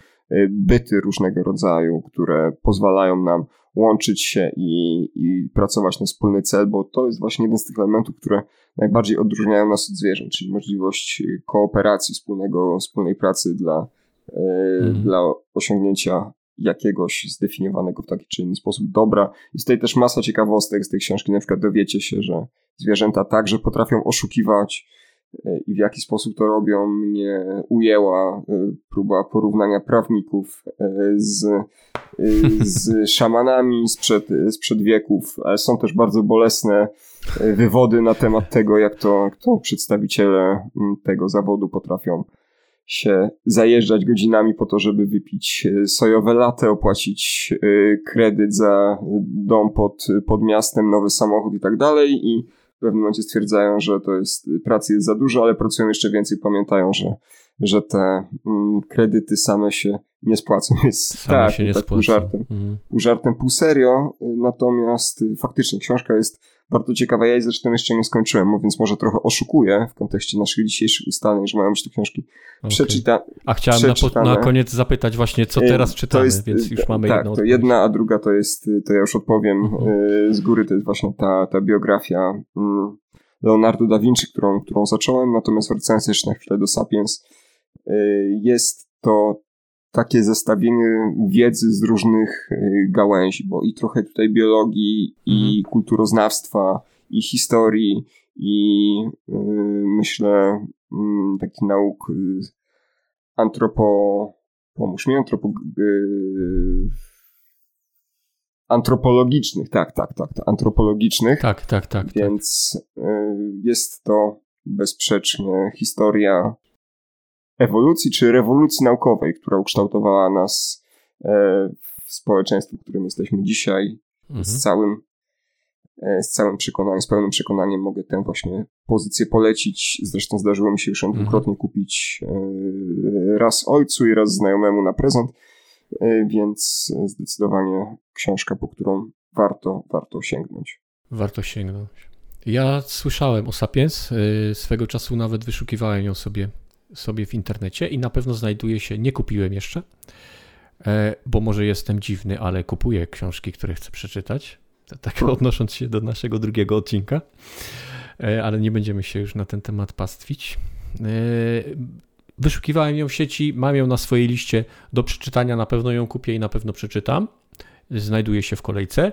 [SPEAKER 2] byty różnego rodzaju, które pozwalają nam łączyć się i, i pracować na wspólny cel, bo to jest właśnie jeden z tych elementów, które najbardziej odróżniają nas od zwierząt, czyli możliwość kooperacji, wspólnego, wspólnej pracy dla, mhm. dla osiągnięcia jakiegoś zdefiniowanego w taki czy inny sposób dobra. Jest tutaj też masa ciekawostek z tej książki, na przykład dowiecie się, że zwierzęta także potrafią oszukiwać, i w jaki sposób to robią, mnie ujęła e, próba porównania prawników e, z, z szamanami sprzed, sprzed wieków, ale są też bardzo bolesne wywody na temat tego, jak to, jak to przedstawiciele tego zawodu potrafią się zajeżdżać godzinami po to, żeby wypić sojowe latte, opłacić kredyt za dom pod, pod miastem, nowy samochód i tak dalej. I w pewnym momencie stwierdzają, że to jest, pracy jest za dużo, ale pracują jeszcze więcej, pamiętają, że, że te mm, kredyty same się nie spłacą. Jest
[SPEAKER 1] Same
[SPEAKER 2] tak,
[SPEAKER 1] się nie
[SPEAKER 2] tak pół żartem,
[SPEAKER 1] Mhm.
[SPEAKER 2] pół żartem, pół serio. y, Natomiast y, faktycznie książka jest bardzo ciekawa. Ja jej zresztą jeszcze nie skończyłem, więc może trochę oszukuję w kontekście naszych dzisiejszych ustaleń, że mają być to książki przeczyta,
[SPEAKER 1] A chciałem na, po, na koniec zapytać właśnie, co
[SPEAKER 2] Y,
[SPEAKER 1] teraz
[SPEAKER 2] to
[SPEAKER 1] czytamy,
[SPEAKER 2] jest,
[SPEAKER 1] więc już mamy
[SPEAKER 2] tak,
[SPEAKER 1] jedną
[SPEAKER 2] to
[SPEAKER 1] odpowiedź.
[SPEAKER 2] jedna, a druga to jest, to ja już odpowiem
[SPEAKER 1] Mhm.
[SPEAKER 2] z góry, to jest właśnie ta, ta biografia mm, Leonardo da Vinci, którą, którą zacząłem, natomiast wracając jeszcze na chwilę do Sapiens, jest to takie zestawienie wiedzy z różnych y, gałęzi, bo i trochę tutaj biologii, i
[SPEAKER 1] Mhm.
[SPEAKER 2] kulturoznawstwa, i historii, i y, myślę mm, takich nauk y, antropo... Pomóż mi, antropo... y, antropologicznych, tak, tak, tak, tak antropologicznych,
[SPEAKER 1] Tak, tak, tak. tak.
[SPEAKER 2] więc y, jest to bezsprzecznie historia ewolucji czy rewolucji naukowej, która ukształtowała nas e, w społeczeństwie, w którym jesteśmy dzisiaj.
[SPEAKER 1] Mhm.
[SPEAKER 2] Z całym e, z całym przekonaniem, z pełnym przekonaniem mogę tę właśnie pozycję polecić. Zresztą zdarzyło mi się już ją
[SPEAKER 1] Mhm.
[SPEAKER 2] dwukrotnie kupić e, raz ojcu i raz znajomemu na prezent, więc zdecydowanie książka, po którą warto, warto sięgnąć.
[SPEAKER 1] Warto sięgnąć. Ja słyszałem o Sapiens, swego czasu nawet wyszukiwałem ją sobie, sobie w internecie i na pewno znajduje się, nie kupiłem jeszcze, e, bo może jestem dziwny, ale kupuję książki, które chcę przeczytać, tak odnosząc się do naszego drugiego odcinka, E, ale nie będziemy się już na ten temat pastwić. E, Wyszukiwałem ją w sieci, mam ją na swojej liście do przeczytania, na pewno ją kupię i na pewno przeczytam. Znajduje się w kolejce.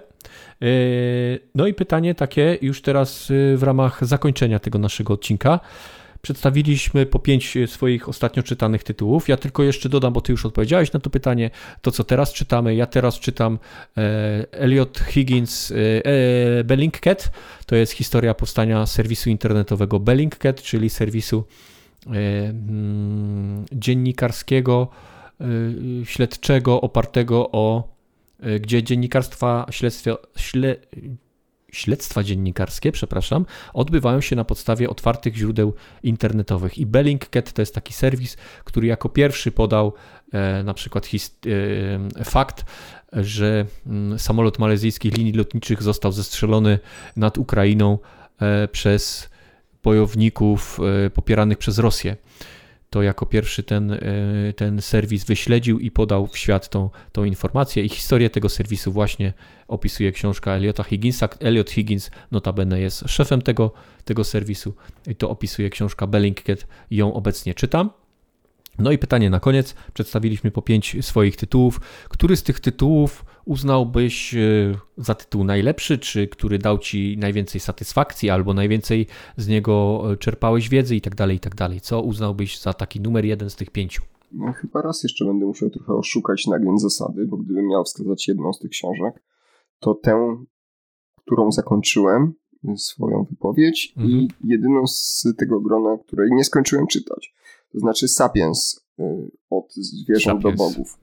[SPEAKER 1] No i pytanie takie już teraz w ramach zakończenia tego naszego odcinka. Przedstawiliśmy po pięć swoich ostatnio czytanych tytułów. Ja tylko jeszcze dodam, bo ty już odpowiedziałeś na to pytanie, to co teraz czytamy. Ja teraz czytam e, Elliot Higgins e, e, Bellingcat. To jest historia powstania serwisu internetowego Bellingcat, czyli serwisu e, mm, dziennikarskiego, śledczego, opartego o gdzie dziennikarstwa, śledztwa, śle, śledztwa dziennikarskie, przepraszam, odbywają się na podstawie otwartych źródeł internetowych. I Bellingcat to jest taki serwis, który jako pierwszy podał e, na przykład his, e, fakt, że mm, samolot malezyjskich linii lotniczych został zestrzelony nad Ukrainą e, przez bojowników e, popieranych przez Rosję to jako pierwszy ten, e, ten serwis wyśledził i podał w świat tą, tą informację. I historię tego serwisu właśnie opisuje książka Eliota Higginsa. Eliot Higgins notabene jest szefem tego, tego serwisu i to opisuje książka Bellingcat ją obecnie czytam. No i pytanie na koniec. Przedstawiliśmy po pięć swoich tytułów. Który z tych tytułów uznałbyś e, za tytuł najlepszy, czy który dał ci najwięcej satysfakcji, albo najwięcej z niego e, czerpałeś wiedzy i tak dalej, i tak dalej? Co uznałbyś za taki numer jeden z tych pięciu?
[SPEAKER 2] No, chyba raz jeszcze będę musiał trochę oszukać nagień zasady, bo gdybym miał wskazać jedną z tych książek, to tę, którą zakończyłem swoją wypowiedź
[SPEAKER 1] Mhm.
[SPEAKER 2] i jedyną z tego grona, której nie skończyłem czytać. To znaczy Sapiens y, od zwierząt
[SPEAKER 1] Sapiens.
[SPEAKER 2] do bogów.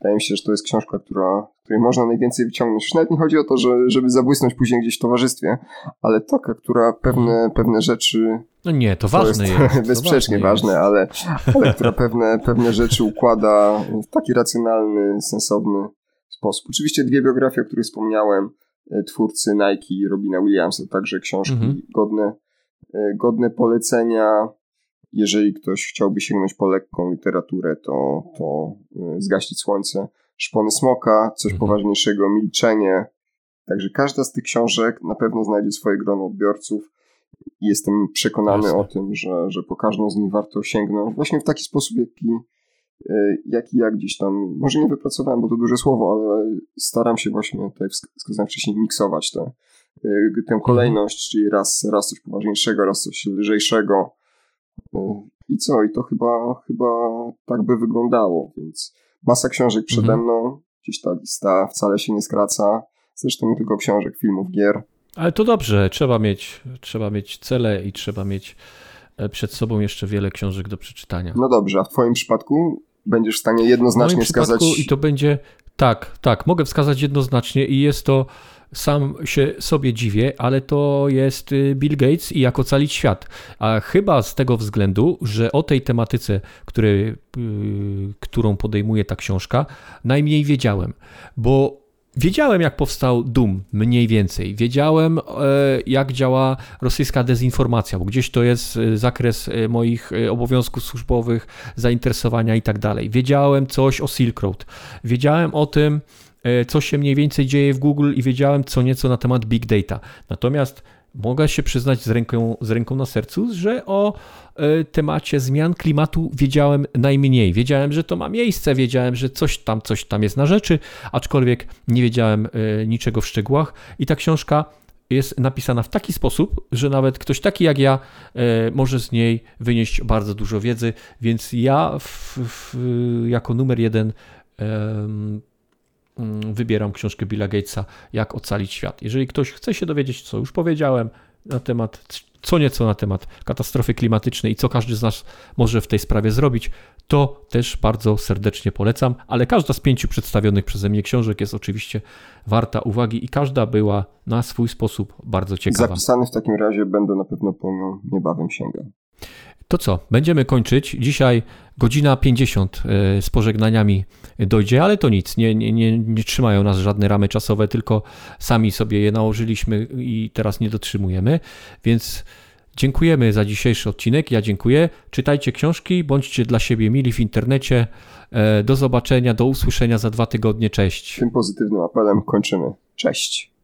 [SPEAKER 2] Wydaje mi się, że to jest książka, która, której można najwięcej wyciągnąć. Nawet nie chodzi o to, że, żeby zabłysnąć później gdzieś w towarzystwie, ale taka, która pewne, pewne rzeczy
[SPEAKER 1] No nie, to
[SPEAKER 2] to
[SPEAKER 1] ważne jest. to
[SPEAKER 2] bezsprzecznie ważne,
[SPEAKER 1] jest.
[SPEAKER 2] ale, ale która pewne, pewne rzeczy układa w taki racjonalny, sensowny sposób. Oczywiście dwie biografie, o których wspomniałem, e, twórcy Nike i Robina Williamsa, także książki
[SPEAKER 1] Mhm.
[SPEAKER 2] godne, e, godne polecenia. Jeżeli ktoś chciałby sięgnąć po lekką literaturę, to, to e, Zgaśnić Słońce, Szpony Smoka, coś
[SPEAKER 1] Mhm.
[SPEAKER 2] poważniejszego, Milczenie. Także każda z tych książek na pewno znajdzie swoje grono odbiorców jestem przekonany
[SPEAKER 1] Jasne.
[SPEAKER 2] o tym, że, że po każdą z nich warto sięgnąć właśnie w taki sposób, jaki, e, jaki ja gdzieś tam, może nie wypracowałem, bo to duże słowo, ale staram się właśnie, tak jak wsk- wskazałem wcześniej, miksować tę, e, tę kolejność, czyli raz, raz coś poważniejszego, raz coś lżejszego. I co? I to chyba, chyba tak by wyglądało, więc masa książek przede
[SPEAKER 1] Mhm.
[SPEAKER 2] mną, gdzieś ta lista wcale się nie skraca. Zresztą nie tylko książek, filmów, gier.
[SPEAKER 1] Ale to dobrze, trzeba mieć, trzeba mieć cele i trzeba mieć e, przed sobą jeszcze wiele książek do przeczytania.
[SPEAKER 2] No dobrze, a w Twoim przypadku będziesz w stanie
[SPEAKER 1] W
[SPEAKER 2] jednoznacznie
[SPEAKER 1] przypadku
[SPEAKER 2] wskazać.
[SPEAKER 1] i to będzie tak, tak, mogę wskazać jednoznacznie i jest to sam się sobie dziwię, ale to jest y, Bill Gates i jak ocalić świat. A chyba z tego względu, że o tej tematyce, który, którą podejmuje ta książka, najmniej wiedziałem, bo Wiedziałem, jak powstał Doom, mniej więcej. Wiedziałem, e, jak działa rosyjska dezinformacja, bo gdzieś to jest e, zakres moich obowiązków służbowych, zainteresowania i tak dalej. Wiedziałem coś o Silk Road. Wiedziałem o tym, co się mniej więcej dzieje w Google i wiedziałem co nieco na temat big data. Natomiast mogę się przyznać z ręką, z ręką na sercu, że o e, temacie zmian klimatu wiedziałem najmniej. Wiedziałem, że to ma miejsce, wiedziałem, że coś tam, coś tam jest na rzeczy, aczkolwiek nie wiedziałem e, niczego w szczegółach i ta książka jest napisana w taki sposób, że nawet ktoś taki jak ja e, może z niej wynieść bardzo dużo wiedzy, więc ja w, w, jako numer jeden wybieram książkę Billa Gatesa, Jak ocalić świat. Jeżeli ktoś chce się dowiedzieć, co już powiedziałem na temat, co nieco na temat katastrofy klimatycznej i co każdy z nas może w tej sprawie zrobić, to też bardzo serdecznie polecam, ale każda z pięciu przedstawionych przeze mnie książek jest oczywiście warta uwagi i każda była na swój sposób bardzo ciekawa.
[SPEAKER 2] Zapisany w takim razie będę na pewno po nią niebawem sięgam.
[SPEAKER 1] To co, będziemy kończyć. Dzisiaj godzina 50 e, z pożegnaniami dojdzie, ale to nic, nie, nie, nie, nie trzymają nas żadne ramy czasowe, tylko sami sobie je nałożyliśmy i teraz nie dotrzymujemy, więc dziękujemy za dzisiejszy odcinek. Ja dziękuję. Czytajcie książki, bądźcie dla siebie mili w internecie. E, do zobaczenia, do usłyszenia za dwa tygodnie. Cześć.
[SPEAKER 2] Tym pozytywnym apelem kończymy. Cześć.